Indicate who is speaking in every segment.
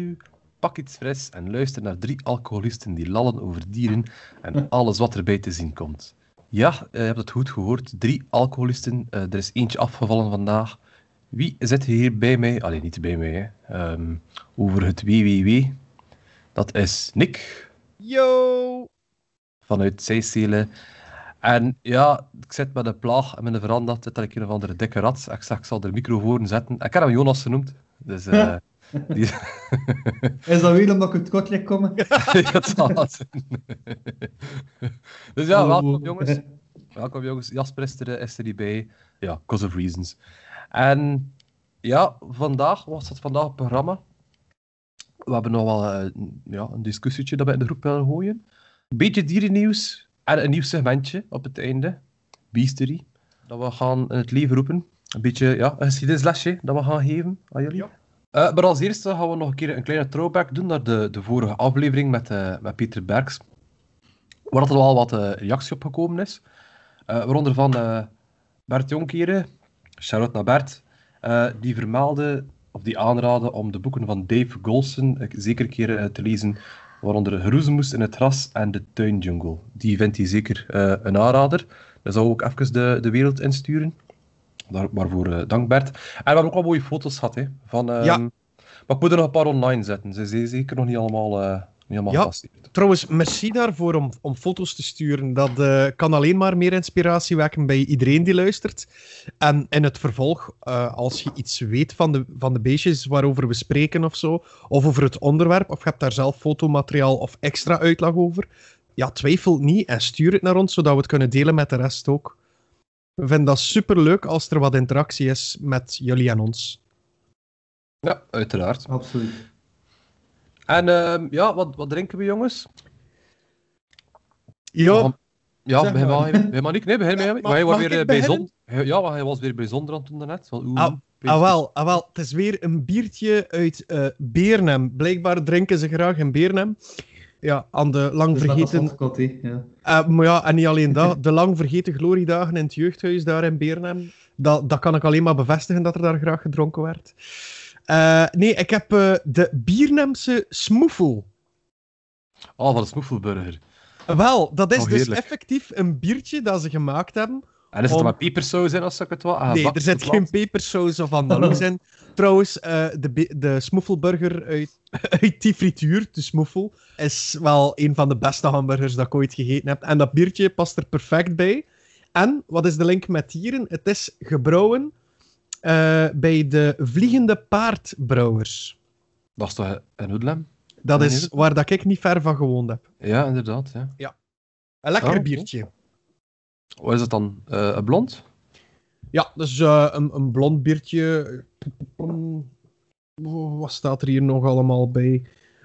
Speaker 1: u, pak iets fris en luister naar drie alcoholisten die lallen over dieren en alles wat erbij te zien komt. Ja, eh, je hebt het goed gehoord. Drie alcoholisten. Eh, er is eentje afgevallen vandaag. Wie zit hier bij mij? Alleen niet bij mij, hè. Ehm, over het WWW. Dat is Nick
Speaker 2: Yo!
Speaker 1: vanuit Zeistelen. En ja, ik zit met een plaag en met een veranda zit er een of andere dikke rat. Ik zeg, ik zal de micro voor zetten. Ik heb hem Jonas genoemd. Dus eh, die...
Speaker 3: Is dat weer omdat ik uit Kortrijk kom?
Speaker 1: Ja, het zal wel zijn. dus ja,
Speaker 3: Oh.
Speaker 1: welkom jongens. Welkom jongens. Jasper is er, is er niet bij. Ja, cause of reasons. En ja, vandaag was het vandaag het programma. We hebben nog wel eh, ja, een discussietje dat we in de groep willen gooien. Een beetje dierennieuws en een nieuw segmentje op het einde. Beastery. Dat we gaan in het leven roepen. Een beetje ja, een geschiedenislesje dat we gaan geven aan jullie. Eh, maar als eerste gaan we nog een keer een kleine throwback doen naar de, de vorige aflevering met, eh, met Pieter Berks. Waar er al wat eh, reactie op gekomen is. Waaronder van Bert Jonkeren, shout-out naar Bert, die vermaalde, of die aanraden om de boeken van Dave Golson zeker een keer te lezen. Waaronder Geroezemoes in het gras en de tuinjungle. Die vindt hij zeker een aanrader. Daar zou ook even de, de wereld insturen. Daar, waarvoor eh, dank Bert. En we hebben ook wel mooie foto's gehad. Hè, van, ehm,
Speaker 2: Ja.
Speaker 1: Maar ik moet er nog een paar online zetten. Ze zijn zeker nog niet allemaal, eh niet allemaal
Speaker 2: Ja.
Speaker 1: gepasseerd.
Speaker 2: Trouwens, merci daarvoor om, om foto's te sturen. Dat eh, kan alleen maar meer inspiratie wekken bij iedereen die luistert. En in het vervolg, als je iets weet van de, van de beestjes waarover we spreken of zo, of over het onderwerp, of je hebt daar zelf fotomateriaal of extra uitleg over, ja, twijfel niet en stuur het naar ons, zodat we het kunnen delen met de rest ook. We vinden dat superleuk als er wat interactie is met jullie en ons.
Speaker 1: Ja, uiteraard.
Speaker 3: Absoluut.
Speaker 1: En ehm, ja, wat, wat drinken we, jongens?
Speaker 2: Ja,
Speaker 1: Ja, begin
Speaker 3: maar.
Speaker 1: Begin maar niet. Nee, begin maar.
Speaker 2: mag-
Speaker 1: Maar hij was weer
Speaker 2: ik
Speaker 1: bij
Speaker 2: beginnen?
Speaker 1: zon. Ja, hij was weer bij zonder aan het doen oeh,
Speaker 2: Ah, Ah wel, ah wel, het is weer een biertje uit eh Beernem. Blijkbaar drinken ze graag in Beernem. Ja, aan de lang
Speaker 3: Dus dat is
Speaker 2: vergeten...
Speaker 3: hè, ja.
Speaker 2: Eh, maar ja, en niet alleen dat, de lang vergeten gloriedagen in het jeugdhuis daar in Beernem. Dat, dat kan ik alleen maar bevestigen dat er daar graag gedronken werd. Eh, nee, ik heb eh, de Biernemse smoefel.
Speaker 1: Oh, van de smoefelburger.
Speaker 2: Wel, dat is
Speaker 1: Oh,
Speaker 2: dus effectief een biertje dat ze gemaakt hebben.
Speaker 1: En is het
Speaker 2: Om-
Speaker 1: met pepersaus in, als ik het wel ah,
Speaker 2: nee, er zit geen pepersaus of andaloes in. Trouwens, eh, de, de smoefelburger uit, uit die frituur, de smoefel, is wel een van de beste hamburgers dat ik ooit gegeten heb. En dat biertje past er perfect bij. En, wat is de link met dieren? Het is gebrouwen eh, bij de Vliegende Paardbrouwers.
Speaker 1: Dat is toch een Hoedlem?
Speaker 2: Dat
Speaker 1: Ja,
Speaker 2: is waar dat ik niet ver van gewoond heb.
Speaker 1: Ja, inderdaad. Ja.
Speaker 2: Een lekker
Speaker 1: Oh, oké.
Speaker 2: biertje.
Speaker 1: Wat is het dan? Eh, een blond?
Speaker 2: Ja, dus eh, een, een blond biertje. Wat staat er hier nog allemaal bij?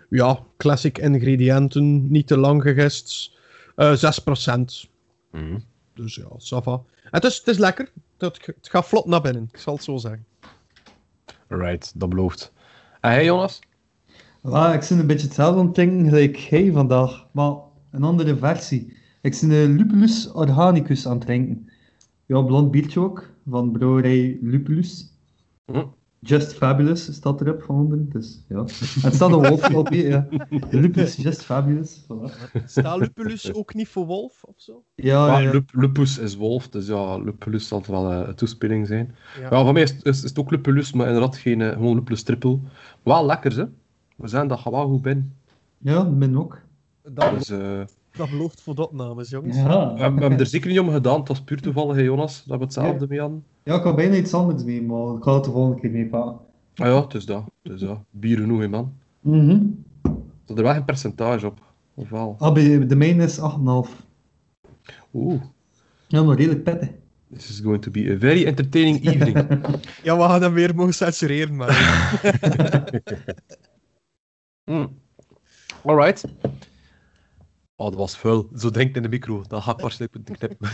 Speaker 2: Ja, classic ingrediënten, niet te lang gegist. Eh 6%.
Speaker 1: Mhm.
Speaker 2: Dus ja, sava. En het is, het is lekker. Het, het gaat vlot naar binnen, ik zal het zo zeggen.
Speaker 1: Right, dat belooft. En jij, Jonas?
Speaker 3: Ah, ik zit een beetje hetzelfde aan het drinken gelijk jij vandaag, maar een andere versie. Ik zit een Lupulus Organicus aan het drinken. Ja, blond biertje ook, van brouwerij Lupulus.
Speaker 1: Hm.
Speaker 3: Just Fabulous staat erop van onderen, dus ja. En het staat een wolf op, hè, ja. Lupus Just Fabulous, voilà.
Speaker 2: Staat Lupulus ook niet voor wolf of zo?
Speaker 3: Ja,
Speaker 1: Ah,
Speaker 3: ja.
Speaker 1: Lup- Lupus is wolf, dus ja, Lupulus zal wel eh, een toespeling zijn.
Speaker 2: Ja.
Speaker 1: Ja, van mij is, is, is het ook Lupulus, maar inderdaad geen eh, gewoon Lupulus triple. Wel lekker, hè? We zijn dat wel goed binnen.
Speaker 3: ja, min ook.
Speaker 2: Dat,
Speaker 1: Dus, eh,
Speaker 2: dat belooft voor de opnames, jongens.
Speaker 1: we,
Speaker 3: Ja.
Speaker 1: hebben- we hebben er zeker niet om gedaan, het was puur toevallig, hè, Jonas, dat we hetzelfde mee hadden.
Speaker 3: ja, ik had bijna iets anders mee, maar ik ga het de volgende keer meepakken.
Speaker 1: Ah ja, het is dat. Het is dat. Bier genoeg, hè, man.
Speaker 3: Mhm.
Speaker 1: Zat er wel geen percentage op? Of wel?
Speaker 3: Ah, de mijne is 8,5.
Speaker 1: Oeh,
Speaker 3: Ja, maar redelijk pittig.
Speaker 1: this is going to be a very entertaining evening.
Speaker 2: Ja, we gaan hem weer mogen censureren, maar...
Speaker 1: Mm. Alright. Oh, dat was vuil. Zo drinkt in de micro. Dat ga ik waarschijnlijk moeten knippen.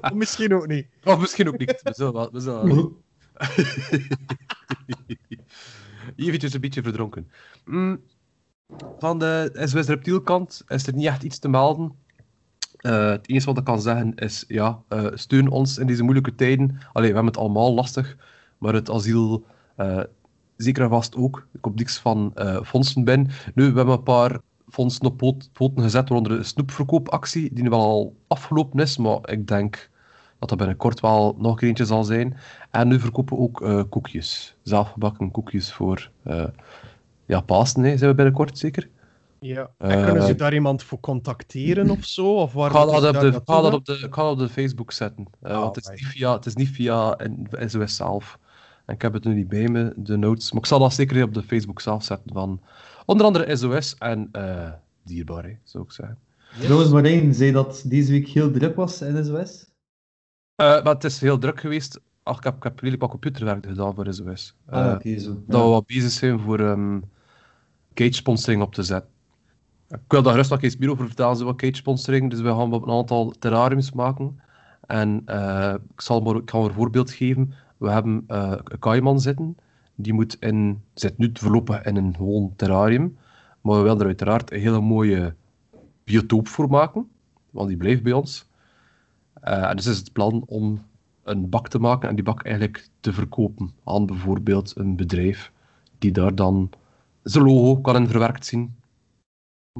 Speaker 2: Of misschien ook niet.
Speaker 1: Of misschien ook niet. We zullen wel- we zullen Eventjes een beetje verdronken. Mm, Van de SWS Reptielkant is er niet echt iets te melden. Eh, het enige wat ik kan zeggen is, ja, eh, steun ons in deze moeilijke tijden. Allee, we hebben het allemaal lastig, maar het asiel eh, zeker en vast ook. Ik kom niks van fondsen binnen. Nu, we hebben een paar fondsen op poot, poten gezet, waaronder een snoepverkoopactie, die nu wel al afgelopen is, maar ik denk dat dat binnenkort wel nog een eentje zal zijn. En nu verkopen we ook eh, koekjes. Zelfgebakken koekjes voor uh, ja, Pasen, hè, zijn we binnenkort zeker.
Speaker 2: Ja. En kunnen ze daar iemand voor contacteren of zo? Of waar
Speaker 1: ik ga dat, op de, ga dat op de, ik ga dat op de Facebook zetten. Uh, want het is, niet via, het is niet via SOS zelf. En ik heb het nu niet bij me, de notes. Maar ik zal dat zeker op de Facebook zelf zetten van onder andere SOS en uh, Dierbaar, hè, zou ik zeggen.
Speaker 3: Trouwens, yes. Marijn zei dat deze week heel druk was in SOS.
Speaker 1: Uh, maar het is heel druk geweest. Ach, ik heb, ik heb redelijk wat computerwerk gedaan voor SOS.
Speaker 3: Ah, okay, zo.
Speaker 1: Dat ja. we wat bezig zijn voor um, cage-sponsoring op te zetten. Ik wil daar rustig eens meer over vertellen, zo wat cage-sponsoring. Dus we gaan een aantal terrariums maken. En uh, ik, zal maar, ik een voorbeeld geven. We hebben uh, een kaiman zitten. Die moet in, zit nu voorlopig in een gewoon terrarium. Maar we willen er uiteraard een hele mooie biotoop voor maken. Want die blijft bij ons. Uh, en dus is het plan om een bak te maken en die bak eigenlijk te verkopen aan bijvoorbeeld een bedrijf die daar dan zijn logo kan in verwerkt zien.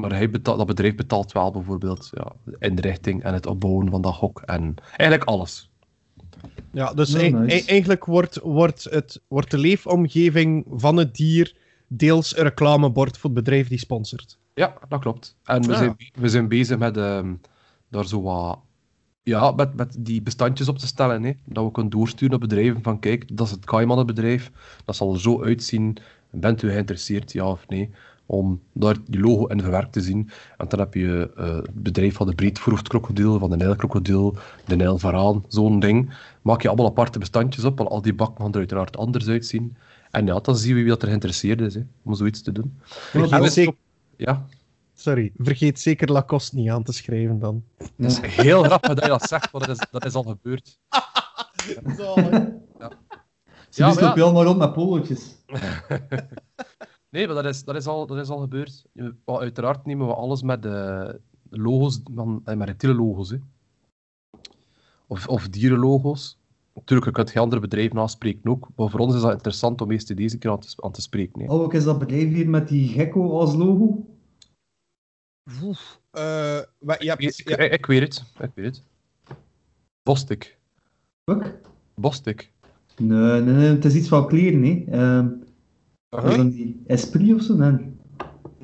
Speaker 1: Maar hij betaalt, dat bedrijf betaalt wel bijvoorbeeld ja, de inrichting en het opbouwen van dat hok en eigenlijk alles.
Speaker 2: Ja, dus e nice. eigenlijk wordt, wordt, het, wordt de leefomgeving van het dier deels een reclamebord voor het bedrijf die sponsort.
Speaker 1: Ja, dat klopt. En we, ja. zijn, we zijn bezig met um, daar zo wat ja, met, met die bestandjes op te stellen. Hè. Dat we kunnen doorsturen naar bedrijven van kijk, dat is het Kaiman-bedrijf. Dat zal er zo uitzien. Bent u geïnteresseerd, ja of nee? Om daar die logo in verwerkt te zien. En dan heb je uh, het bedrijf van de breedvoerhoofd krokodil, van de nijlkrokodil, de nijlvaraan, zo'n ding. Maak je allemaal aparte bestandjes op, want al die bakken gaan er uiteraard anders uitzien. En ja, dan zien we wie dat er geïnteresseerd is hè, om zoiets te doen.
Speaker 2: Ja, zeker...
Speaker 1: ja.
Speaker 2: Sorry, vergeet zeker Lacoste niet aan te schrijven dan.
Speaker 1: Het is heel grappig dat je dat zegt, want dat is, dat is al gebeurd.
Speaker 2: Zo,
Speaker 3: ja. Ze ja, ja. wel maar rond met polootjes.
Speaker 1: nee, maar dat is, dat is, al, dat is al gebeurd. Uiteraard nemen we alles met de logo's, van, met reptiele logo's. Hè. Of, of dierenlogo's. Natuurlijk, je kunt geen andere bedrijven aanspreken ook, maar voor ons is dat interessant om eerst deze keer aan te, aan te spreken. Hè.
Speaker 3: Oh, is dat bedrijf hier met die gecko als logo?
Speaker 2: Oef. Uh, ja,
Speaker 1: ik, ja. Ik, ik, weet het. Ik weet het. Bostik.
Speaker 3: Wat?
Speaker 1: Bostik.
Speaker 3: Nee, nee, nee, het is iets van kleren, hè. Uh, uh -huh. die Esprit of zo, nee.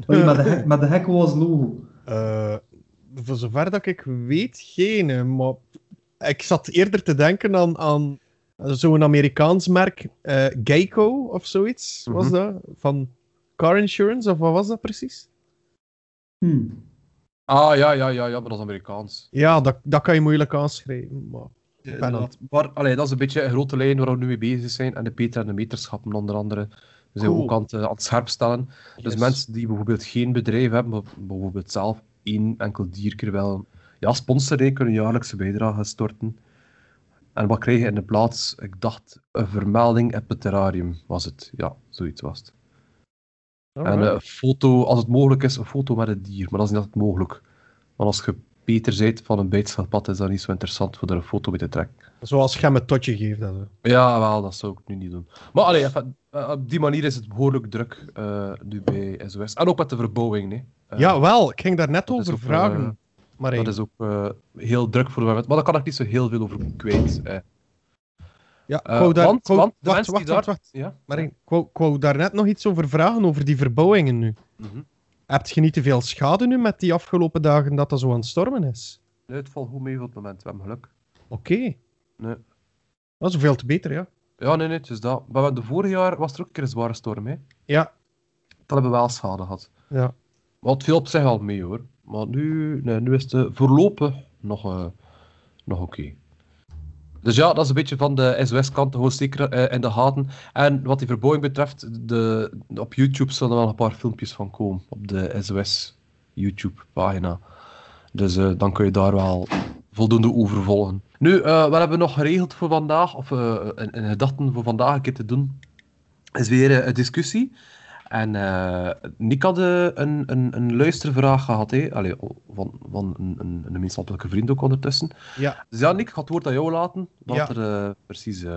Speaker 3: Oh, met, de, met de hekkel als logo.
Speaker 2: Uh, voor zover dat ik weet, geen. Maar ik zat eerder te denken aan, aan zo'n Amerikaans merk, uh, Geico of zoiets, was mm -hmm. dat? Van car insurance, of wat was dat precies?
Speaker 3: Hmm.
Speaker 1: Ah, ja, ja, ja, ja, maar dat is Amerikaans.
Speaker 2: Ja, dat, dat kan je moeilijk aanschrijven. Maar...
Speaker 1: Ja, maar, allee, dat is een beetje een grote lijn waar we nu mee bezig zijn. En de Peter en de meterschappen onder andere. We zijn cool. ook aan het, aan het scherp stellen. Yes. Dus mensen die bijvoorbeeld geen bedrijf hebben, maar bijvoorbeeld zelf één enkel dierkeer wel ja, sponsoren, kunnen jaarlijkse bijdrage storten. En wat krijg je in de plaats? Ik dacht, een vermelding op het terrarium was het. Ja, zoiets was het. En een foto, als het mogelijk is, een foto met het dier. Maar dat is niet altijd mogelijk. Want als je Peter zijt van een bijtschildpad, is dat niet zo interessant voor er een foto mee te trekken.
Speaker 2: Zoals je hem een totje geeft. Dan.
Speaker 1: Ja, wel, dat zou ik nu niet doen. Maar allee, even, op die manier is het behoorlijk druk uh, nu bij SOS. En ook met de verbouwing. Nee.
Speaker 2: Uh, ja, wel. Ik ging daar net over ook, vragen. Maar
Speaker 1: dat is ook heel druk voor de moment. Maar daar kan ik niet zo heel veel over kwijt.
Speaker 2: Ja, ik wou daar,
Speaker 1: want,
Speaker 2: wou,
Speaker 1: want
Speaker 2: wacht, wacht,
Speaker 1: daar...
Speaker 2: wacht, wacht.
Speaker 1: Ja?
Speaker 2: Maar ik wou, ik wou daar net nog iets over vragen, over die verbouwingen nu.
Speaker 1: Mm -hmm.
Speaker 2: Heb je niet te veel schade nu met die afgelopen dagen dat dat zo aan het stormen is?
Speaker 1: Nee, het valt goed mee op het moment. We hebben geluk.
Speaker 2: Oké. Okay.
Speaker 1: Nee.
Speaker 2: Dat is veel te beter, ja.
Speaker 1: Ja, nee, nee, het is dat. Maar de vorige jaar was er ook een keer een zware storm, hè?
Speaker 2: Ja.
Speaker 1: Dat hebben we wel schade gehad.
Speaker 2: Ja.
Speaker 1: Het viel op zich al mee, hoor. Maar nu, nee, nu is het voorlopig nog, uh, nog oké. Okay. Dus ja, dat is een beetje van de SOS-kant gewoon zeker uh, in de gaten. En wat die verbouwing betreft, de, op YouTube zullen er wel een paar filmpjes van komen. Op de SOS YouTube-pagina. Dus uh, dan kun je daar wel voldoende over volgen. Nu, uh, wat hebben we nog geregeld voor vandaag? Of in, in gedachten voor vandaag een keer te doen? Is weer een discussie. En uh, Nick had een, een, een luistervraag gehad, hè? Allee, van, van een, een, een gemeenschappelijke vriend ook ondertussen.
Speaker 2: Ja.
Speaker 1: Dus ja, Nick, ik ga het woord aan jou laten, wat
Speaker 2: ja.
Speaker 1: er uh, precies uh,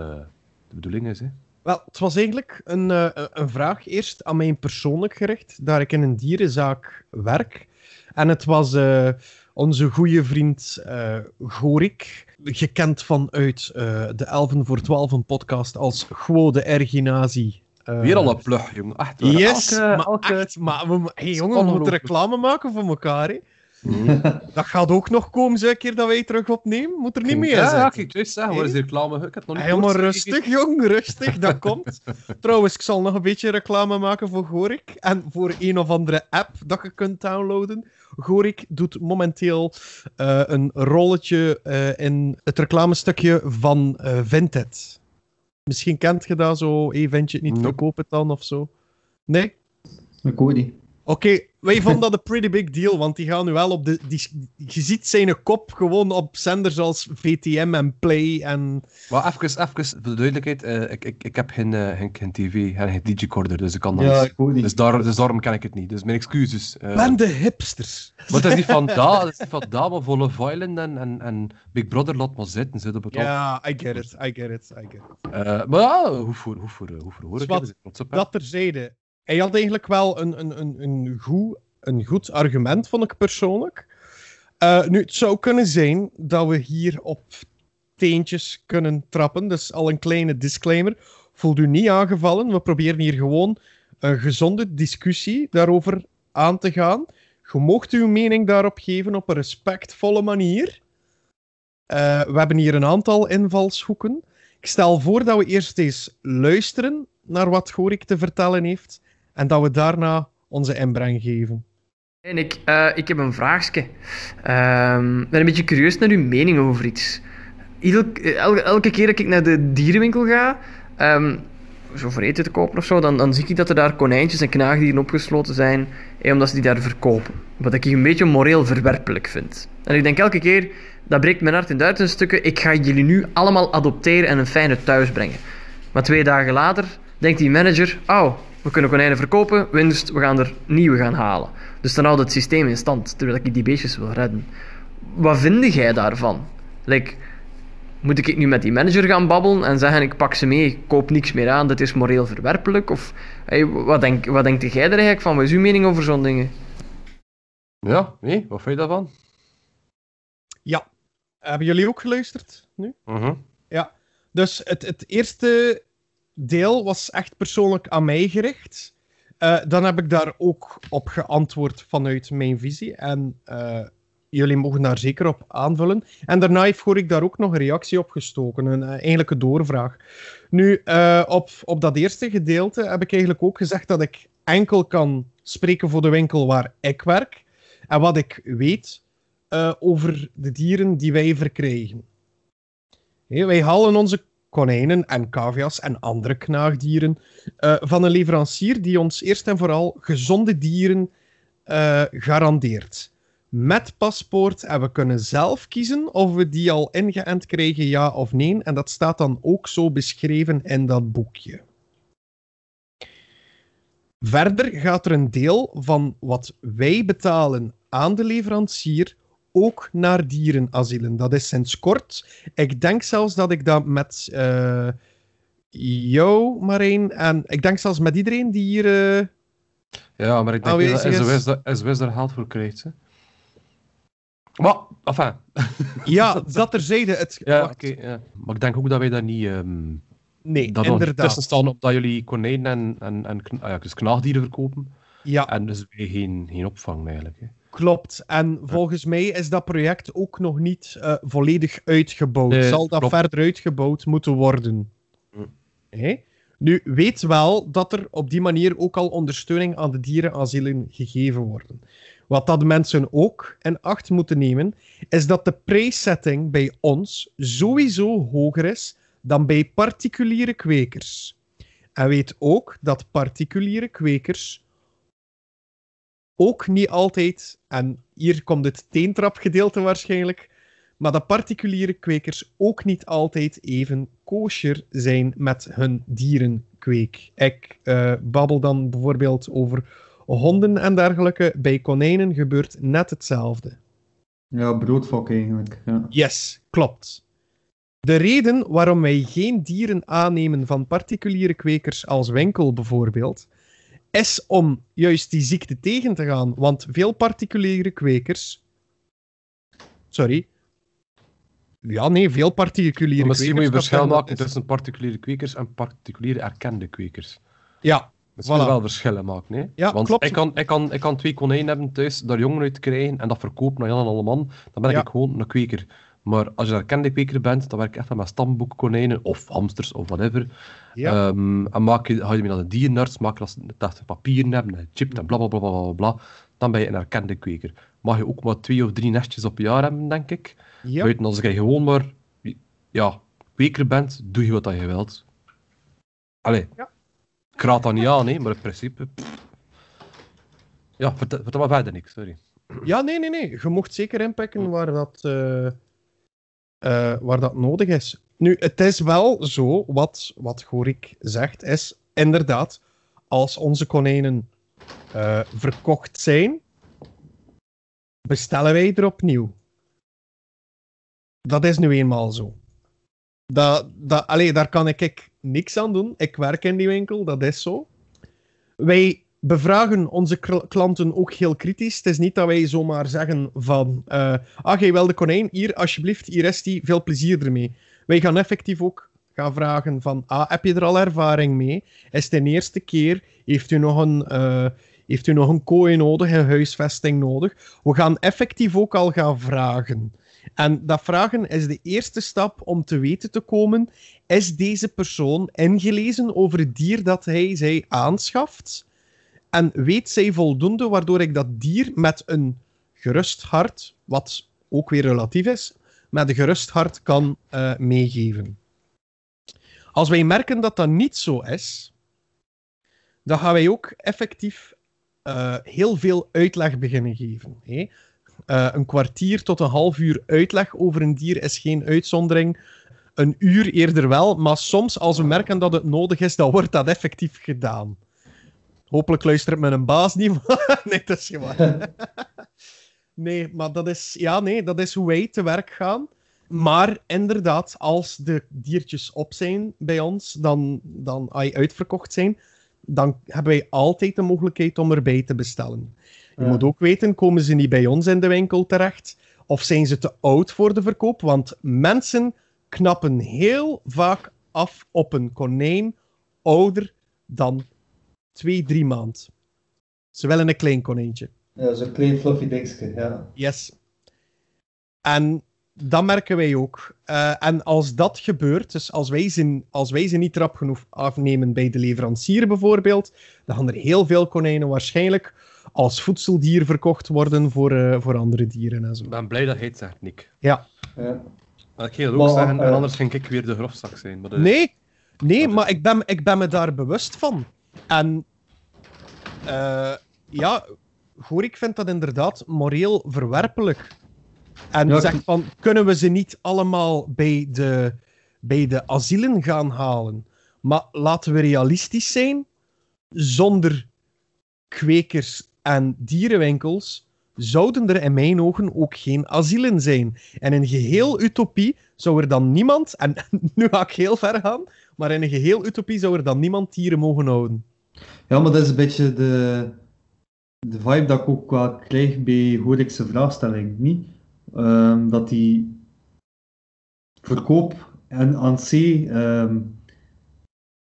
Speaker 1: de bedoeling is. Hè?
Speaker 2: Wel, het was eigenlijk een, eh, een vraag eerst aan mij persoonlijk gericht, daar ik in een dierenzaak werk. En het was eh, onze goede vriend eh Gorik, gekend vanuit eh, de Elven voor 12 een podcast als Gwo de Erginazi. Eh,
Speaker 1: Weer al een plug, jongen. Echt waar.
Speaker 2: Yes,
Speaker 1: Elke-
Speaker 2: maar
Speaker 1: elke-
Speaker 2: echt, maar we, hey, jongen, we moeten reclame maken voor elkaar. Hè.
Speaker 1: Mhm.
Speaker 2: Dat gaat ook nog komen, zeker keer dat wij terug opnemen. Moet er niet meer
Speaker 1: Ja,
Speaker 2: zijn.
Speaker 1: ja, ik juist zeggen, waar is die reclame? Ik heb het nog niet
Speaker 2: Helemaal rustig, jong, rustig, dat komt. Trouwens, ik zal nog een beetje reclame maken voor Gorik en voor een of andere app dat je kunt downloaden. Gorik doet momenteel eh, een rolletje eh, in het reclamestukje van eh Vinted. Misschien kent je dat zo, hey, vind je het niet,
Speaker 1: Nope.
Speaker 2: verkoop het dan of zo. Nee?
Speaker 3: Ik niet.
Speaker 2: Oké, wij vonden dat een pretty big deal, want die gaan nu wel op de... Die, je ziet zijn kop gewoon op zenders als VTM en Play en...
Speaker 1: Maar even, even voor de duidelijkheid, eh, ik, ik, ik heb geen, eh, geen, geen tv en geen digicorder, dus ik kan dat
Speaker 3: Ja,
Speaker 1: niet.
Speaker 3: ik ook niet.
Speaker 1: Dus, daar, dus daarom ken ik het niet. Dus mijn excuses. eh.
Speaker 2: Ben de hipsters.
Speaker 1: Maar het is niet van daar, het is niet van daar, maar Island en, en, en Big Brother laat maar zitten, zit op het.
Speaker 2: Ja, I get it, I get it, I get it.
Speaker 1: Eh, maar ja, hoe voor, hoe voor, hoe voor trots op, hè.
Speaker 2: Dat terzijde. Hij had eigenlijk wel een, een, een, een, goed, een goed argument, vond ik persoonlijk. Eh, nu, het zou kunnen zijn dat we hier op teentjes kunnen trappen. Dus al een kleine disclaimer. Voelt u niet aangevallen. We proberen hier gewoon een gezonde discussie daarover aan te gaan. Je mocht uw mening daarop geven op een respectvolle manier. Eh, we hebben hier een aantal invalshoeken. Ik stel voor dat we eerst eens luisteren naar wat Gorik te vertellen heeft. En dat we daarna onze inbreng geven.
Speaker 4: En ik, eh, ik heb een vraagje. Ehm, ik ben een beetje curieus naar uw mening over iets. Eh, elke, keer dat ik naar de dierenwinkel ga, ehm, zo voor eten te kopen of zo, dan, dan zie ik dat er daar konijntjes en knaagdieren opgesloten zijn, eh, omdat ze die daar verkopen. Wat ik een beetje moreel verwerpelijk vind. En ik denk elke keer, dat breekt mijn hart in duizend stukken, ik ga jullie nu allemaal adopteren en een fijne thuis brengen. Maar twee dagen later denkt die manager, oh, we kunnen konijnen verkopen, winst, we gaan er nieuwe gaan halen. Dus dan houdt het systeem in stand, terwijl ik die beestjes wil redden. Wat vind jij daarvan? Like, moet ik nu met die manager gaan babbelen en zeggen ik pak ze mee, ik koop niks meer aan, dit is moreel verwerpelijk? Of hey, wat, denk, wat denkt jij er eigenlijk van? Wat is uw mening over zo'n dingen?
Speaker 1: Ja, nee, wat vind je daarvan?
Speaker 2: Ja. Hebben jullie ook geluisterd nu?
Speaker 1: Mhm.
Speaker 2: Dus het, het eerste deel was echt persoonlijk aan mij gericht. Eh, dan heb ik daar ook op geantwoord vanuit mijn visie. En eh, jullie mogen daar zeker op aanvullen. En daarna heeft Gorik daar ook nog een reactie op gestoken. Een, eh, eigenlijk een doorvraag. Nu, op, op dat eerste gedeelte heb ik eigenlijk ook gezegd dat ik enkel kan spreken voor de winkel waar ik werk. En wat ik weet over de dieren die wij verkrijgen. Wij halen onze konijnen en cavia's en andere knaagdieren eh, van een leverancier die ons eerst en vooral gezonde dieren eh, garandeert. Met paspoort en we kunnen zelf kiezen of we die al ingeënt krijgen, ja of nee. En dat staat dan ook zo beschreven in dat boekje. Verder gaat er een deel van wat wij betalen aan de leverancier ook naar dierenasielen. Dat is sinds kort. Ik denk zelfs dat ik dat met eh jou, Marijn, en ik denk zelfs met iedereen die hier... eh,
Speaker 1: Ja, maar ik denk dat. SOS, SOS daar geld voor krijgt. Hè. Maar, enfin.
Speaker 2: Ja, dat terzijde. Het...
Speaker 1: Ja. Maar ik denk ook dat wij daar niet... ehm
Speaker 2: Nee,
Speaker 1: dat we tussen
Speaker 2: inderdaad.
Speaker 1: staan omdat jullie konijnen en, en, en ah ja, dus knaagdieren verkopen.
Speaker 2: Ja,
Speaker 1: En dus wij geen, geen opvang eigenlijk. Hè.
Speaker 2: Klopt. En volgens mij is dat project ook nog niet eh, volledig uitgebouwd.
Speaker 1: Nee,
Speaker 2: Zal dat
Speaker 1: klopt.
Speaker 2: verder uitgebouwd moeten worden?
Speaker 1: Hm.
Speaker 2: Nu, weet wel dat er op die manier ook al ondersteuning aan de dierenasielen gegeven worden. Wat dat mensen ook in acht moeten nemen, is dat de prijssetting bij ons sowieso hoger is dan bij particuliere kwekers. En weet ook dat particuliere kwekers ook niet altijd, en hier komt het teentrapgedeelte waarschijnlijk, maar dat particuliere kwekers ook niet altijd even kosher zijn met hun dierenkweek. Ik eh, babbel dan bijvoorbeeld over honden en dergelijke. Bij konijnen gebeurt net hetzelfde.
Speaker 3: Ja, broodvak eigenlijk. Ja.
Speaker 2: Yes, klopt. De reden waarom wij geen dieren aannemen van particuliere kwekers als winkel bijvoorbeeld, is om juist die ziekte tegen te gaan. Want veel particuliere kwekers. Sorry. Ja, nee, veel particuliere
Speaker 1: Maar misschien moet je
Speaker 2: kwekers,
Speaker 1: verschil maken tussen particuliere kwekers en particuliere erkende kwekers.
Speaker 2: Ja,
Speaker 1: Misschien
Speaker 2: Voilà.
Speaker 1: wel verschillen maken, hè?
Speaker 2: Ja,
Speaker 1: Want
Speaker 2: klopt.
Speaker 1: Ik, kan, ik, kan, ik kan twee konijnen hebben thuis, daar jongen uit krijgen en dat verkopen naar Jan en Alleman. Dan ben
Speaker 2: Ja.
Speaker 1: ik gewoon een kweker. Maar als je een erkende kweker bent, dan werk ik echt wel met stamboekkonijnen of hamsters of whatever.
Speaker 2: ja.
Speaker 1: Ehm, en maak je, ga je mee naar de dierenarts, maak je dat ze papieren hebben, en chip en bla bla bla bla bla. Dan ben je een erkende kweker. Mag je ook maar twee of drie nestjes op een jaar hebben, denk ik.
Speaker 2: ja.
Speaker 1: Buiten als je gewoon maar ja, kweker bent, doe je wat dat je wilt. Allee,
Speaker 2: Ja.
Speaker 1: ik raad dat niet aan, hè, maar in principe... pff. Ja, vertel, vertel maar verder niks, sorry.
Speaker 2: Ja, nee, nee, nee. Je mocht zeker inpikken waar dat, eh, eh, waar dat nodig is. Nu, het is wel zo, wat, wat Gorik zegt, is inderdaad, als onze konijnen eh, verkocht zijn, bestellen wij er opnieuw. Dat is nu eenmaal zo. Dat, dat, allee, daar kan ik, ik niks aan doen. Ik werk in die winkel, dat is zo. Wij bevragen onze kl- klanten ook heel kritisch. Het is niet dat wij zomaar zeggen van... eh ah, jij wil de konijn? Hier, alsjeblieft, hier is die. Veel plezier ermee. Wij gaan effectief ook gaan vragen van... Ah, heb je er al ervaring mee? Is het de eerste keer? Heeft u nog een... eh, heeft u nog een kooi nodig, een huisvesting nodig? We gaan effectief ook al gaan vragen. En dat vragen is de eerste stap om te weten te komen: is deze persoon ingelezen over het dier dat hij zij aanschaft? En weet zij voldoende waardoor ik dat dier met een gerust hart, wat ook weer relatief is, met een gerust hart kan eh, meegeven? Als wij merken dat dat niet zo is, dan gaan wij ook effectief eh, heel veel uitleg beginnen geven. Hè? Eh, een kwartier tot een half uur uitleg over een dier is geen uitzondering. Een uur eerder wel, maar soms als we merken dat het nodig is, dan wordt dat effectief gedaan. Hopelijk luistert mijn baas niet. maar- nee, dat is gewoon. nee, maar dat is, ja, nee, dat is hoe wij te werk gaan. Maar inderdaad, als de diertjes op zijn bij ons, dan, dan als uitverkocht zijn, dan hebben wij altijd de mogelijkheid om erbij te bestellen. Je
Speaker 3: Ja.
Speaker 2: moet ook weten, komen ze niet bij ons in de winkel terecht? Of zijn ze te oud voor de verkoop? Want mensen knappen heel vaak af op een konijn ouder dan twee, drie maand. Ze willen een klein konijntje.
Speaker 3: Ja, zo'n klein fluffy dingetje, ja.
Speaker 2: Yes. En dat merken wij ook. Eh, en als dat gebeurt, dus als wij, ze, als wij ze niet rap genoeg afnemen bij de leverancier bijvoorbeeld, dan gaan er heel veel konijnen waarschijnlijk als voedseldier verkocht worden voor, eh, voor andere dieren en zo.
Speaker 1: Ik ben blij dat hij het zegt, Nick.
Speaker 2: Ja.
Speaker 3: ja.
Speaker 1: Dat ik heel ook
Speaker 3: Maar,
Speaker 1: zeggen, en
Speaker 3: eh,
Speaker 1: anders ging ik weer de grofzak zijn. Maar dat-
Speaker 2: Nee, nee
Speaker 1: Dat-
Speaker 2: maar ik ben, ik ben me daar bewust van. En eh, ja, Goor, ik vind dat inderdaad moreel verwerpelijk. En
Speaker 3: Ja,
Speaker 2: zegt van, kunnen we ze niet allemaal bij de, bij de asielen gaan halen? Maar laten we realistisch zijn, zonder kwekers en dierenwinkels zouden er in mijn ogen ook geen asielen zijn. En in geheel utopie zou er dan niemand, en nu ga ik heel ver gaan, maar in een geheel utopie zou er dan niemand dieren mogen houden.
Speaker 3: Ja, maar dat is een beetje de, de vibe dat ik ook wel krijg bij Horikse vraagstelling, niet? Ehm, dat die verkoop en aan C ehm,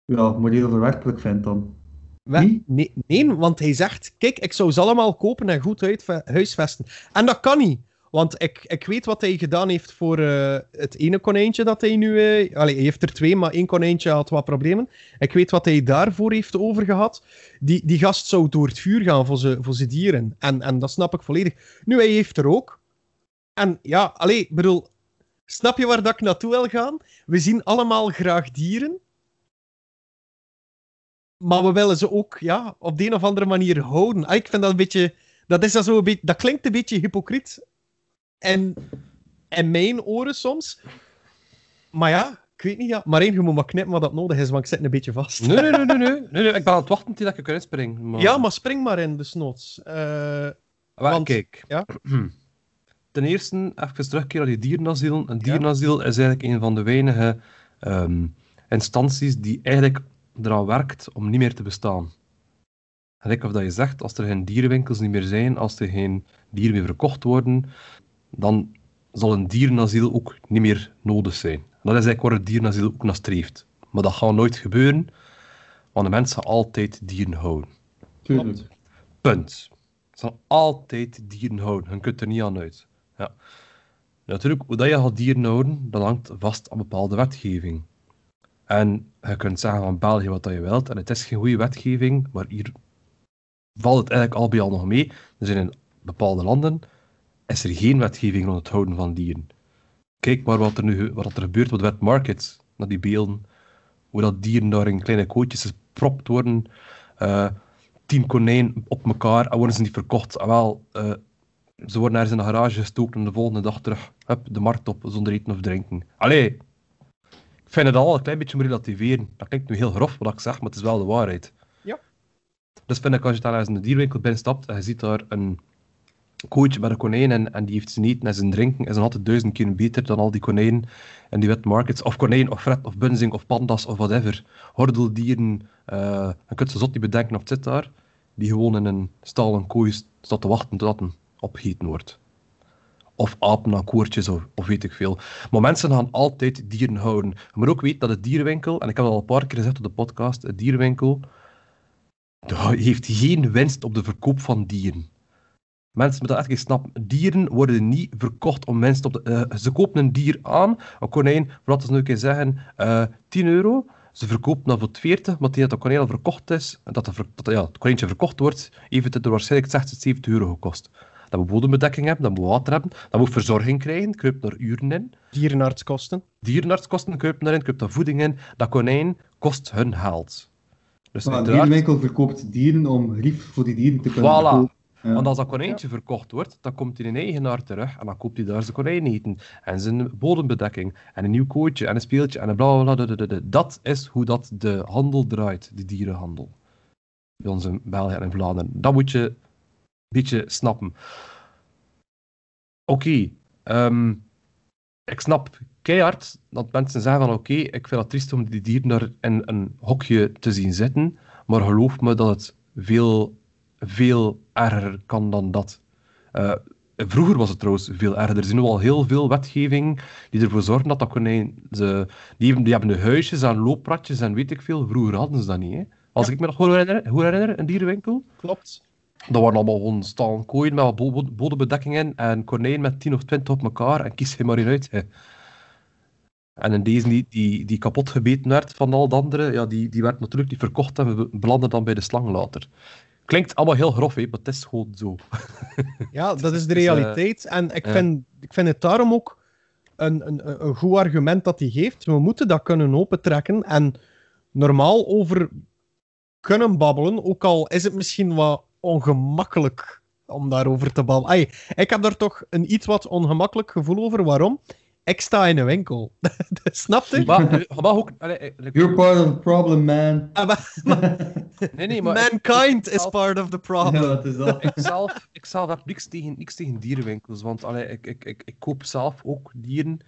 Speaker 3: ja, moreel verwerpelijk vindt dan. Niet?
Speaker 2: nee, nee, want hij zegt, kijk, ik zou ze allemaal kopen en goed huisvesten. En dat kan niet. Want ik, ik weet wat hij gedaan heeft voor eh, het ene konijntje dat hij nu... eh allee, hij heeft er twee, maar één konijntje had wat problemen. Ik weet wat hij daarvoor heeft over gehad. Die, die gast zou door het vuur gaan voor zijn voor dieren. En, en dat snap ik volledig. Nu, hij heeft er ook. En ja, allee, bedoel... Snap je waar dat ik naartoe wil gaan? We zien allemaal graag dieren. Maar we willen ze ook ja, op de een of andere manier houden. Ah, ik vind dat een beetje. Dat, is dat, zo een beetje, dat klinkt een beetje hypocriet. En in mijn oren soms. Maar ja, ik weet niet. Ja. Maar één, je moet maar knippen wat dat nodig is, want ik zit een beetje vast.
Speaker 1: Nee, nee, nee, nee, nee, nee, nee, Ik ben aan het wachten tot ik eruit spring. Maar...
Speaker 2: Ja, maar spring maar in, de snots. Eh,
Speaker 1: Maar
Speaker 2: want-
Speaker 1: kijk.
Speaker 2: ja.
Speaker 1: ten eerste even terugkeren naar die dierenasiel. Een dierenasiel is eigenlijk een van de weinige ehm, instanties die eigenlijk eraan werkt om niet meer te bestaan. Gelijk of dat je zegt, als er geen dierenwinkels niet meer zijn, als er geen dieren meer verkocht worden, dan zal een dierenasiel ook niet meer nodig zijn. Dat is eigenlijk waar het dierenasiel ook naar streeft. Maar dat gaat nooit gebeuren, want de mensen gaan altijd dieren houden.
Speaker 3: Tuurlijk.
Speaker 1: Punt. Ze zal altijd dieren houden. Je kunt er niet aan uit. Ja. Natuurlijk, hoe dat je gaat dieren houden, dat hangt vast aan bepaalde wetgeving. En je kunt zeggen van België wat dat je wilt, en het is geen goede wetgeving, maar hier valt het eigenlijk al bij al nog mee. Er zijn in bepaalde landen is er geen wetgeving rond het houden van dieren. Kijk maar wat er nu wat er gebeurt op de wet markets, naar die beelden. Hoe dat dieren daar in kleine kootjes gepropt worden. eh, tien konijnen op elkaar en worden ze niet verkocht. En wel, eh, ze worden ergens in de garage gestoken en de volgende dag terug hup, de markt op zonder eten of drinken. Allee, ik vind het al een klein beetje moet relativeren. Dat klinkt nu heel grof wat ik zeg, maar het is wel de waarheid.
Speaker 2: Ja.
Speaker 1: Dus vind ik als je daar eens in de dierwinkel binnenstapt en je ziet daar een kootje met een konijn en, en die heeft zijn eten en zijn drinken, is dan altijd duizend keer beter dan al die konijnen en die wet markets. Of konijn, of fret, of bunzing, of pandas, of whatever. Hordeldieren, eh je kunt ze zot niet bedenken of het zit daar, die gewoon in een stalen kooi staat te wachten totdat een opgegeten wordt. Of apen aan koertjes, of, of weet ik veel. Maar mensen gaan altijd dieren houden. Moet ook weten dat het dierenwinkel, en ik heb het al een paar keer gezegd op de podcast, het dierenwinkel heeft geen winst op de verkoop van dieren. Mensen moeten dat echt snappen. Dieren worden niet verkocht om mensen op de... eh, ze kopen een dier aan, een konijn, voor laten we nu een keer zeggen, eh 10 euro. Ze verkopen dat voor 40, maar tegen dat het konijn al verkocht is, en dat, de dat ja, het konijntje verkocht wordt, heeft het er waarschijnlijk 60, 70 euro gekost. Dat moet bodembedekking hebben, dat moet water hebben, dat moet verzorging krijgen, kruipt er uren in.
Speaker 2: Dierenartskosten.
Speaker 1: Dierenartskosten kruipen erin, kruipt er voeding in. Dat konijn kost hun geld. Dus
Speaker 3: Maar een
Speaker 1: uiteraard-
Speaker 3: dierenwinkel verkoopt dieren om rief voor die dieren te kunnen
Speaker 1: Voilà.
Speaker 3: Ja.
Speaker 1: Want als dat konijntje verkocht wordt, dan komt hij een eigenaar terug en dan koopt hij daar zijn konijn eten. En zijn bodembedekking, en een nieuw kootje, en een speeltje, en een bla bla bla. bla, bla, bla. Dat is hoe dat de handel draait, de dierenhandel. Bij ons in België en in Vlaanderen. Dat moet je een beetje snappen. Oké, ehm, ik snap keihard dat mensen zeggen van oké, ik vind het triest om die dieren daar in een hokje te zien zitten, maar geloof me dat het veel, veel erger kan dan dat. Eh, vroeger was het trouwens veel erger. Er is nu al heel veel wetgeving die ervoor zorgen dat dat konijn... Ze, die, hebben, die hebben huisjes en looppratjes en weet ik veel. Vroeger hadden ze dat niet. Hè. Als ik me nog goed herinner, goed herinner, een dierenwinkel,
Speaker 2: Klopt.
Speaker 1: dat waren allemaal gewoon staan kooien met wat bo- bo- bodembedekking in en konijn met 10 of 20 op elkaar en kies je maar in uit. Hè. En in deze die, die, die kapot gebeten werd van al de andere, ja, die, die werd natuurlijk niet verkocht en we belanden dan bij de slang later. Klinkt allemaal heel grof, hè, maar het is gewoon zo.
Speaker 2: Ja, dat is de
Speaker 1: Dus, eh,
Speaker 2: realiteit. en ik, vind, ik vind het daarom ook een, een, een goed argument dat hij geeft. We moeten dat kunnen opentrekken en normaal over kunnen babbelen, ook al is het misschien wat ongemakkelijk om daarover te babbelen. Ik heb daar toch een iets wat ongemakkelijk gevoel over. Waarom? Ik sta in een winkel. Snap je?
Speaker 1: Maar je mag ook... allee, eh,
Speaker 3: You're part of the problem, man.
Speaker 2: Ah, maar-
Speaker 1: nee, nee, maar...
Speaker 2: Mankind
Speaker 1: ik
Speaker 2: is
Speaker 1: zelf-
Speaker 2: part of the
Speaker 3: Ja,
Speaker 2: problem.
Speaker 3: wat is dat?
Speaker 1: ik zelf, ik zelf heb niks tegen, niks tegen dierenwinkels, want allee, ik, ik, ik, ik koop zelf ook dieren.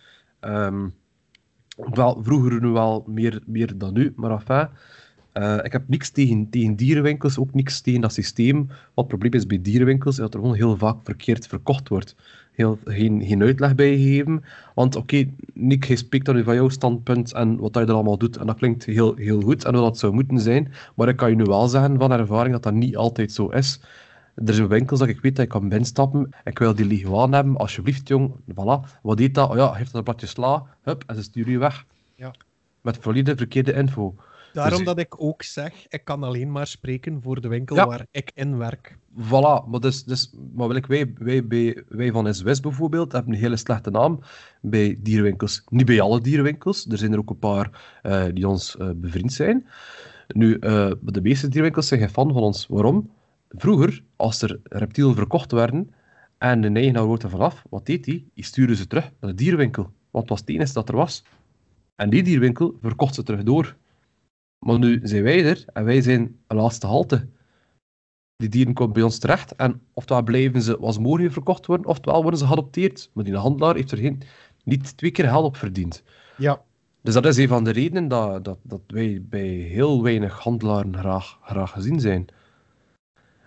Speaker 1: Ehm, wel, vroeger nu wel meer, meer dan nu, maar enfin. eh, ik heb niks tegen, tegen dierenwinkels, ook niks tegen dat systeem. Wat het probleem is bij dierenwinkels, is dat er gewoon heel vaak verkeerd verkocht wordt. Heel, geen, geen uitleg bij gegeven. Want oké, Nick, hij spreekt dan nu van jouw standpunt en wat hij er allemaal doet. En dat klinkt heel, heel goed en hoe dat zou moeten zijn. Maar ik kan je nu wel zeggen van ervaring dat dat niet altijd zo is. Er zijn winkels dat ik weet dat ik kan binnenstappen. Ik wil die Liguaan hebben, alsjeblieft jong. Voilà. Wat deed dat? Oh ja, heeft dat een platje sla. Hup, en ze sturen je weg.
Speaker 2: Ja.
Speaker 1: Met valide verkeerde info.
Speaker 2: Daarom
Speaker 1: Dus-
Speaker 2: dat ik ook zeg, ik kan alleen maar spreken voor de winkel
Speaker 1: Ja.
Speaker 2: waar ik in werk.
Speaker 1: Voilà, maar, dus, dus, maar wil ik, wij, wij, bij, wij van SWS bijvoorbeeld hebben een hele slechte naam bij dierenwinkels. Niet bij alle dierenwinkels, er zijn er ook een paar eh, die ons eh, bevriend zijn. Nu, eh, de meeste dierenwinkels zijn geen fan van ons. Waarom? Vroeger, als er reptielen verkocht werden en de eigenaar wordt er vanaf, wat deed hij? Die stuurde ze terug naar de dierenwinkel, want het was het enige dat er was. En die dierenwinkel verkocht ze terug door. Maar nu zijn wij er en wij zijn een laatste halte. Die dieren komen bij ons terecht en oftewel blijven ze als mogen verkocht worden, oftewel worden ze geadopteerd. Maar die handelaar heeft er geen, niet twee keer geld op verdiend.
Speaker 2: Ja.
Speaker 1: Dus dat is een van de redenen dat, dat, dat wij bij heel weinig handelaren graag, graag gezien zijn.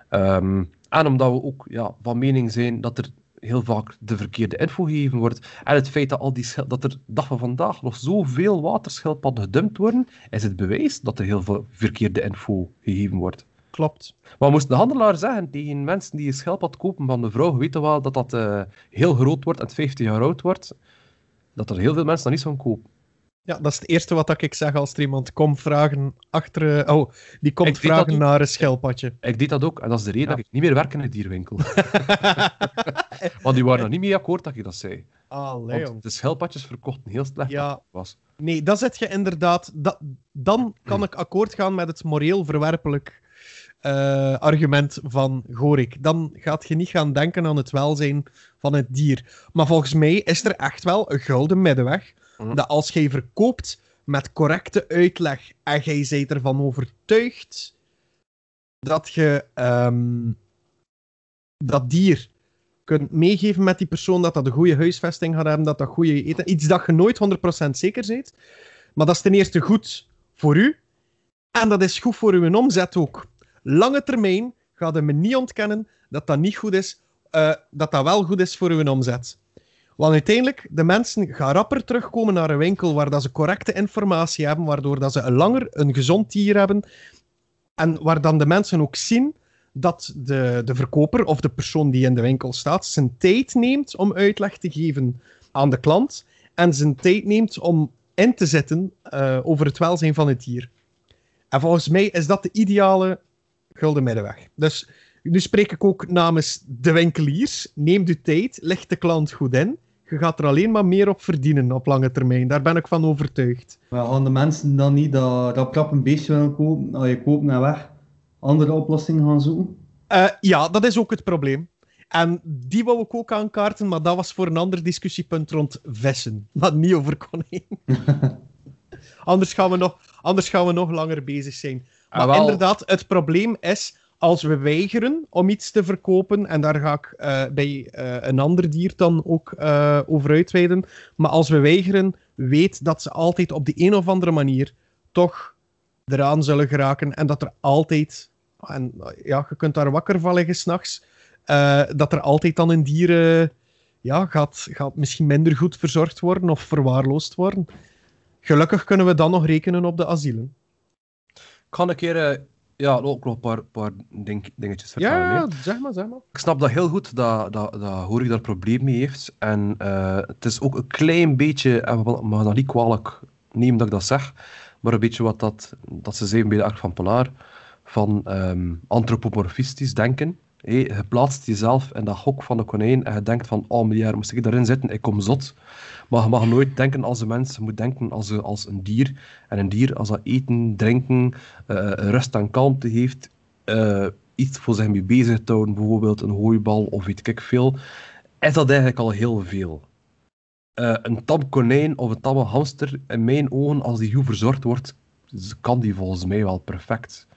Speaker 1: Ehm, en omdat we ook ja, van mening zijn dat er heel vaak de verkeerde info gegeven wordt. En het feit dat, al die dat er dag van vandaag nog zoveel waterschildpadden gedumpt worden, is het bewijs dat er heel veel verkeerde info gegeven wordt.
Speaker 2: Klopt.
Speaker 1: Maar moest de handelaar zeggen tegen mensen die een schelpad kopen van de vrouw, toch wel dat dat eh, heel groot wordt en 50 jaar oud wordt, dat er heel veel mensen dat niet van kopen.
Speaker 2: Ja, dat is het eerste wat ik zeg als er iemand komt vragen achter... eh, oh, die komt vragen naar een schelpadje.
Speaker 1: Ik deed dat ook, en dat is de reden
Speaker 2: Ja.
Speaker 1: dat ik niet meer werk in een dierwinkel. Want die waren er niet mee akkoord dat je dat zei.
Speaker 2: Allee,
Speaker 1: Want
Speaker 2: jong.
Speaker 1: de schelpadjes verkochten heel slecht
Speaker 2: Ja.
Speaker 1: was.
Speaker 2: Nee, dat zet je inderdaad... Dat, dan kan ik akkoord gaan met het moreel verwerpelijk eh, argument van Gorik. Dan gaat je niet gaan denken aan het welzijn van het dier. Maar volgens mij is er echt wel een gouden middenweg.
Speaker 1: Mhm.
Speaker 2: Dat als jij verkoopt met correcte uitleg en jij bent ervan overtuigd dat je ehm, dat dier kunt meegeven met die persoon, dat dat een goede huisvesting gaat hebben, dat dat goede eten... Iets dat je nooit 100% zeker bent. Maar dat is ten eerste goed voor u. En dat is goed voor uw omzet ook. Lange termijn gaat je me niet ontkennen dat dat niet goed is, eh, dat dat wel goed is voor uw omzet. Want uiteindelijk, de mensen gaan rapper terugkomen naar een winkel waar dat ze correcte informatie hebben, waardoor dat ze een langer een gezond dier hebben. En waar dan de mensen ook zien dat de, de verkoper of de persoon die in de winkel staat zijn tijd neemt om uitleg te geven aan de klant en zijn tijd neemt om in te zetten eh, over het welzijn van het dier. En volgens mij is dat de ideale gulden middenweg. Dus nu spreek ik ook namens de winkeliers. Neem de tijd, leg de klant goed in. Je gaat er alleen maar meer op verdienen op lange termijn. Daar ben ik van overtuigd.
Speaker 3: Maar gaan de mensen dan niet dat, dat krap een beestje willen kopen, als je koopt en weg, andere oplossingen gaan zoeken?
Speaker 2: Eh, ja, dat is ook het probleem. En die wou ik ook aankaarten, maar dat was voor een ander discussiepunt rond vissen. Maar niet over konijn. anders, gaan we nog, anders gaan we nog langer bezig zijn. Maar
Speaker 1: Ah, wel.
Speaker 2: inderdaad, het probleem is als we weigeren om iets te verkopen, en daar ga ik eh, bij eh, een ander dier dan ook eh, over uitweiden, maar als we weigeren, weet dat ze altijd op de een of andere manier toch eraan zullen geraken en dat er altijd, en ja, je kunt daar wakker van liggen s'nachts, dat er altijd dan een dier ja, gaat, gaat misschien minder goed verzorgd worden of verwaarloosd worden. Gelukkig kunnen we dan nog rekenen op de asielen.
Speaker 1: Ik ga een keer ja, ook nog een paar, paar ding, dingetjes vertellen. hè.
Speaker 2: Ja, zeg maar, zeg maar.
Speaker 1: Ik snap dat heel goed, dat, dat, dat Horik daar probleem mee heeft. En eh, het is ook een klein beetje, en we mag dat niet kwalijk nemen dat ik dat zeg, maar een beetje wat dat, dat ze zeiden bij de Ark van Polar, van ehm antropomorfistisch denken. Hé, je plaatst jezelf in dat hok van de konijn en je denkt van, oh miljard, moest ik daarin zitten, ik kom zot. Maar je mag nooit denken als een mens, je moet denken als, als een dier. En een dier, als dat eten, drinken, eh, rust en kalmte heeft, eh, iets voor zich mee bezig te houden, bijvoorbeeld een hooibal of weet ik veel, is dat eigenlijk al heel veel. Eh, een tam konijn of een tamme hamster, in mijn ogen, als die goed verzorgd wordt, kan die volgens mij wel perfect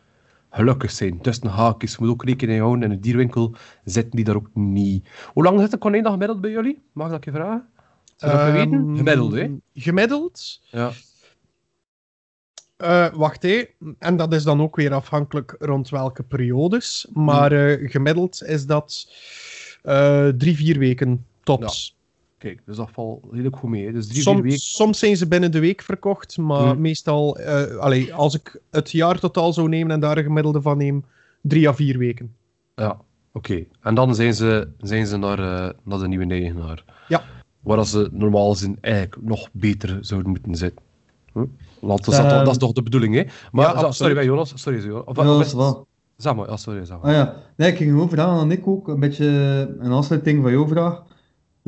Speaker 1: gelukkig zijn. Tussen haakjes, je moet ook rekening houden, in een dierwinkel zitten die daar ook niet. Hoe lang zit een konijn dan gemiddeld bij jullie? Mag ik dat je vragen? Zou dat
Speaker 2: Ehm,
Speaker 1: weten? Gemiddeld, hè?
Speaker 2: Gemiddeld?
Speaker 1: Ja.
Speaker 2: Eh, wacht, hé. En dat is dan ook weer afhankelijk rond welke periodes. Maar eh, gemiddeld is dat eh, drie, vier weken tops.
Speaker 1: Kijk, dus dat valt redelijk goed mee. hè. Dus drie,
Speaker 2: Som-
Speaker 1: weken.
Speaker 2: Soms zijn ze binnen de week verkocht, maar
Speaker 1: Hmm.
Speaker 2: meestal, eh, allee, als ik het jaar totaal zou nemen en daar een gemiddelde van neem, drie à vier weken.
Speaker 1: Ja, oké. En dan zijn ze, zijn ze naar, eh, naar de nieuwe eigenaar.
Speaker 2: Ja.
Speaker 1: Waar ze normaal gezien eigenlijk nog beter zouden moeten zitten. Hm? Want dat, is toch-
Speaker 3: Ehm.
Speaker 1: dat is toch de bedoeling, hè? Maar,
Speaker 2: Ja,
Speaker 1: zo- sorry, bij Jonas. Sorry, Jonas. Of,
Speaker 3: Ja,
Speaker 1: of
Speaker 3: dat
Speaker 1: is
Speaker 3: is
Speaker 1: het-
Speaker 3: wel.
Speaker 1: Zeg maar, ja, sorry, zeg maar.
Speaker 3: Ah ja, nee, ik ging gewoon vragen aan ik ook, een beetje een afsluiting van jouw vraag.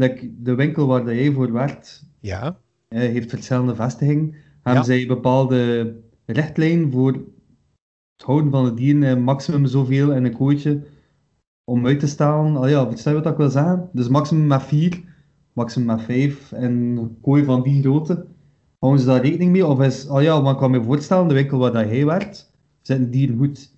Speaker 3: Like, de winkel waar dat jij voor werkt,
Speaker 2: Ja.
Speaker 3: heeft verschillende vestigingen. Hebben
Speaker 2: Ja.
Speaker 3: zij bepaalde richtlijnen voor het houden van de dieren, maximum zoveel in een kooitje, om uit te stalen? Ah ja, verstaan wat ik wil zeggen? Dus maximum met vier, maximum met vijf, en een kooi van die grootte. Houden ze daar rekening mee? Of is, ah ja, maar ik kan me voorstellen, de winkel waar dat jij werkt, zitten dieren goed.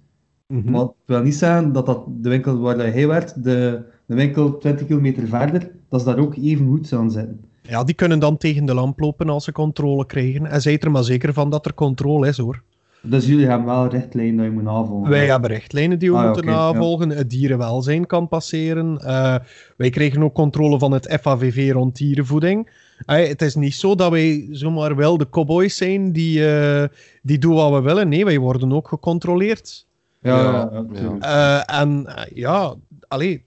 Speaker 2: Mhm.
Speaker 3: Maar het wil niet zeggen dat, dat de winkel waar hij werkt, de, de winkel 20 kilometer verder, dat ze daar ook even goed zou zitten.
Speaker 2: Ja, die kunnen dan tegen de lamp lopen als ze controle krijgen. En zijt er maar zeker van dat er controle is, hoor.
Speaker 3: Dus jullie hebben wel richtlijnen dat je moet navolgen.
Speaker 2: Wij hebben richtlijnen die we
Speaker 3: Ah,
Speaker 2: moeten
Speaker 3: ja.
Speaker 2: navolgen. Het dierenwelzijn kan passeren. Eh, wij kregen ook controle van het FAVV rond dierenvoeding. Eh, het is niet zo dat wij zomaar wel de cowboys zijn die, eh, die doen wat we willen. Nee, wij worden ook gecontroleerd.
Speaker 3: Ja, ja.
Speaker 2: Eh, en ja, allee,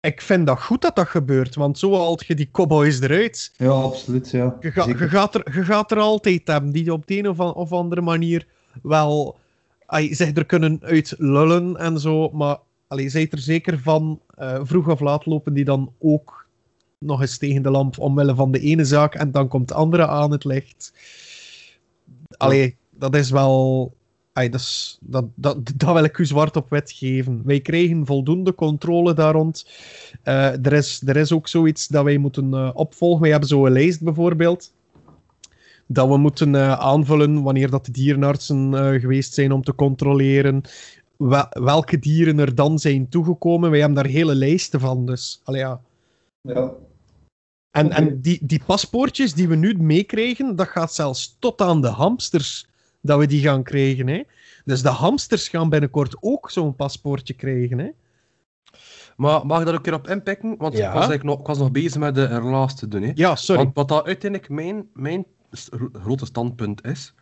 Speaker 2: ik vind dat goed dat dat gebeurt, want zo haalt je die cowboys eruit.
Speaker 3: Ja, absoluut, ja.
Speaker 2: Je, ga-
Speaker 3: Zeker.
Speaker 2: je, gaat er, je gaat er altijd hebben die op de een of, an- of andere manier wel ay, zich er kunnen uit lullen en zo. Maar allee, zijt er zeker van, eh, vroeg of laat lopen die dan ook nog eens tegen de lamp omwille van de ene zaak en dan komt de andere aan het licht. Allee, dat is wel. Ay, dat, dat, dat, dat wil ik u zwart op wit geven. Wij krijgen voldoende controle daar rond. Eh, er, is, er is ook zoiets dat wij moeten eh, opvolgen. Wij hebben zo'n lijst bijvoorbeeld. Dat we moeten eh, aanvullen wanneer dat de dierenartsen geweest zijn om te controleren wel- welke dieren er dan zijn toegekomen. Wij hebben daar hele lijsten van. Dus, allee, ja.
Speaker 3: Ja.
Speaker 2: En, en die, die paspoortjes die we nu meekrijgen, dat gaat zelfs tot aan de hamsters dat we die gaan krijgen. Hè? Dus de hamsters gaan binnenkort ook zo'n paspoortje krijgen. Hè?
Speaker 1: Maar mag ik daar ook een keer op inpikken? Want
Speaker 2: Ja.
Speaker 1: ik, was eigenlijk nog, ik was nog bezig met de relaas te doen. Hè.
Speaker 2: Ja, sorry.
Speaker 1: Want wat dat uiteindelijk mijn, mijn grote standpunt is,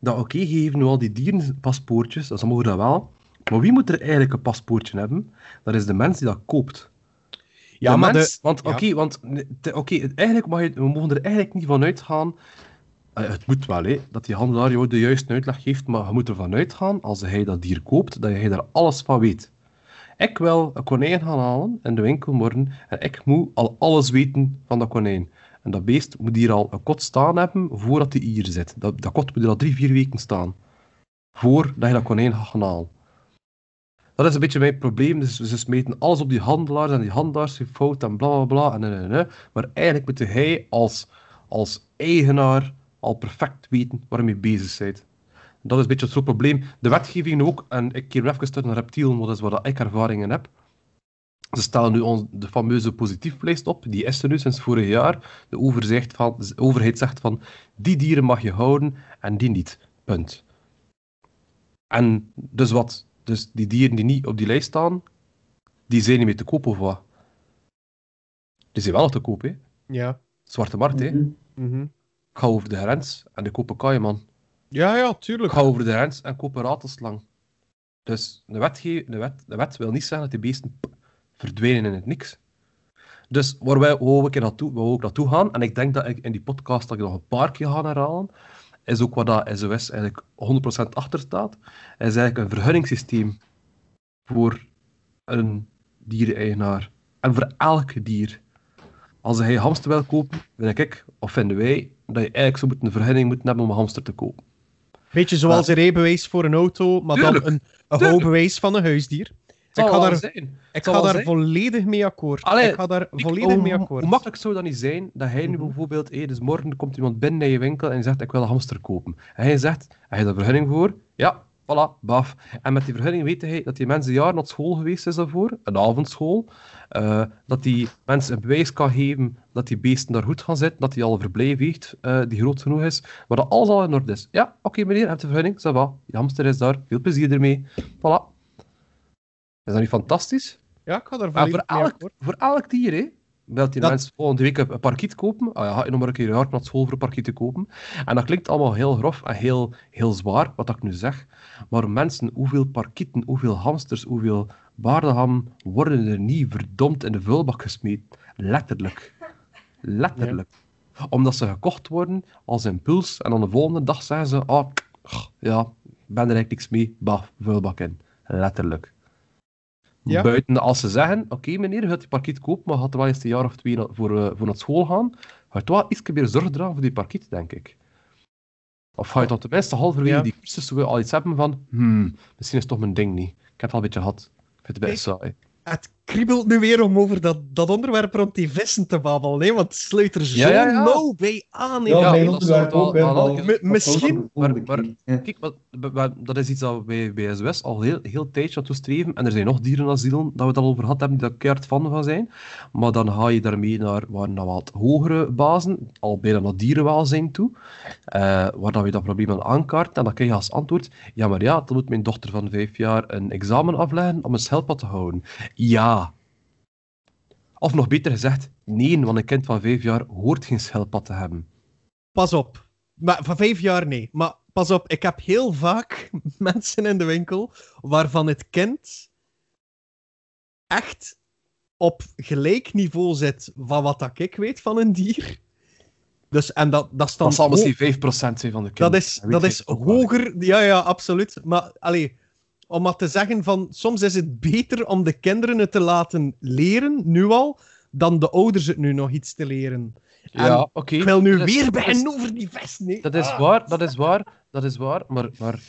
Speaker 1: dat oké, geeft nu al die dierenpaspoortjes, dat ze mogen dat wel, maar wie moet er eigenlijk een paspoortje hebben? Dat is de mens die dat koopt.
Speaker 2: ja,
Speaker 1: De
Speaker 2: maar
Speaker 1: mens,
Speaker 2: de,
Speaker 1: want
Speaker 2: ja.
Speaker 1: oké, want oké, eigenlijk mag je, we mogen er eigenlijk niet van uitgaan. Eh, het moet wel, hè, dat die handelaar jou de juiste uitleg geeft, maar je moet ervan uitgaan, als hij dat dier koopt, dat hij daar alles van weet. Ik wil een konijn gaan halen in de winkel morgen en ik moet al alles weten van dat konijn. En dat beest moet hier al een kot staan hebben voordat hij hier zit. Dat, dat kot moet er al drie, vier weken staan. Voordat je dat konijn gaat gaan halen. Dat is een beetje mijn probleem. Dus ze smeten alles op die handelaars en die handelaars zijn fout en bla bla bla. En, en, en. Maar eigenlijk moet hij als, als eigenaar al perfect weten waar je mee bezig bent. Dat is een beetje het groot probleem. De wetgeving ook, en ik keer even terug naar reptielen, want dat is waar ik ervaringen heb. Ze stellen nu ons de fameuze positieflijst op, die is er nu sinds vorig jaar. De overheid, van, de overheid zegt van, die dieren mag je houden en die niet. Punt. En dus wat? Dus die dieren die niet op die lijst staan, die zijn niet meer te koop of wat? Die zijn wel nog te koop, hè?
Speaker 2: Ja.
Speaker 1: Zwarte markt, hè?
Speaker 3: Mhm.
Speaker 1: Ik ga over de grens en ik koop een kaaieman.
Speaker 2: ja, ja,
Speaker 1: Ik
Speaker 2: tuurlijk.
Speaker 1: ga over de grens en koop een ratelslang. Dus de, wetge- de, wet, de wet wil niet zeggen dat die beesten verdwijnen in het niks. Dus waar wij ik er naartoe, ik naartoe gaan, en ik denk dat ik in die podcast dat ik nog een paar keer ga herhalen, is ook waar dat SOS eigenlijk 100% achter staat, is eigenlijk een vergunningssysteem voor een diereneigenaar. En voor elk dier. Als hij hamster wil kopen, vind ik, of vinden wij, dat je eigenlijk zo moet een vergunning moeten hebben om een hamster te kopen.
Speaker 2: Beetje zoals een rijbewijs voor een auto, maar
Speaker 1: Tuurlijk,
Speaker 2: dan een, een houdbewijs van een huisdier. Ik ga daar,
Speaker 1: zijn.
Speaker 2: ik ga daar
Speaker 1: zijn.
Speaker 2: volledig mee akkoord.
Speaker 1: Allee,
Speaker 2: ik ga daar
Speaker 1: Ik-
Speaker 2: volledig
Speaker 1: hoe,
Speaker 2: mee akkoord.
Speaker 1: hoe makkelijk zou dat niet zijn dat hij nu
Speaker 2: Mhm.
Speaker 1: bijvoorbeeld, dus morgen komt iemand binnen in je winkel en zegt ik wil een hamster kopen. En hij zegt, heb je daar vergunning voor? Ja, voilà, baf. En met die vergunning weet hij dat die mensen jaren naar school geweest is daarvoor, een avondschool, eh, dat die mensen een bewijs kan geven dat die beesten daar goed gaan zitten, dat hij al verblijf heeft eh, die groot genoeg is, maar dat alles al in orde is. Ja, oké meneer, je hebt de vergunning, ça va. Je hamster is daar, veel plezier ermee. Voilà. Is dat niet fantastisch?
Speaker 2: Ja, ik ga daar volledig
Speaker 1: voor elk, voor elk dier, hè. Wilt die
Speaker 2: Dat-
Speaker 1: mensen volgende week een een parkiet kopen? Ah, ja, ga je nog maar een keer hard naar school voor een parkiet te kopen. En dat klinkt allemaal heel grof en heel, heel zwaar, wat ik nu zeg. Maar mensen, hoeveel parkieten, hoeveel hamsters, hoeveel baardenham worden er niet verdomd in de vuilbak gesmeten? Letterlijk. Letterlijk. Omdat ze gekocht worden als impuls en dan de volgende dag zeggen ze, ah, ja, ben er eigenlijk niks mee, bah, vuilbak in. Letterlijk.
Speaker 2: Ja.
Speaker 1: Buiten als ze zeggen, oké meneer, je gaat die parkiet kopen, maar gaat er wel eens een jaar of twee voor, eh, voor naar school gaan, ga je wel iets meer zorg dragen voor die parkiet, denk ik. Of ga je dan tenminste halverwege
Speaker 2: Ja.
Speaker 1: die cursus al iets hebben van, hmm, misschien is het toch mijn ding niet. Ik heb het al een beetje gehad. Ik vind het een beetje saai.
Speaker 2: Het kriebelt nu weer om over dat, dat onderwerp rond die vissen te babbelen, hè, want het sluit er zo
Speaker 1: Ja, ja, ja.
Speaker 2: nauw bij aan.
Speaker 3: Ja,
Speaker 1: Ja,
Speaker 3: mijn onderwerp ook,
Speaker 1: wel-
Speaker 2: misschien-
Speaker 1: maar-. Kijk, dat is iets dat we bij, bij SOS al heel, heel tijdje naartoe streven. En er zijn nog dierenasielen dat we het al over gehad hebben, die daar keihard van van zijn. Maar dan ga je daarmee naar, waar, naar wat hogere bazen, al bijna naar dierenwelzijn toe, eh, waar dat we dat probleem aan aankaarten. En dan krijg je als antwoord, ja, maar ja, dan moet mijn dochter van vijf jaar een examen afleggen om een schelpad te houden. Ja. Of nog beter gezegd, nee, want een kind van vijf jaar hoort geen schelpad te hebben.
Speaker 2: Pas op. Maar van vijf jaar nee. Maar pas op, ik heb heel vaak mensen in de winkel waarvan het kind echt op gelijk niveau zit van wat dat ik weet van een dier. Dus, en dat, dat is dan
Speaker 1: Dat zal
Speaker 2: ho-
Speaker 1: misschien 5% zijn van de kinderen.
Speaker 2: dat is, dat is hoger. Ja, ja, absoluut. Maar allee, om maar te zeggen van soms is het beter om de kinderen het te laten leren, nu al, dan de ouders het nu nog iets te leren. En
Speaker 1: Ja, oké.
Speaker 2: Ik wil nu
Speaker 1: Dat
Speaker 2: weer beginnen over die vest. Nee.
Speaker 1: Dat is
Speaker 2: Ah.
Speaker 1: waar, dat is waar, dat is waar. Maar, maar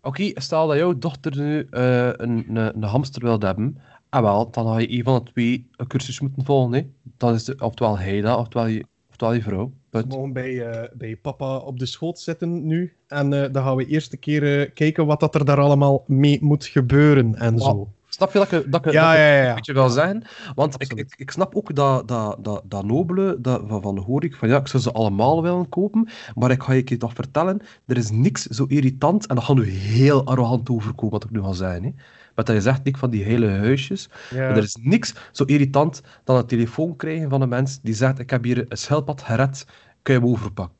Speaker 1: oké, stel dat jouw dochter nu eh, een, een, een hamster wil hebben. En wel, dan ga je een van de twee een cursus moeten volgen. Hè. Dat is de, oftewel hij dat, oftewel je, oftewel je vrouw. Punt.
Speaker 2: mogen bij, eh, bij papa op de schoot zitten nu. En eh, dan gaan we eerst een keer eh, kijken wat dat er daar allemaal mee moet gebeuren en zo.
Speaker 1: Snap je dat ik, dat ik,
Speaker 2: Ja,
Speaker 1: dat
Speaker 2: ja, ja.
Speaker 1: een beetje wil zeggen? Want ik, ik, ik snap ook dat, dat, dat, dat nobele dat, van, van hoor ik van ja, ik zou ze allemaal willen kopen, maar ik ga je je toch vertellen, er is niks zo irritant, en dat gaat nu heel arrogant overkomen wat ik nu ga zeggen. Hè. Dat je zegt, Nick, van die hele huisjes,
Speaker 2: Ja.
Speaker 1: maar er is niks zo irritant dan een telefoon krijgen van een mens die zegt, ik heb hier een schelpad gered, kun je hem overpakken?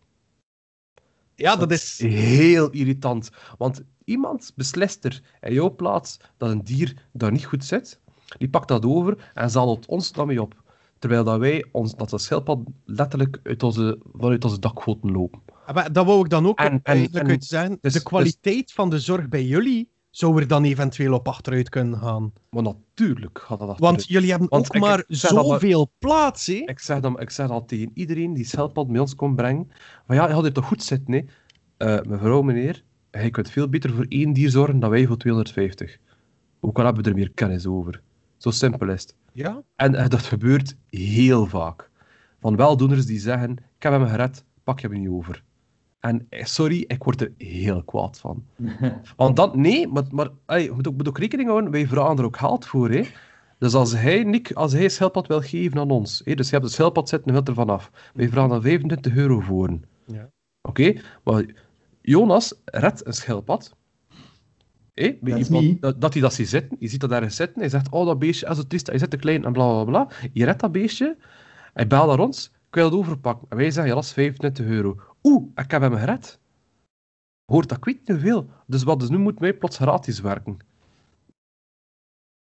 Speaker 2: ja, dat is...
Speaker 1: Heel irritant. Want iemand beslist er in jouw plaats dat een dier daar niet goed zit. Die pakt dat over en zadelt ons dan mee op. Terwijl dat wij ons, dat schildpad letterlijk uit onze, vanuit onze dakgoten lopen.
Speaker 2: Ah, Maar dat wou ik dan ook
Speaker 1: En- en-
Speaker 2: uit zijn.
Speaker 1: dus-
Speaker 2: de kwaliteit van de zorg bij jullie zou er dan eventueel op achteruit kunnen gaan.
Speaker 1: Maar natuurlijk gaat dat
Speaker 2: Want
Speaker 1: achteruit.
Speaker 2: jullie hebben
Speaker 1: Want
Speaker 2: ook
Speaker 1: ik-
Speaker 2: maar
Speaker 1: dat maar-
Speaker 2: zoveel plaats, hè?
Speaker 1: Ik zeg, dan, ik zeg al tegen iedereen die schelpad bij ons komt brengen. Maar ja, je had hier toch goed zitten, hè? Eh, mevrouw, meneer, hij kunt veel beter voor één dier zorgen dan wij voor 250. Ook al hebben we er meer kennis over. Zo simpel is het.
Speaker 2: Ja?
Speaker 1: En eh, dat gebeurt heel vaak. Van weldoeners die zeggen, ik heb hem gered, pak je hem niet over. En eh, sorry, ik word er heel kwaad van. Want dan, nee, maar, maar ey, je moet ook, moet ook rekening houden, wij vragen er ook geld voor. Hè. Dus als hij, Nick, als hij schildpad wil geven aan ons, hè, dus je hebt het schildpad zitten, je wilt er vanaf. Wij vragen dan 25 euro voor.
Speaker 2: Ja.
Speaker 1: Oké, maar Jonas redt een schildpad. Hé, bij
Speaker 3: Dat is
Speaker 1: iemand- dat, dat hij dat ziet zitten, je ziet dat ergens zitten, hij zegt, oh dat beestje is zo triest, hij zit te klein en bla bla bla. Je redt dat beestje, hij belt naar ons, ik wil het overpakken. En wij zeggen, ja dat is 25 euro. Oeh, ik heb hem gered. Hoort dat, ik weet niet veel. Dus wat, dus nu moeten wij plots gratis werken.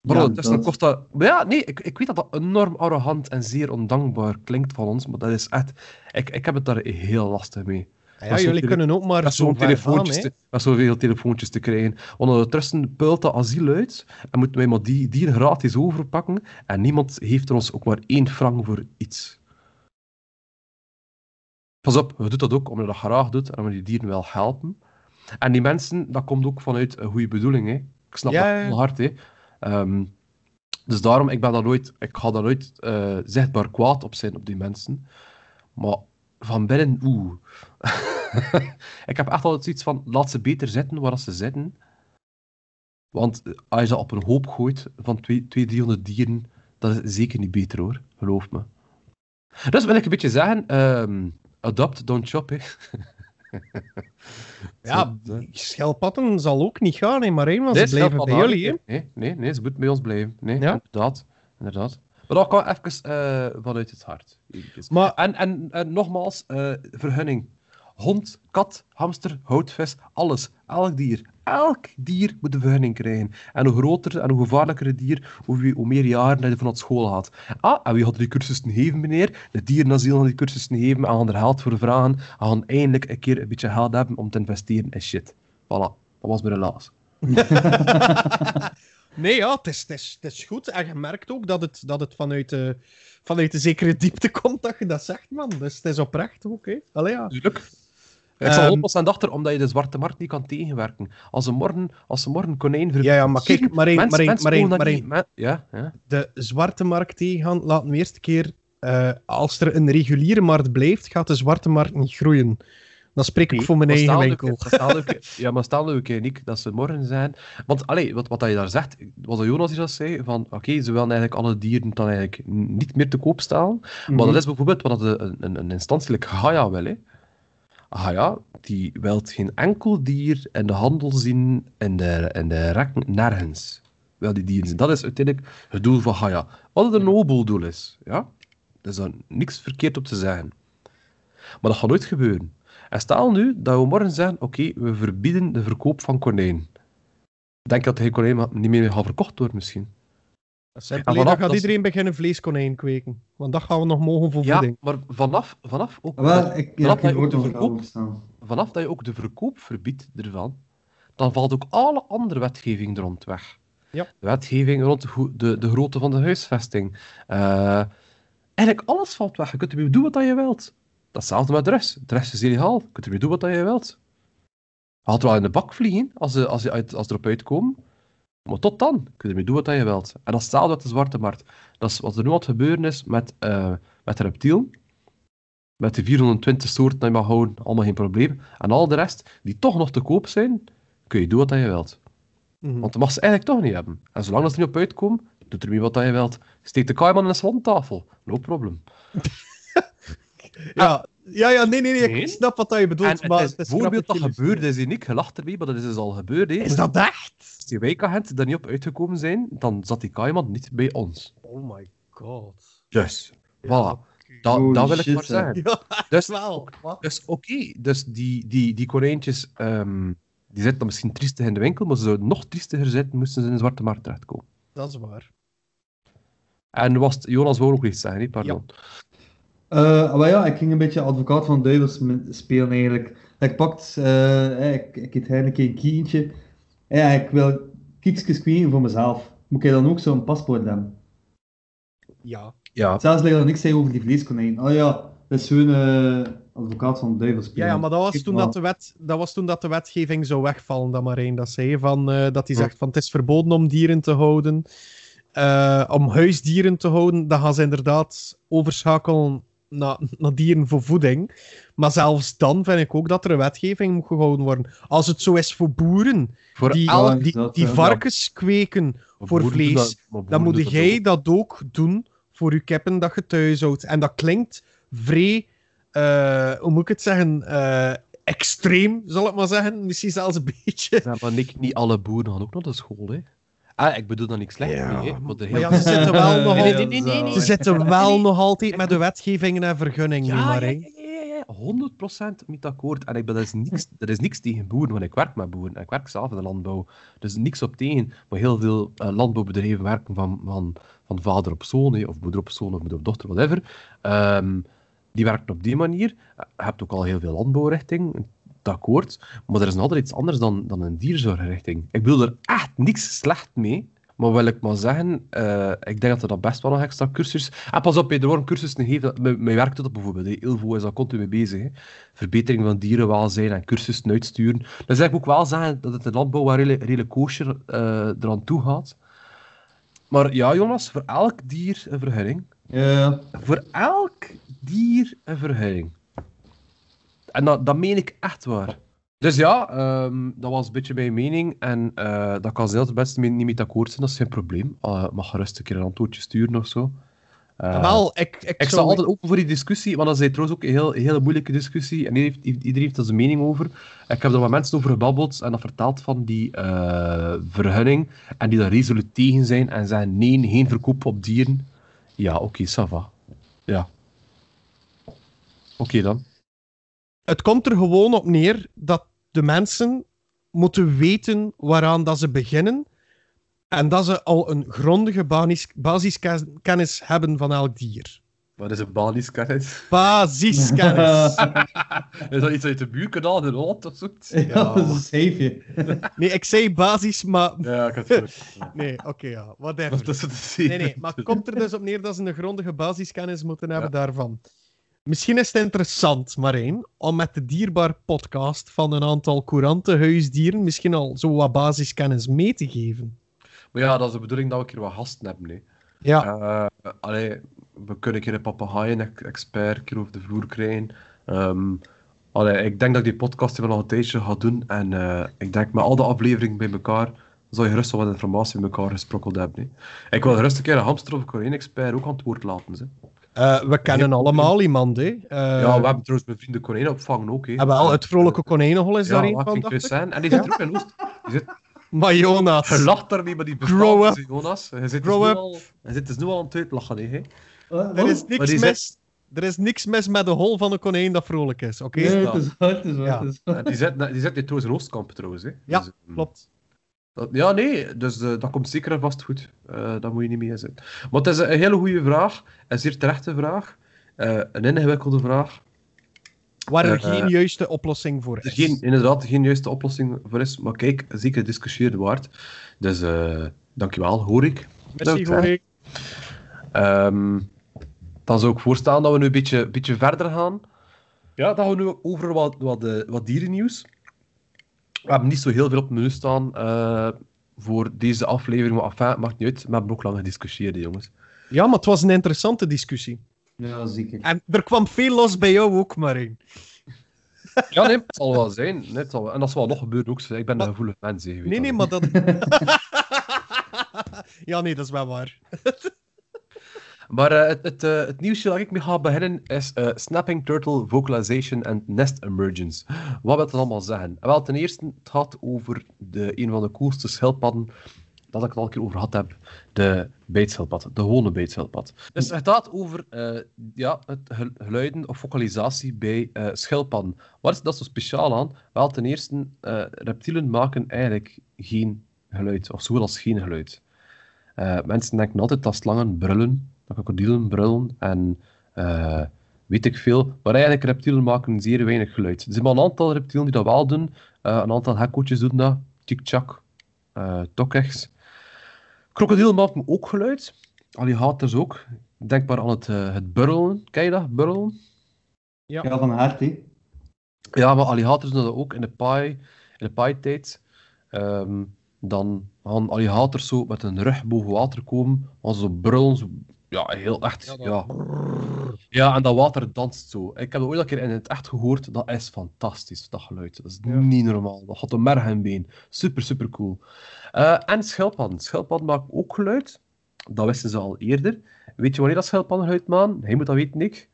Speaker 1: Maar
Speaker 3: Ja,
Speaker 1: ondertussen
Speaker 3: dat-
Speaker 1: kost dat... Maar ja, nee, ik, ik weet dat dat enorm arrogant en zeer ondankbaar klinkt van ons, maar dat is echt... Ik, ik heb het daar heel lastig mee.
Speaker 2: Ja, jullie kunnen ook maar
Speaker 1: zo'n telefoontjes, te, met zoveel telefoontjes te krijgen. Ondertussen puilt dat asiel uit en moeten wij maar die dieren gratis overpakken en niemand heeft er ons ook maar één frank voor iets. Pas op, we doen dat ook omdat je dat graag doet en omdat je die dieren wil helpen. En die mensen, dat komt ook vanuit een goede bedoeling. Hè. Ik snap
Speaker 2: Ja,
Speaker 1: dat heel hard. Hè. Ehm, dus daarom, ik, ben daar nooit, ik ga daar nooit eh, zichtbaar kwaad op zijn op die mensen. Maar van binnen, oeh. ik heb echt altijd zoiets van, laat ze beter zitten waar ze zitten. Want eh, als je ze op een hoop gooit van 200, 300 dieren, dat is zeker niet beter hoor, geloof me. Dus wil ik een beetje zeggen, ehm, adopt, don't shop. Hè.
Speaker 2: Ja, schelpatten zal ook niet gaan, hè, maar één, want
Speaker 1: Nee,
Speaker 2: ze blijven bij jullie, hè.
Speaker 1: Nee, nee, nee, ze moet bij ons blijven. Nee,
Speaker 2: Ja?
Speaker 1: inderdaad. inderdaad. Maar dat kan even eh, vanuit het hart.
Speaker 2: Maar
Speaker 1: En, en, en nogmaals, eh, vergunning. Hond, kat, hamster, houtvis, alles. Elk dier. Elk dier moet een vergunning krijgen. En hoe groter en hoe gevaarlijker het dier, hoe, hoe meer jaren dat je vanuit school gaat. Ah, en wie had die cursussen geven, meneer? De dierenasiel had die cursussen geven en gaan er geld voor vragen. En gaan eindelijk een keer een beetje geld hebben om te investeren in shit. Voilà, dat was mijn relaas.
Speaker 2: nee, ja, het is, het, is, het is goed. En je merkt ook dat het, dat het vanuit, de, vanuit de zekere diepte komt dat je dat zegt, man. Dus het is oprecht ook, hè. Allee, ja.
Speaker 1: Tuurlijk. Ik
Speaker 2: Ehm,
Speaker 1: 100% achter, omdat je de zwarte markt niet kan tegenwerken. Als ze morgen, als ze morgen konijn ver...
Speaker 2: Ja, ja, maar kijk, maar één, maar één, maar één,
Speaker 1: Ja, ja.
Speaker 2: De zwarte markt tegengaan, laten we eerst een keer... eh, als er een reguliere markt blijft, gaat de zwarte markt niet groeien. Dan spreek ik
Speaker 1: Nee,
Speaker 2: voor mijn eigen winkel.
Speaker 1: ja, maar stel nu Nick, dat ze morgen zijn... Want, allee, wat, wat dat je daar zegt, was dat Jonas die dat zei, van, oké, ze willen eigenlijk alle dieren dan eigenlijk niet meer te koop stellen. Maar
Speaker 3: Mhm.
Speaker 1: dat is bijvoorbeeld wat een, een, een instantie like Gaia wil, hè. Gaia, die wil geen enkel dier in de handel zien, in de, in de rekken, nergens. Wil die dieren zien. Dat is uiteindelijk het doel van Gaia. Wat het een nobel doel is, ja. Er is daar niks verkeerd op te zeggen. Maar dat gaat nooit gebeuren. En stel nu dat we morgen zeggen, oké, we verbieden de verkoop van konijn. Denk dat geen konijn niet meer gaat verkocht worden misschien. En
Speaker 2: dan
Speaker 1: vanaf
Speaker 2: gaat
Speaker 1: dat-
Speaker 2: iedereen beginnen vleeskonijn kweken. Want dat gaan we nog mogen voor
Speaker 1: Ja, maar vanaf, vanaf ook...
Speaker 3: Ah, wel, ik
Speaker 1: vanaf dat je ook de verkoop vanaf dat je ook de verkoop verbiedt ervan, dan valt ook alle andere wetgeving er rond weg.
Speaker 2: Ja.
Speaker 1: De wetgeving rond de, de, de grootte van de huisvesting. Eh, eigenlijk alles valt weg. Je kunt ermee doen wat je wilt. Dat is hetzelfde met drugs. Drugs is illegaal. Je kunt ermee doen wat je wilt. Je gaat wel in de bak vliegen als ze, als ze, uit, als ze erop uitkomen. Maar tot dan kun je ermee doen wat je wilt. En dat is hetzelfde met de zwarte markt. Dat is wat er nu aan het gebeuren is met, eh met de reptiel. Met de 420 soorten die je mag houden, allemaal geen probleem. En al de rest, die toch nog te koop zijn, kun je doen wat je wilt.
Speaker 2: Mhm.
Speaker 1: Want je mag ze eigenlijk toch niet hebben. En zolang dat ze er niet op uitkomen, doe ermee wat je wilt. Steek de kaiman in een salontafel. No problem.
Speaker 2: ja, ja, ja, nee, nee, nee,
Speaker 1: Nee.
Speaker 2: ik snap wat dat je bedoelt.
Speaker 1: en
Speaker 2: maar
Speaker 1: het, is,
Speaker 2: het is
Speaker 1: voorbeeld dat gebeurde is uniek. Je lacht erbij, maar dat is dus al gebeurd. hè.
Speaker 2: Is dat echt?
Speaker 1: Als die wijkagenten daar niet op uitgekomen zijn, dan zat die kaiman niet bij ons.
Speaker 2: Oh my god.
Speaker 1: Dus, voilà. Dat, wil ik maar zeggen.
Speaker 2: Ja,
Speaker 1: Dus,
Speaker 2: wel.
Speaker 1: Dus oké, dus die, die, die konijntjes, ehm, die zitten dan misschien triestig in de winkel, maar ze zouden nog triestiger zitten moesten ze in de zwarte markt terechtkomen.
Speaker 2: Dat is waar.
Speaker 1: En was het- Jonas wou ook iets zeggen, hè? pardon.
Speaker 3: Eh, maar ja, ik ging een beetje advocaat van duivels spelen eigenlijk. Ik pakt, eh, ik, ik heb eigenlijk een kientje. Ja, ik wil kiekjes kweken voor mezelf. Moet ik dan ook zo'n paspoort hebben?
Speaker 2: Ja.
Speaker 1: Ja.
Speaker 3: Zelfs dat ik niks zei over die vleeskonijn. Oh ja, dat is zo'n eh, advocaat van duivels
Speaker 2: Ja,
Speaker 3: spelen.
Speaker 2: ja, maar dat was, toen
Speaker 3: maar.
Speaker 2: dat, de wet, dat was toen dat de wetgeving zou wegvallen, dat Marijn dat zei. Van, eh, dat hij zegt van het is verboden om dieren te houden. eh, om huisdieren te houden, dan gaan ze inderdaad overschakelen naar, naar dieren voor voeding. Maar zelfs dan vind ik ook dat er een wetgeving moet gehouden worden. Als het zo is voor boeren
Speaker 1: Voor
Speaker 2: die, die,
Speaker 3: dat,
Speaker 2: die
Speaker 3: ja.
Speaker 2: varkens kweken voor vlees,
Speaker 1: dat-
Speaker 2: dan moet
Speaker 1: dat
Speaker 2: jij
Speaker 1: ook.
Speaker 2: dat ook doen voor je kippen dat je thuis houdt. En dat klinkt vrij, eh, hoe moet ik het zeggen, eh, extreem, zal ik maar zeggen. Misschien zelfs een beetje.
Speaker 1: Ja, maar niet, niet alle boeren gaan ook naar de school, hè. Ah, ik bedoel daar niks slecht
Speaker 2: Ja,
Speaker 1: mee, hè. Maar, de
Speaker 2: Maar ja,
Speaker 1: hele-
Speaker 2: ze zitten wel nog,
Speaker 1: Nee,
Speaker 2: al-
Speaker 1: nee, nee, nee, nee.
Speaker 2: ze zitten wel
Speaker 1: Nee.
Speaker 2: nog altijd met de wetgevingen en vergunningen,
Speaker 1: Ja,
Speaker 2: maar. hè.
Speaker 1: ja, ja, ja, ja, 100% met akkoord. En ik ben, er, is niks, er is niks tegen boeren, want ik werk met boeren. Ik werk zelf in de landbouw. Dus niks op tegen. Maar heel veel eh, landbouwbedrijven werken van, van, van vader op zoon, of moeder op zoon, of moeder op dochter, whatever. Ehm, die werken op die manier. Eh, Je hebt ook al heel veel landbouwrichting, akkoord. Maar er is nog altijd iets anders dan, dan een dierzorgrichting. Ik bedoel er echt niks slecht mee. Maar wil ik maar zeggen, eh, ik denk dat er dat best wel nog extra cursus... En pas op, er worden cursussen gegeven. Mijn, mijn werk doet dat bijvoorbeeld. hè. Ilvo is daar continu mee bezig. Hè. Verbetering van dierenwelzijn en cursussen uitsturen. Dan zeg ik ook wel zeggen dat het in landbouw wel redelijk, redelijk kosher eh, eraan toe gaat. Maar ja, Jonas, voor elk dier een vergunning.
Speaker 3: Ja,
Speaker 1: Voor elk dier een vergunning. En dat, dat meen ik echt waar. Dus ja, ehm, dat was een beetje mijn mening. En eh, dat kan zelfs het beste mee- niet mee akkoord zijn, dat is geen probleem. Uh, mag gerust een keer een antwoordje sturen of zo. Eh,
Speaker 2: wel, ik, ik,
Speaker 1: ik sta
Speaker 2: zou-
Speaker 1: altijd open voor die discussie, want dat is trouwens ook een heel, hele moeilijke discussie. En iedereen heeft, iedereen heeft daar zijn mening over. Ik heb er met mensen over gebabbeld en dat verteld van die eh, vergunning. En die daar resoluut tegen zijn en zeggen: nee, geen verkoop op dieren. Ja, oké, ça va. Ja. Oké dan.
Speaker 2: Het komt er gewoon op neer dat de mensen moeten weten waaraan dat ze beginnen. En dat ze al een grondige basis, basiskennis hebben van elk dier.
Speaker 1: Wat is een baliskennis?
Speaker 2: Basiskennis.
Speaker 1: is dat iets uit de buurkanaal in Holland of zoiets?
Speaker 3: ja, dat is een zeefje.
Speaker 2: Nee, ik zei basis, maar...
Speaker 1: Ja, ik had het
Speaker 2: Nee, oké, ja,
Speaker 1: Wat
Speaker 2: whatever. Nee, nee, maar het komt er dus op neer dat ze een grondige basiskennis moeten hebben daarvan. Misschien is het interessant, Marijn, om met de Dierbaar podcast van een aantal courante huisdieren misschien al zo wat basiskennis mee te geven.
Speaker 1: Maar ja, dat is de bedoeling dat we een keer wat gasten hebben. Hè.
Speaker 2: Ja,
Speaker 1: Eh, allee, we kunnen een keer een papegaaien-expert een keer over de vloer krijgen. Ehm, allee, ik denk dat ik die podcast wel nog een tijdje ga doen. En eh, ik denk met al de afleveringen bij elkaar, zou je gerust wel wat informatie bij elkaar gesprokkeld hebben. Hè. Ik wil gerust een keer een hamster of een expert ook aan het woord laten. Hè.
Speaker 2: Eh, we kennen allemaal iemand, hè. Eh,
Speaker 1: ja, we hebben trouwens mijn vrienden konijnen opvangen ook. Hè.
Speaker 2: en wel, het vrolijke konijnenhol is daar
Speaker 1: ja,
Speaker 2: een
Speaker 1: wat
Speaker 2: van, dacht
Speaker 1: zijn. En die zit er ook in Oost. Die zit,
Speaker 2: Maar Jonas,
Speaker 1: je lacht daarmee, maar die
Speaker 2: Grow
Speaker 1: bestaat
Speaker 2: up.
Speaker 1: dus, Jonas. Je zit,
Speaker 2: Grow
Speaker 1: dus nu
Speaker 2: up.
Speaker 1: al, je zit dus nu al aan het uitlachen. Hè.
Speaker 3: Eh,
Speaker 2: er is niks mis... Er is niks mis met de hol van een konijn dat vrolijk is, oké?
Speaker 3: Nee, het is waar, het is waar.
Speaker 2: Ja.
Speaker 3: het is waar.
Speaker 1: En die zit, die zit in trouwens in Oostkamp trouwens. Hè.
Speaker 2: Ja,
Speaker 1: Dus, ehm,
Speaker 2: Klopt.
Speaker 1: Dat- ja, nee, dus eh, dat komt zeker en vast goed. Eh daar moet je niet mee zijn. Maar het is een hele goede vraag, een zeer terechte vraag, Eh, een ingewikkelde vraag.
Speaker 2: Waar er geen juiste oplossing voor
Speaker 1: Er
Speaker 2: is.
Speaker 1: geen, inderdaad geen juiste oplossing voor is, maar kijk, zeker discussiëren waard. Dus eh dankjewel, hoor ik.
Speaker 2: Merci,
Speaker 1: Zou
Speaker 2: hoor
Speaker 1: ik. Ehm, dan zou ik voorstellen dat we nu een beetje, beetje verder gaan. Ja, dan gaan we nu over wat, wat, wat dierennieuws. We hebben niet zo heel veel op het menu staan eh, voor deze aflevering, maar enfin, maakt niet uit. We hebben ook lang gediscussieerd, hè, jongens.
Speaker 2: Ja, maar het was een interessante discussie.
Speaker 3: Ja, zeker.
Speaker 2: En er kwam veel los bij jou ook, Marijn.
Speaker 1: Ja, nee, het zal wel zijn. Nee, zal wel- En dat zal wel nog gebeuren ook. Ik ben een gevoelig mens, hè,
Speaker 2: Nee, nee, maar dat... ja, nee, dat is wel waar.
Speaker 1: Maar eh, het, het, eh, het nieuwsje dat ik mee ga beginnen is eh, Snapping Turtle Vocalization and Nest Emergence. Wat wil dat allemaal zeggen? Wel, ten eerste, het gaat over de, een van de coolste schildpadden dat ik het al een keer over gehad heb. De beetschildpad, de gewone beetschildpad. Dus het gaat over ja, het gel- geluiden of vocalisatie bij schildpadden. Wat is dat zo speciaal aan? Wel, ten eerste, reptielen maken eigenlijk geen geluid, of zo goed als geen geluid. Mensen denken altijd dat slangen brullen, krokodillen brullen en eh, weet ik veel. Maar eigenlijk, reptielen maken zeer weinig geluid. Er zijn maar een aantal reptielen die dat wel doen. Eh, een aantal gekkootjes doen dat. Tik-chak, uh, tokechts. Krokodillen maken ook geluid. Alligators ook. Denk maar aan het, eh, het burrelen. Ken je dat, burrelen?
Speaker 3: Ja, van hart, hè.
Speaker 1: Ja, maar alligators doen dat ook in de paai, in de paaitijd. Ehm, dan gaan alligators zo met hun rug boven water komen, als ze zo brullen, zo, ja, heel echt, ja. Ja, en dat water danst zo. Ik heb het ooit een keer in het echt gehoord, dat is fantastisch, dat geluid. Dat is
Speaker 2: Ja.
Speaker 1: niet normaal, dat gaat de merg en been. Super, super cool. Eh, en schildpadden. Schildpadden maken ook geluid. Dat wisten ze al eerder. Weet je wanneer dat schildpadden geluid maken? Hij moet dat weten, Nick.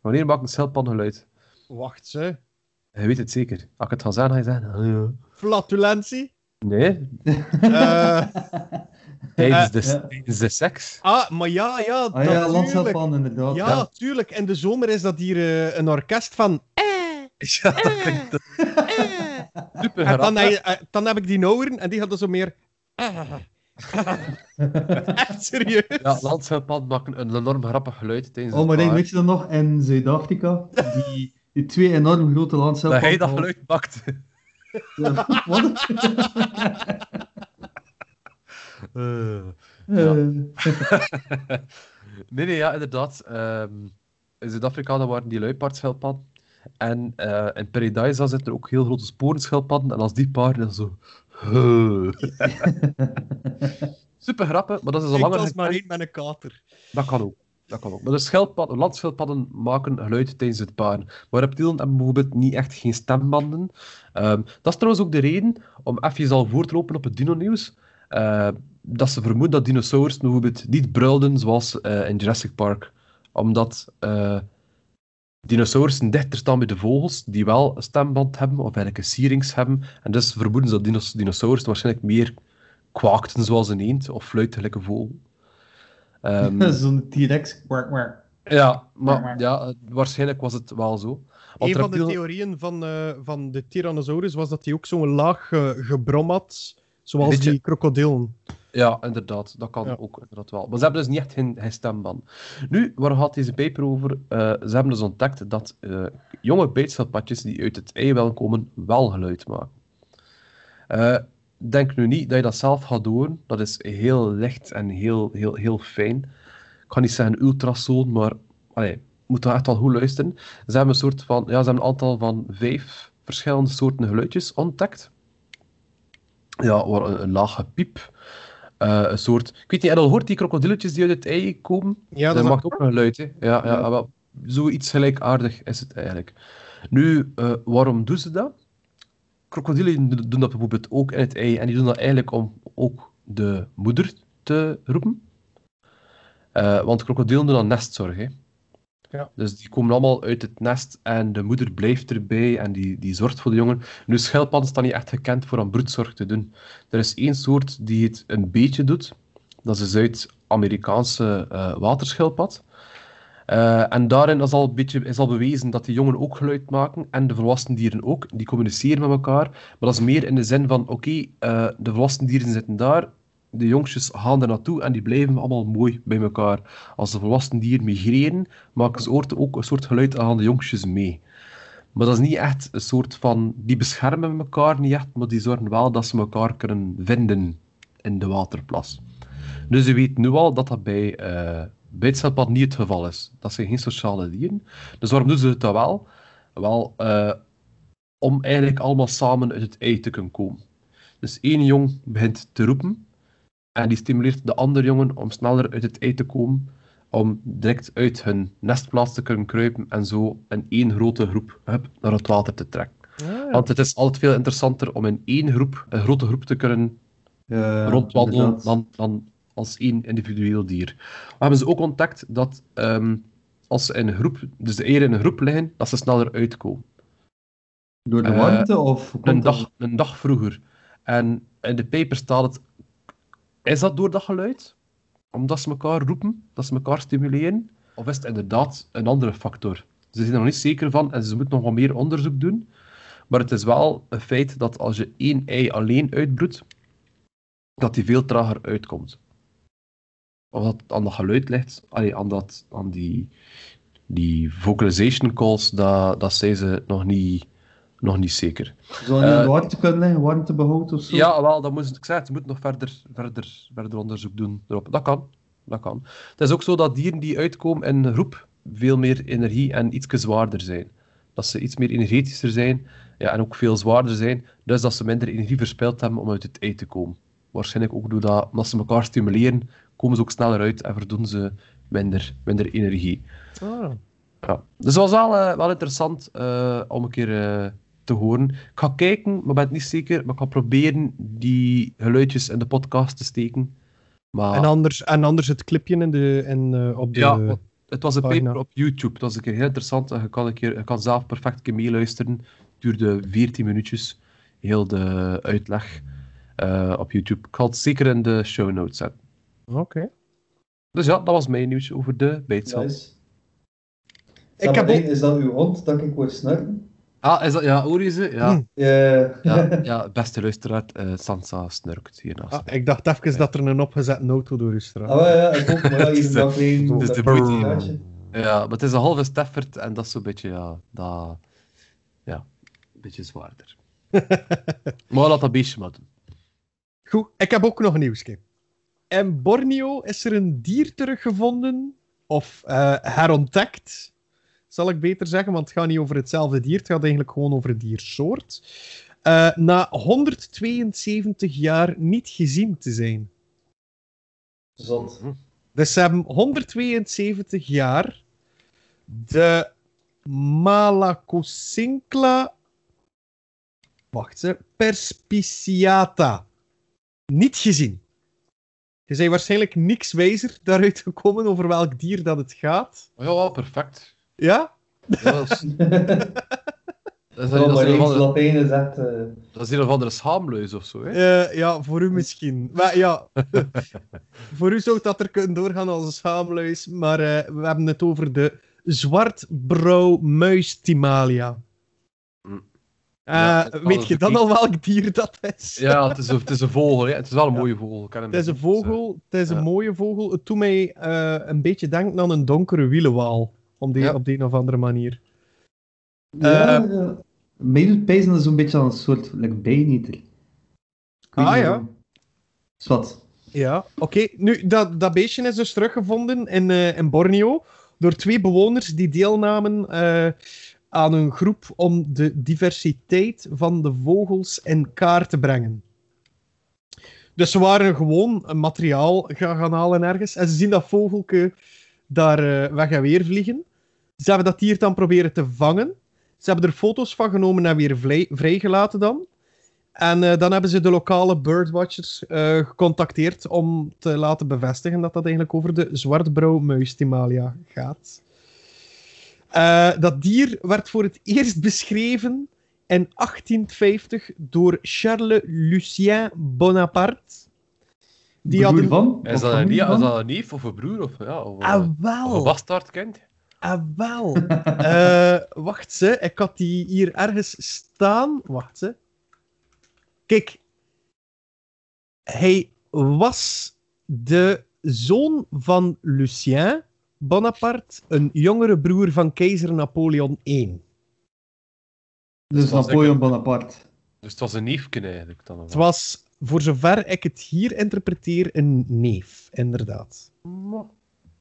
Speaker 1: Wanneer maken schildpadden geluid?
Speaker 2: Wacht, ze.
Speaker 1: Je weet het zeker. Als ik het ga zeggen, ga je zeggen...
Speaker 2: Flatulentie?
Speaker 1: Nee,
Speaker 2: Eh,
Speaker 1: tijdens de,
Speaker 3: Ja.
Speaker 1: tijdens de seks.
Speaker 2: ah, maar ja, ja,
Speaker 3: Ah ja,
Speaker 2: natuurlijk.
Speaker 3: landschappan inderdaad.
Speaker 2: Ja, tuurlijk. In de zomer is dat hier eh, een orkest van... Eh,
Speaker 1: Ja, dat klinkt
Speaker 2: eh.
Speaker 1: super
Speaker 2: En dan, hij- eh, dan heb ik die oren en die hadden zo meer... eh. Echt serieus?
Speaker 1: Ja, landschildpadden maken een enorm grappig geluid tijdens
Speaker 3: Oh, maar ik
Speaker 1: paar.
Speaker 3: weet je dan nog, in Zuid-Afrika, die, die twee enorm grote
Speaker 1: Dat
Speaker 3: landschappan...
Speaker 1: hij dat geluid maakt.
Speaker 3: Wat?
Speaker 1: Eh. Nee, nee, ja, inderdaad. Ehm, in Zuid-Afrika dan waren die luipaardschildpadden. En eh, in Paradise zitten er ook heel grote sporenschildpadden. En als die paren dan zo... Super grappig, maar dat is al langer
Speaker 2: was maar één met een kater.
Speaker 1: Dat kan ook. Dat kan ook. Maar de schildpadden, landschildpadden maken geluid tijdens het paren. Maar reptielen hebben bijvoorbeeld niet echt geen stembanden. Ehm, dat is trouwens ook de reden, om even al voor te lopen op het dino-nieuws, eh, dat ze vermoeden dat dinosaurus bijvoorbeeld niet brulden zoals eh, in Jurassic Park. Omdat eh dinosaurussen dichter staan bij de vogels, die wel een stemband hebben, of eigenlijk een sierings hebben. En dus vermoeden ze dat dinos dinosaurussen waarschijnlijk meer kwaakten zoals een eend, of fluiten een vogel. Ehm,
Speaker 3: Zo'n T-Rex. Kwak, kwak.
Speaker 1: ja, maar ja, waarschijnlijk was het wel zo. Want
Speaker 2: Een van de theorieën van, eh, van de Tyrannosaurus was dat hij ook zo'n laag gebrom had, zoals die krokodillen.
Speaker 1: Ja, inderdaad. Dat kan
Speaker 2: Ja.
Speaker 1: ook inderdaad wel. Maar ze hebben dus niet echt geen, geen. Nu, waar gaat deze paper over? Eh, ze hebben dus ontdekt dat eh, jonge beetschildpadjes die uit het eiwel komen, wel geluid maken. Eh, denk nu niet dat je dat zelf gaat doen. Dat is heel licht en heel, heel, heel fijn. Ik ga niet zeggen ultrasoon, maar allee, moet daar echt wel goed luisteren. Ze hebben een soort van, ja, ze hebben een aantal van vijf verschillende soorten geluidjes ontdekt. Ja, een lage piep. Eh, een soort, ik weet niet, heb je al gehoord die krokodilletjes die uit het ei komen?
Speaker 2: Ja,
Speaker 1: dat
Speaker 2: dat is
Speaker 1: maakt ook een geluid, hè? Ja, ja, wel, zoiets gelijkaardig is het eigenlijk. Nu, eh, waarom doen ze dat? Krokodillen doen dat bijvoorbeeld ook in het ei. En die doen dat eigenlijk om ook de moeder te roepen. Eh, want krokodillen doen aan nestzorg. Hè.
Speaker 2: Ja.
Speaker 1: Dus die komen allemaal uit het nest en de moeder blijft erbij en die, die zorgt voor de jongen. Nu, schildpadden staan niet echt gekend voor aan broedzorg te doen. Er is één soort die het een beetje doet. Dat is een Zuid-Amerikaanse eh, waterschildpad. Eh, en daarin is al, een beetje, is al bewezen dat die jongen ook geluid maken en de volwassen dieren ook. Die communiceren met elkaar. Maar dat is meer in de zin van: oké, eh, de volwassen dieren zitten daar, de jongetjes gaan er naartoe en die blijven allemaal mooi bij elkaar. Als de volwassen dieren migreren, maken ze ook een soort geluid aan de jongetjes mee. Maar dat is niet echt een soort van. Die beschermen elkaar niet echt, maar die zorgen wel dat ze elkaar kunnen vinden in de waterplas. Dus je weet nu al dat dat bij, schildpad niet het geval is. Dat zijn geen sociale dieren. Dus waarom doen ze het dan wel? Wel, eh, om eigenlijk allemaal samen uit het ei te kunnen komen. Dus één jong begint te roepen en die stimuleert de andere jongen om sneller uit het ei te komen, om direct uit hun nestplaats te kunnen kruipen en zo in één grote groep hup, naar het water te trekken.
Speaker 2: Ah,
Speaker 1: Want het is altijd veel interessanter om in één groep, een grote groep te kunnen
Speaker 3: Ja,
Speaker 1: rondwandelen dan, dan als één individueel dier. We hebben ze ook ontdekt dat ehm, als ze in een groep, dus de eieren in een groep liggen, dat ze sneller uitkomen.
Speaker 3: Door de
Speaker 1: eh,
Speaker 3: warmte of hoe
Speaker 1: Een dag, een dag vroeger. En in de paper staat het, is dat door dat geluid? Omdat ze elkaar roepen, dat ze elkaar stimuleren? Of is het inderdaad een andere factor? Ze zijn er nog niet zeker van en ze moeten nog wat meer onderzoek doen. Maar het is wel een feit dat als je één ei alleen uitbroedt, dat die veel trager uitkomt. Of dat aan dat geluid ligt, aan, dat, aan die, die vocalization calls, dat, dat ze nog niet, nog niet zeker.
Speaker 3: Zou niet
Speaker 1: eh,
Speaker 3: in de warmte kunnen liggen, warmtebehoud of zo?
Speaker 1: Ja, wel, dat moet, ik zei, het, ze moeten nog verder, verder, verder onderzoek doen erop. Dat kan, dat kan. Het is ook zo dat dieren die uitkomen in een groep veel meer energie en iets zwaarder zijn. Dat ze iets meer energetischer zijn ja, en ook veel zwaarder zijn, dus dat ze minder energie verspild hebben om uit het ei te komen. Waarschijnlijk ook doordat omdat ze elkaar stimuleren, komen ze ook sneller uit en verdoen ze minder, minder energie.
Speaker 2: ah.
Speaker 1: Ja. Dus dat was wel, eh, wel interessant eh, om een keer eh, te horen. Ik ga kijken, maar ben het niet zeker. Maar ik ga proberen die geluidjes in de podcast te steken. Maar
Speaker 2: En, anders, en anders het clipje in de, in, eh, op de...
Speaker 1: ja, het was een
Speaker 2: pagina.
Speaker 1: paper op YouTube. Het was een keer heel interessant. En je, kan een keer, je kan zelf perfect een keer meeluisteren. Het duurde 14 minuutjes. Heel de uitleg eh, op YouTube. Ik ga het zeker in de show notes zetten.
Speaker 2: Oké.
Speaker 1: Dus ja, dat was mijn nieuws over de bijtcel.
Speaker 3: Nice.
Speaker 2: Ik heb ook-
Speaker 3: Is dat uw hond dat ik hoor snurken?
Speaker 1: Ah, is dat... Ja, hoor je ze? Ja.
Speaker 2: Hm.
Speaker 3: Ja.
Speaker 1: Ja, ja, beste luisteraar, eh, Sansa snurkt hiernaast.
Speaker 2: Ah, ik dacht even dat er een opgezette auto door straat.
Speaker 3: Ah, ja, ik ook. Maar ja, hier een aflevering.
Speaker 1: Het is
Speaker 3: dat
Speaker 1: de. Ja, maar het is een halve Stafford en dat is zo'n beetje, ja, dat, ja, een beetje zwaarder. maar laat dat beestje maar doen.
Speaker 2: Goed, ik heb ook nog een nieuwsje. In Borneo is er een dier teruggevonden, of eh, herontdekt, zal ik beter zeggen, want het gaat niet over hetzelfde dier, het gaat eigenlijk gewoon over het diersoort. Eh, na 172 jaar niet gezien te zijn.
Speaker 3: Zot.
Speaker 2: Dus ze hebben 172 jaar de Malacosincla wacht ze, perspiciata niet gezien. Je zijn waarschijnlijk niks wijzer daaruit gekomen over welk dier dat het gaat.
Speaker 1: Ja, wel, perfect.
Speaker 2: Ja?
Speaker 1: Dat is, dat is,
Speaker 3: Ja,
Speaker 1: dat is een andere-
Speaker 3: eh,
Speaker 1: dat is een of andere schaamluis of zo, hè?
Speaker 2: Eh, ja, voor u misschien. Maar ja, voor u zou dat er kunnen doorgaan als een schaamluis. Maar eh, we hebben het over de zwartbrouwmuistimalia. Eh,
Speaker 1: Ja,
Speaker 2: weet je
Speaker 1: een
Speaker 2: dan al welk dier dat is?
Speaker 1: Ja, het is, een, het is een vogel, hè? Het is wel een
Speaker 2: Ja.
Speaker 1: mooie vogel. ik ken hem
Speaker 2: Het is een vogel, het is een mooie vogel. Het doet mij eh, een beetje denken aan een donkere wielenwaal. Om die,
Speaker 1: Ja.
Speaker 2: Op de een of andere manier.
Speaker 3: Ja, ja. Mij doet pijzen dat zo'n beetje een soort like, bijnieter.
Speaker 2: Ah,
Speaker 3: niet
Speaker 2: ja.
Speaker 3: Zwat.
Speaker 2: Ja, oké. Nu, dat, dat beestje is dus teruggevonden in, eh, in Borneo. door twee bewoners die deelnamen eh, aan een groep om de diversiteit van de vogels in kaart te brengen. Dus ze waren gewoon een materiaal gaan gaan halen ergens en ze zien dat vogelke daar eh, weg en weer vliegen. Ze hebben dat dier dan proberen te vangen. Ze hebben er foto's van genomen en weer vrijgelaten dan. En eh, dan hebben ze de lokale birdwatchers eh, gecontacteerd om te laten bevestigen dat dat eigenlijk over de zwartbrouwmuis Timalia gaat. Eh, dat dier werd voor het eerst beschreven in 1850 door Charles Lucien Bonaparte. Die
Speaker 3: Broer van?
Speaker 1: Is
Speaker 3: Of
Speaker 1: dat, een, nie- is
Speaker 3: van?
Speaker 1: dat een neef of een broer? Of, ja, of,
Speaker 2: Ah,
Speaker 1: of
Speaker 2: wel.
Speaker 1: een bastaardkind?
Speaker 2: Ah, wel. Eh, wacht ze, ik had die hier ergens staan. Wacht ze. Kijk. Hij was de zoon van Lucien Bonaparte, een jongere broer van keizer Napoleon I.
Speaker 3: Dus Napoleon Bonaparte.
Speaker 1: Dus het was een neefje eigenlijk dan.
Speaker 2: Het was, voor zover ik het hier interpreteer, een neef, inderdaad.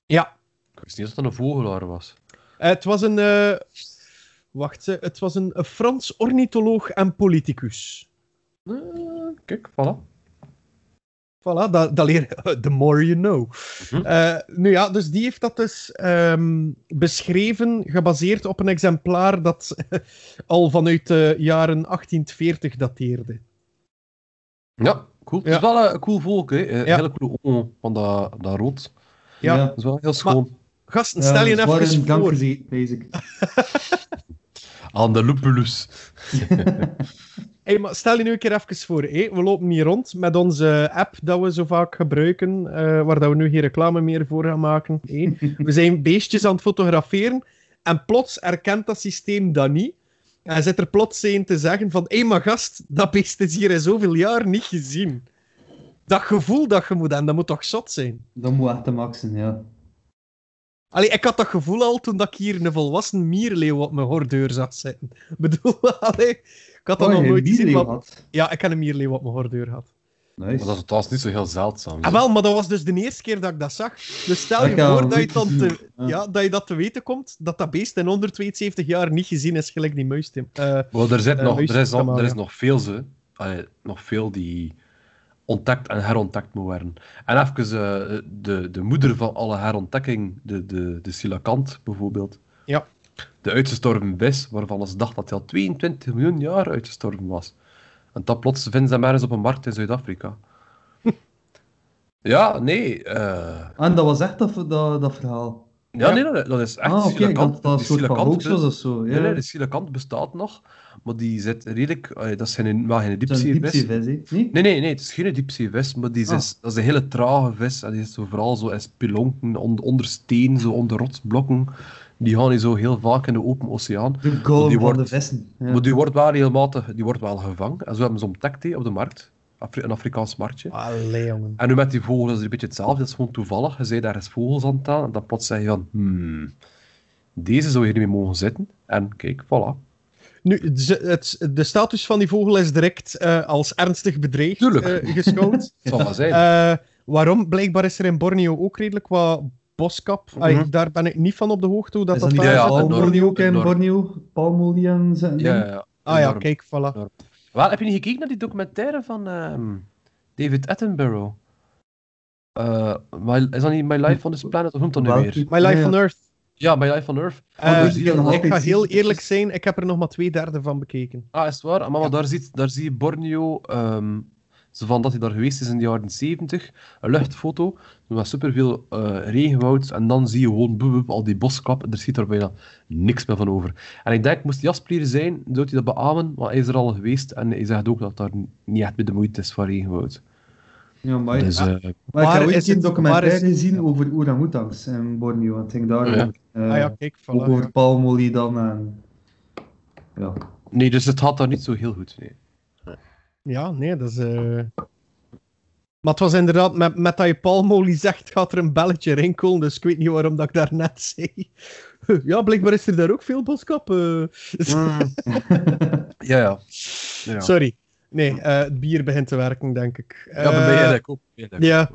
Speaker 2: Ja,
Speaker 1: Ik wist niet dat het een vogelaar was.
Speaker 2: Eh, het was een. eh, wacht, ze, het was een, een Frans ornitholoog en politicus.
Speaker 1: Eh, kijk, voilà.
Speaker 2: Voilà, dat, dat leer je. The more you know.
Speaker 1: Mhm.
Speaker 2: Eh, nu ja, dus die heeft dat dus ehm, beschreven, gebaseerd op een exemplaar dat al vanuit de jaren 1840 dateerde.
Speaker 1: Ja, cool. Het
Speaker 2: Ja.
Speaker 1: is wel een, cool volk, hè.
Speaker 2: Ja.
Speaker 1: hele coole ogen van dat, dat rood.
Speaker 2: Ja.
Speaker 1: Dat is wel heel schoon.
Speaker 2: Gasten, stel je
Speaker 3: Ja,
Speaker 2: even voor.
Speaker 3: basic.
Speaker 1: Aan de lupulus.
Speaker 2: Hey, maar stel je nu een keer even voor. Hé? We lopen hier rond met onze app dat we zo vaak gebruiken, eh, waar dat we nu geen reclame meer voor gaan maken. hé. We zijn beestjes aan het fotograferen en plots erkent dat systeem dat niet. En zit er plots een te zeggen van, hé, maar gast, dat beest is hier in zoveel jaar niet gezien. Dat gevoel dat je moet hebben, dat moet toch zot zijn?
Speaker 3: Dat moet echt de maxen, ja.
Speaker 2: Allee, ik had dat gevoel al toen dat ik hier een volwassen mierleeuw op mijn hordeur zat zitten. Ik bedoel, allee, ik had dat
Speaker 3: Oh,
Speaker 2: nog nooit gezien.
Speaker 3: had.
Speaker 2: Ja, ik heb een mierleeuw op mijn hordeur gehad.
Speaker 3: Nice.
Speaker 1: Maar dat is trouwens niet zo heel zeldzaam.
Speaker 2: Ah, wel, maar dat was dus de eerste keer dat ik dat zag. Dus stel je voor dat je, dan te,
Speaker 3: Ja.
Speaker 2: ja, dat je dat te weten komt, dat dat beest in 172 jaar niet gezien is, gelijk die muis. Tim. Eh,
Speaker 1: Maar er, zit
Speaker 2: Eh,
Speaker 1: nog, er, is nog, er is nog veel, ze. Allee, nog veel die ontdekt en herontdekt moet worden. En even eh, de, de moeder van alle herontdekking, de, de, de silakant bijvoorbeeld.
Speaker 2: Ja.
Speaker 1: De uitgestorven vis, waarvan ze dacht dat hij al 22 miljoen jaar uitgestorven was. En dat plots vinden ze hem ergens op een markt in Zuid-Afrika. ja, nee. eh,
Speaker 3: En dat was echt dat, dat, dat verhaal.
Speaker 1: Ja, nee, dat, dat is echt
Speaker 3: ah, oké, dacht dat dat
Speaker 1: Die
Speaker 3: soort van of zo. Ja.
Speaker 1: Nee, nee, de silakant bestaat nog, maar die zit redelijk... dat is geen, wel geen
Speaker 3: is
Speaker 1: diepzeevis.
Speaker 3: Niet?
Speaker 1: Nee, nee, nee, het is geen diepzeevis, maar die is,
Speaker 3: Ah.
Speaker 1: dat is een hele trage vis. En die is zo vooral zo in spelonken, onder, onder steen, zo onder rotsblokken. Die gaan niet zo heel vaak in de open oceaan.
Speaker 3: De
Speaker 1: Die
Speaker 3: van
Speaker 1: wordt-
Speaker 3: de vissen. Ja.
Speaker 1: Maar die wordt wel regelmatig die wordt wel gevangen. En zo hebben ze hè, op de markt. Afri- een Afrikaans marktje.
Speaker 2: allee, jongen.
Speaker 1: En nu met die vogels is het een beetje hetzelfde. Dat is gewoon toevallig. Je zei daar eens vogels aan het tellen. En dan plots zeg je van... Hmm, deze zou je niet meer mogen zitten. En kijk, voilà.
Speaker 2: Nu, het, de status van die vogel is direct eh, als ernstig bedreigd
Speaker 1: Tuurlijk.
Speaker 2: eh, geschouwd.
Speaker 1: Zal wel zijn.
Speaker 2: Eh, waarom? Blijkbaar is er in Borneo ook redelijk wat boskap.
Speaker 1: Mhm.
Speaker 2: daar ben ik niet van op de hoogte hoe dat
Speaker 3: is
Speaker 2: dat
Speaker 3: dat
Speaker 2: daar
Speaker 1: ja, ja,
Speaker 3: ook in. Borneo? Palmolie en zo-
Speaker 1: ja, ja, ja.
Speaker 2: Ah ja, kijk, voilà.
Speaker 1: Wel, heb je niet gekeken naar die documentaire van ehm, David Attenborough? Eh, my, is dat niet My Life on this Planet? Of noemt dat nu weer?
Speaker 2: My Life on. Earth.
Speaker 1: Ja, My Life on Earth.
Speaker 2: Eh,
Speaker 3: dus nog
Speaker 2: ik ga heel eerlijk zijn, ik heb er nog maar twee derde van bekeken.
Speaker 1: Ah, is het waar? Ah, maar
Speaker 2: Ja.
Speaker 1: daar, ziet, daar zie je Borneo, ehm, zo van dat hij daar geweest is in de jaren 70, een luchtfoto, met superveel eh regenwoud, en dan zie je gewoon boep, boep, al die boskap, en er ziet er bijna niks meer van over. En ik denk, moest Jasper hier zijn, zou hij dat beamen, want hij is er al geweest, en hij zegt ook dat daar niet echt meer de moeite is van regenwoud.
Speaker 3: Ja, maar,
Speaker 1: Dus, eh,
Speaker 3: maar ik heb ooit
Speaker 2: is
Speaker 3: een
Speaker 2: het-
Speaker 3: documentaire
Speaker 2: is-
Speaker 3: gezien over orangutangs in Borneo. En het ging daar
Speaker 1: ja.
Speaker 3: over, eh,
Speaker 2: ah ja, kijk, voilà.
Speaker 3: ook over
Speaker 2: ja.
Speaker 3: palmolie dan. En... Ja.
Speaker 1: nee, dus het gaat daar niet zo heel goed. Nee.
Speaker 2: Ja, nee, dat is... eh, Maar het was inderdaad, met, met dat je palmolie zegt, gaat er een belletje rinkelen, dus ik weet niet waarom dat ik daar net zei. Ja, blijkbaar is er daar ook veel boskap. eh.
Speaker 1: Ja, ja. ja.
Speaker 2: Sorry. Nee, eh, het bier begint te werken, denk ik.
Speaker 1: Ja, bij mij
Speaker 2: Eh,
Speaker 1: eigenlijk ook. Ja,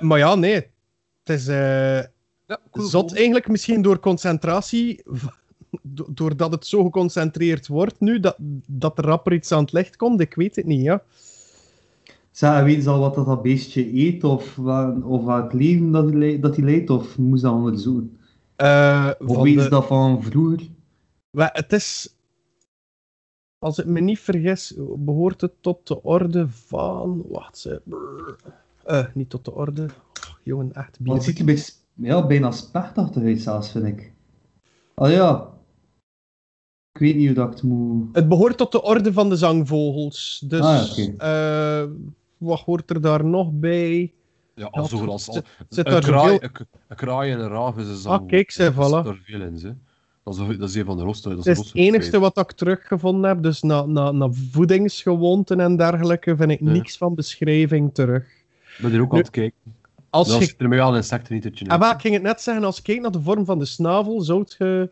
Speaker 2: maar ja, nee. Het is...
Speaker 1: Ja, cool.
Speaker 2: Zot eigenlijk misschien door concentratie, do- doordat het zo geconcentreerd wordt nu, dat, dat er rapper iets aan het licht komt. Ik weet het niet, ja.
Speaker 3: En weten ze al wat dat, dat beestje eet, of, wa- of welk leven dat hij dat leidt, of moest dat onderzoeken?
Speaker 2: Eh,
Speaker 3: Of weten
Speaker 2: de-
Speaker 3: dat van vroeger?
Speaker 2: Het is, als ik me niet vergis, behoort het tot de orde van. Wacht, ze. Eh, niet tot de orde. Oh, jongen, echt
Speaker 3: Want het ziet
Speaker 2: bier.
Speaker 3: er een beetje, ja, bijna spechtachtig uit zelfs, vind ik. Oh ja. Ik weet niet hoe dat ik het moet...
Speaker 2: Het behoort tot de orde van de zangvogels. Dus,
Speaker 3: Ah,
Speaker 2: eh, wat hoort er daar nog bij?
Speaker 1: Ja, zo als,
Speaker 2: zit-
Speaker 1: een,
Speaker 2: daar
Speaker 1: kraai, een, kraai en een raaf is een
Speaker 2: Ah,
Speaker 1: zang.
Speaker 2: kijk, ze, voilà.
Speaker 1: er veel in, ze. Dat is, dat is een van de rosten. Dat is
Speaker 2: Het is enige wat ik teruggevonden heb. Dus na, na, na voedingsgewoonten en dergelijke vind ik
Speaker 1: Ja.
Speaker 2: niks van beschrijving terug.
Speaker 1: Ik ben er ook
Speaker 2: Nu,
Speaker 1: aan het kijken.
Speaker 2: Als je
Speaker 1: er al insecten niet uit
Speaker 2: Ah, wel, ik ging het net zeggen, als je kijkt naar de vorm van de snavel, zou je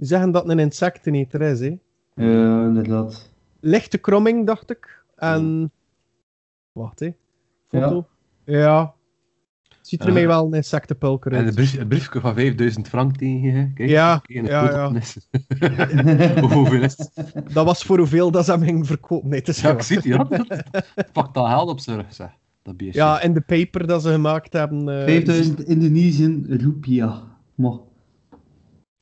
Speaker 2: zeggen dat het een insecteneter is. Hè?
Speaker 3: Ja, inderdaad.
Speaker 2: Lichte kromming, dacht ik. En... Wacht, hè. Foto. Ja. Ziet er
Speaker 1: Eh,
Speaker 2: mij wel een insectenpulker
Speaker 1: En een,
Speaker 2: uit.
Speaker 1: brief, een briefje van 5000 frank tegen je. Kijk,
Speaker 2: Ja,
Speaker 1: kijk, en
Speaker 2: ja, ja.
Speaker 1: Hoeveel is het?
Speaker 2: Dat was voor hoeveel dat ze hem ging verkopen. Nee, het is
Speaker 1: Ja, ik zie het, ja. Pak dat geld op zijn rug, zeg. Dat beestje.
Speaker 2: Ja, en de paper dat ze gemaakt hebben. eh,
Speaker 3: 5000 Indonesian rupiah. Maar.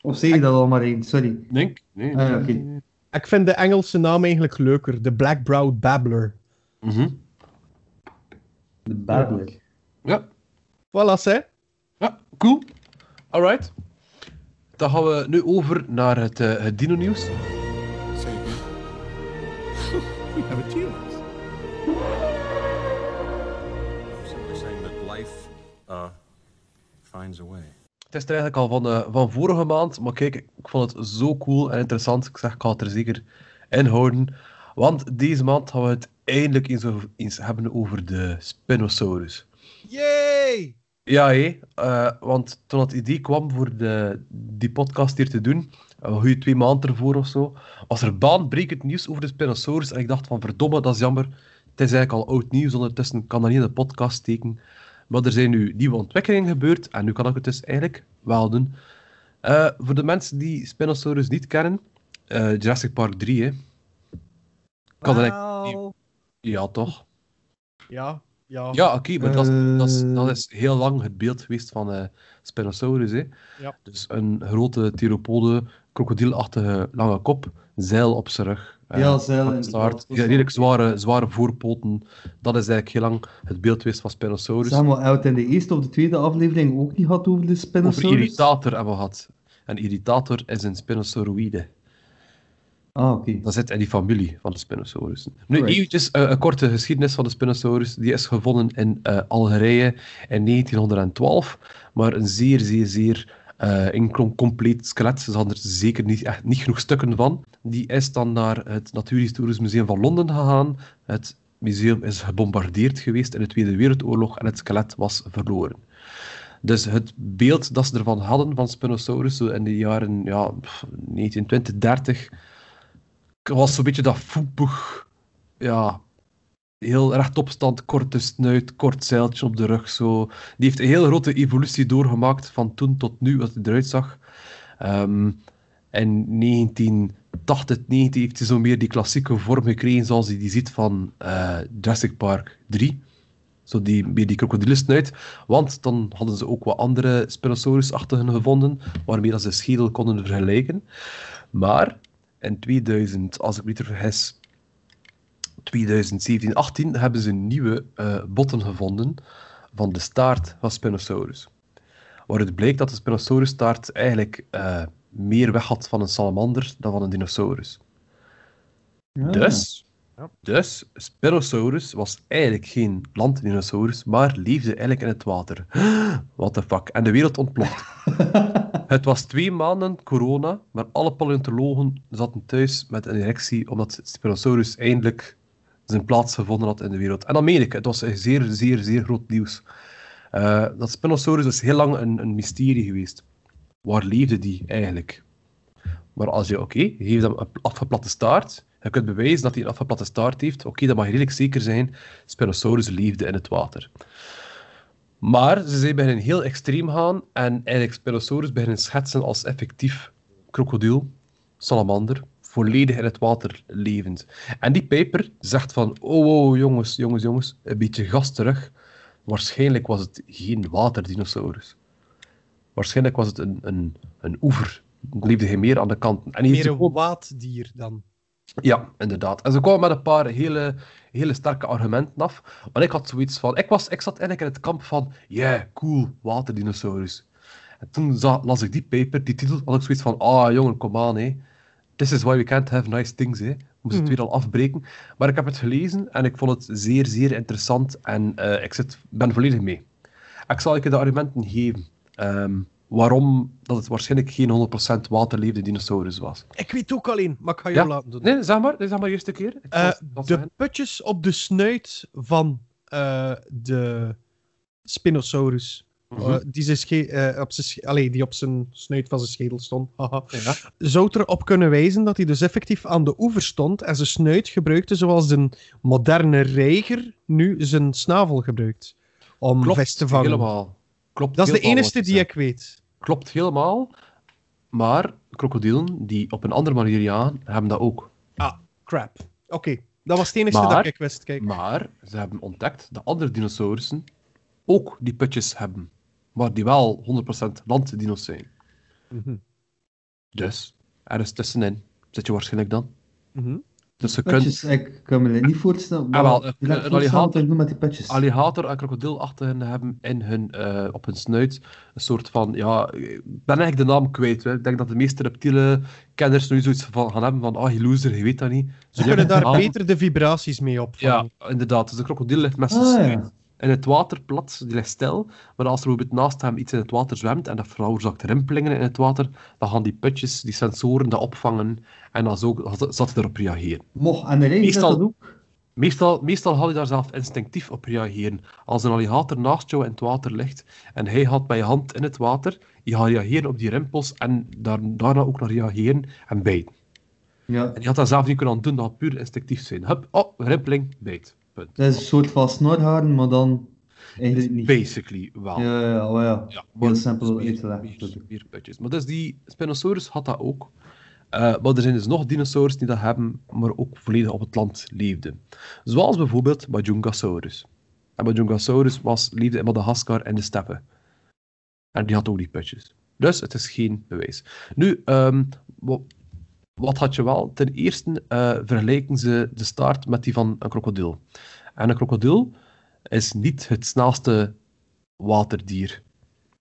Speaker 3: Of zeg je dat al maar eens? Sorry.
Speaker 1: Denk? Nee.
Speaker 3: Ah,
Speaker 1: nee,
Speaker 3: oké.
Speaker 1: nee, nee.
Speaker 2: Ik vind de Engelse naam eigenlijk leuker. De Black Browed Babbler.
Speaker 1: Mhm.
Speaker 3: De babbler.
Speaker 1: Ja.
Speaker 2: Voilà, hè.
Speaker 1: ja, cool. Alright. Dan gaan we nu over naar het, eh, het dino-nieuws.
Speaker 5: We have a.
Speaker 6: I'm simply saying that life uh, finds a way.
Speaker 1: Het is er eigenlijk al van, eh, van vorige maand, maar kijk, ik vond het zo cool en interessant. Ik zeg, ik ga het er zeker in houden. Want deze maand gaan we het eindelijk eens, over, eens hebben over de Spinosaurus.
Speaker 2: Yay!
Speaker 1: Ja, hé. eh, want toen het idee kwam voor de, die podcast hier te doen, een goede twee maanden ervoor of zo, was er baanbrekend nieuws over de Spinosaurus. En ik dacht van, verdomme, dat is jammer. Het is eigenlijk al oud nieuws, ondertussen kan dat niet in de podcast steken. Maar er zijn nu nieuwe ontwikkelingen gebeurd en nu kan ik het dus eigenlijk wel doen. Eh, voor de mensen die Spinosaurus niet kennen, eh, Jurassic Park 3, hè. Kan eigenlijk...
Speaker 2: Wauw.
Speaker 1: Ja, toch?
Speaker 2: Ja, ja.
Speaker 1: Ja, oké, maar dat, is, dat, is,
Speaker 3: Eh.
Speaker 1: dat is heel lang het beeld geweest van eh Spinosaurus. Hè.
Speaker 2: Ja.
Speaker 1: Dus een grote theropode, krokodilachtige lange kop, zeil op zijn rug.
Speaker 3: Ja, zeil
Speaker 1: op de
Speaker 3: inderdaad,
Speaker 1: staart. redelijk zware, zware voorpoten. Dat is eigenlijk heel lang het beeld geweest van Spinosaurus.
Speaker 3: Zeg maar, uit in de eerste of de tweede aflevering ook niet gehad over de
Speaker 1: Over
Speaker 3: Spinosaurus?
Speaker 1: irritator hebben we gehad. Een irritator is een Spinosauroïde.
Speaker 3: Ah, oké.
Speaker 1: Dat zit in die familie van de Spinosaurussen. Nu, eventjes eh, een korte geschiedenis van de Spinosaurus. Die is gevonden in eh, Algerije in 1912. Maar een zeer, zeer, zeer eh incompleet skelet. Ze hadden er zeker niet, echt niet genoeg stukken van. Die is dan naar het Natuurhistorisch Museum van Londen gegaan. Het museum is gebombardeerd geweest in de Tweede Wereldoorlog en het skelet was verloren. Dus het beeld dat ze ervan hadden van Spinosaurus in de jaren ja, 1920, 30 was zo'n beetje dat foepig, ja, heel rechtopstand, korte snuit, kort zeiltje op de rug. Zo. Die heeft een heel grote evolutie doorgemaakt van toen tot nu, wat hij eruit zag. Ehm in 1980, 90 heeft hij zo meer die klassieke vorm gekregen zoals je die ziet van eh, Jurassic Park 3. Zo die, meer die krokodillensnuit. Want dan hadden ze ook wat andere Spinosaurus-achtigen gevonden, waarmee dat ze schedel konden vergelijken. Maar in 2000, als ik me niet vergis, 2017, 18 hebben ze nieuwe eh, botten gevonden van de staart van Spinosaurus. Waaruit blijkt dat de Spinosaurus-staart eigenlijk eh, meer weg had van een salamander dan van een dinosaurus.
Speaker 3: Ja.
Speaker 1: Dus,
Speaker 2: Ja.
Speaker 1: dus, Spinosaurus was eigenlijk geen landdinosaurus, maar leefde eigenlijk in het water. What the fuck? En de wereld ontploft. Het was twee maanden corona, maar alle paleontologen zaten thuis met een erectie omdat Spinosaurus eindelijk zijn plaats gevonden had in de wereld. En dan meen ik, het was een zeer, zeer, zeer groot nieuws. Eh, dat Spinosaurus is heel lang een, een mysterie geweest. Waar leefde die eigenlijk? Maar als je, oké, je geeft hem een afgeplatte staart, je kunt bewijzen dat hij een afgeplatte staart heeft, oké, dan mag je redelijk zeker zijn, Spinosaurus leefde in het water. Maar ze zijn beginnen heel extreem gaan en eigenlijk Spinosaurus beginnen schetsen als effectief krokodil, salamander, volledig in het water levend. En die paper zegt van, oh, oh jongens, jongens, jongens, een beetje gas terug. Waarschijnlijk was het geen waterdinosaurus. Waarschijnlijk was het een, een, een oever. Leefde hij meer aan de kanten. En
Speaker 2: Meer
Speaker 1: ook-
Speaker 2: een waaddier dan.
Speaker 1: ja, inderdaad. En ze kwamen met een paar hele, hele sterke argumenten af. Want ik had zoiets van... Ik, was, ik zat eigenlijk in het kamp van... Yeah, cool, waterdinosaurus. En toen za- las ik die paper, die titel, had ik zoiets van... Ah, jongen, kom aan, hè. This is why we can't have nice things, hè. Moest het
Speaker 2: Mhm.
Speaker 1: weer al afbreken. Maar ik heb het gelezen en ik vond het zeer, zeer interessant. En eh, ik zit, ben volledig mee. Ik zal je de argumenten geven. Ehm, waarom dat het waarschijnlijk geen 100% waterleefde dinosaurus was.
Speaker 2: Ik weet ook alleen, maar ik ga jou
Speaker 1: Ja?
Speaker 2: laten doen.
Speaker 1: Nee, zeg maar. Zeg maar eerst een keer.
Speaker 2: Eh, de
Speaker 1: zeggen.
Speaker 2: putjes op de snuit van eh, de Spinosaurus.
Speaker 1: Mhm.
Speaker 2: eh, die, zijn sche- op zijn allee, die op zijn snuit van zijn schedel stond.
Speaker 1: Ja.
Speaker 2: Zou erop kunnen wijzen dat hij dus effectief aan de oever stond en zijn snuit gebruikte zoals een moderne reiger nu zijn snavel gebruikt. Om
Speaker 1: Klopt
Speaker 2: vis te vangen.
Speaker 1: helemaal. Klopt
Speaker 2: Dat is de enige die ik weet.
Speaker 1: Klopt helemaal. Maar krokodillen die op een andere manier jagen, hebben dat ook.
Speaker 2: Crap. Oké, dat was het enige
Speaker 1: Maar-
Speaker 2: dat ik wist. Kijk.
Speaker 1: Maar ze hebben ontdekt dat andere dinosaurussen ook die putjes hebben. Maar die wel 100% landdino's zijn.
Speaker 2: Mhm.
Speaker 1: Dus, ergens tussenin zit je waarschijnlijk dan.
Speaker 2: Mhm.
Speaker 1: Dus je kunt
Speaker 3: Petjes, ik kan me dat niet voorstellen.
Speaker 1: Ah, wel,
Speaker 3: maar
Speaker 1: een-
Speaker 3: direct
Speaker 1: een alligator-
Speaker 3: met die
Speaker 1: alligator en krokodilachtigen hebben in hun, eh, op hun snuit een soort van, ja, ik ben eigenlijk de naam kwijt. Hè. Ik denk dat de meeste reptiele kenners nu zoiets van gaan hebben van, ah, je loser, je weet dat niet.
Speaker 2: Ze kunnen daar
Speaker 1: naam-
Speaker 2: beter de vibraties mee opvangen.
Speaker 1: Ja, inderdaad. Dus de krokodil ligt met zijn
Speaker 3: Ah,
Speaker 1: snuit
Speaker 3: ja.
Speaker 1: In het water plat, die ligt stil. Maar als er bijvoorbeeld naast hem iets in het water zwemt en dat veroorzaakt rimpelingen in het water, dan gaan die putjes, die sensoren, dat opvangen en dan zo, zat erop reageren.
Speaker 3: Mocht, en de
Speaker 1: Meestal-
Speaker 3: dat ook.
Speaker 1: Meestal, meestal gaat hij daar zelf instinctief op reageren. Als een alligator naast jou in het water ligt en hij gaat met je hand in het water, je gaat reageren op die rimpels en daar, daarna ook nog reageren en bijten.
Speaker 3: Ja,
Speaker 1: En je had dat zelf niet kunnen doen, dat gaat puur instinctief zijn. Hup, oh, rimpeling, bijt. Punt.
Speaker 3: dat is een soort van snorharen, maar dan eigenlijk niet.
Speaker 1: Basically wel.
Speaker 3: Ja, ja, ja, oh ja.
Speaker 1: Ja,
Speaker 3: Heel simpel
Speaker 1: meer-
Speaker 3: uit te leggen,
Speaker 1: meer-
Speaker 3: natuurlijk.
Speaker 1: meer putjes. Maar dus die Spinosaurus had dat ook. Eh, maar er zijn dus nog dinosaurus die dat hebben, maar ook volledig op het land leefden. Zoals bijvoorbeeld Majungasaurus. En Majungasaurus was, leefde in Madagaskar en de steppen. En die had ook die putjes. Dus het is geen bewijs. Nu, wa- wat had je wel? Ten eerste eh, vergelijken ze de staart met die van een krokodil. En een krokodil is niet het snelste waterdier.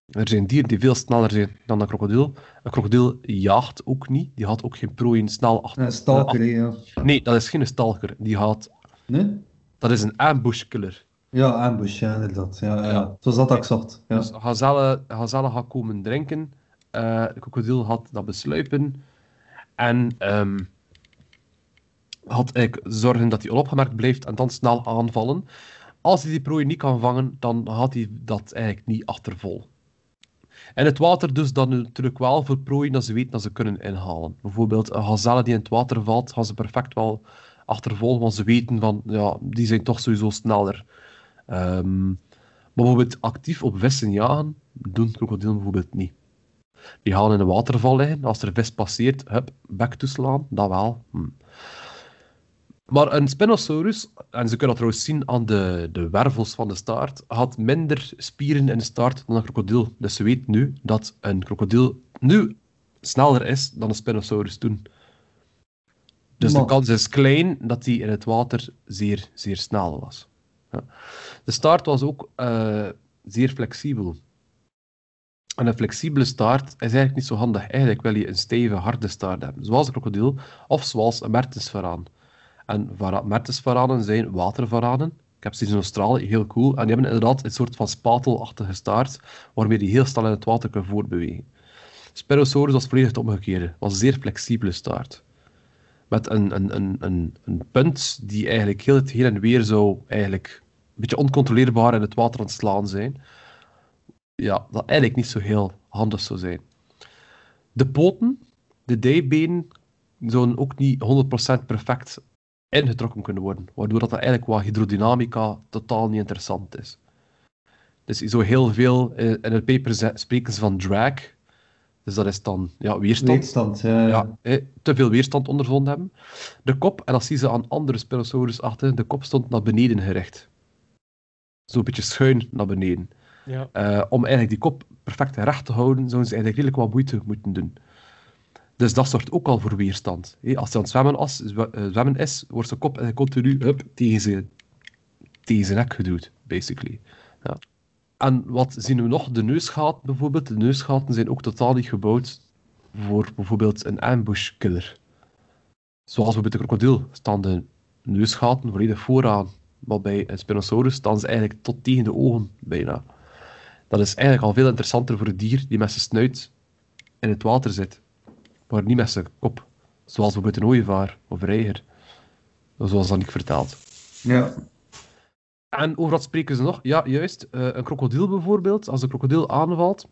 Speaker 1: Er zijn dieren die veel sneller zijn dan een krokodil. Een krokodil jaagt ook niet. Die gaat ook geen prooien snel achter.
Speaker 3: Ja, stalker, ja.
Speaker 1: Nee, dat is geen stalker. Die gaat...
Speaker 3: Nee?
Speaker 1: Dat is een ambush killer.
Speaker 3: Ja, ambush, ja, inderdaad. Ja, ja. Dat dat ik zocht. Ja.
Speaker 1: Dus gazelle, gazelle gaat komen drinken. eh, de krokodil had dat besluipen. En ehm had eigenlijk zorgen dat hij onopgemerkt blijft en dan snel aanvallen. Als hij die prooi niet kan vangen, dan had hij dat eigenlijk niet achtervol. En het water dus dan natuurlijk wel voor prooien dat ze weten dat ze kunnen inhalen. Bijvoorbeeld een gazelle die in het water valt, gaan ze perfect wel achtervolgen, want ze weten van, ja, die zijn toch sowieso sneller. Ehm, maar bijvoorbeeld actief op vissen jagen, doen krokodillen bijvoorbeeld niet. Die gaan in een waterval liggen, als er vis passeert, hup, bek toeslaan, dat wel. Hm. Maar een Spinosaurus, en ze kunnen dat trouwens zien aan de, de wervels van de staart, had minder spieren in de staart dan een krokodil. Dus ze weten nu dat een krokodil nu sneller is dan een Spinosaurus toen. Dus de kans is klein dat hij in het water zeer, zeer snel was. Ja. De staart was ook eh, zeer flexibel. En een flexibele staart is eigenlijk niet zo handig. Eigenlijk wil je een stevige, harde staart hebben. Zoals een krokodil of zoals een mertensvaraan. En vara- mertensvaranen zijn watervaranen. Ik heb ze in Australië, heel cool. En die hebben inderdaad een soort van spatelachtige staart, waarmee die heel snel in het water kunnen voortbewegen. Spinosaurus was volledig het omgekeerde. was een zeer flexibele staart. Met een, een, een, een, een punt die eigenlijk heel het heen en weer zou eigenlijk een beetje oncontroleerbaar in het water aan het slaan zijn. Ja, dat eigenlijk niet zo heel handig zou zijn. De poten, de dijbenen, zouden ook niet 100% perfect ingetrokken kunnen worden, waardoor dat eigenlijk qua hydrodynamica totaal niet interessant is. Dus zo heel veel, eh, in het paper spreken ze van drag. Dus dat is dan ja, weerstand.
Speaker 3: Weerstand, ja.
Speaker 1: Ja, eh, te veel weerstand ondervonden hebben. De kop, en dat zien ze aan andere Spinosaurus achter, de kop stond naar beneden gericht. Zo'n beetje schuin naar beneden.
Speaker 2: Ja.
Speaker 1: Eh, om eigenlijk die kop perfect recht te houden, zouden ze eigenlijk redelijk wat moeite moeten doen. Dus dat zorgt ook al voor weerstand. Als hij aan het zwemmen, zwe- eh, zwemmen is, wordt zijn kop continu hup, tegen, zijn, nek geduwd, basically. Ja. En wat zien we nog? De neusgaten bijvoorbeeld. De neusgaten zijn ook totaal niet gebouwd voor bijvoorbeeld een ambush killer. Zoals bijvoorbeeld de krokodil staan de neusgaten volledig vooraan. Maar bij een Spinosaurus staan ze eigenlijk tot tegen de ogen bijna. Dat is eigenlijk al veel interessanter voor een dier die met zijn snuit in het water zit, maar niet met zijn kop. Zoals bijvoorbeeld een ooievaar of een reiger. Zoals Annick vertelt.
Speaker 3: Ja.
Speaker 1: En over wat spreken ze nog? Ja, juist. eh, een krokodil bijvoorbeeld. Als een krokodil aanvalt.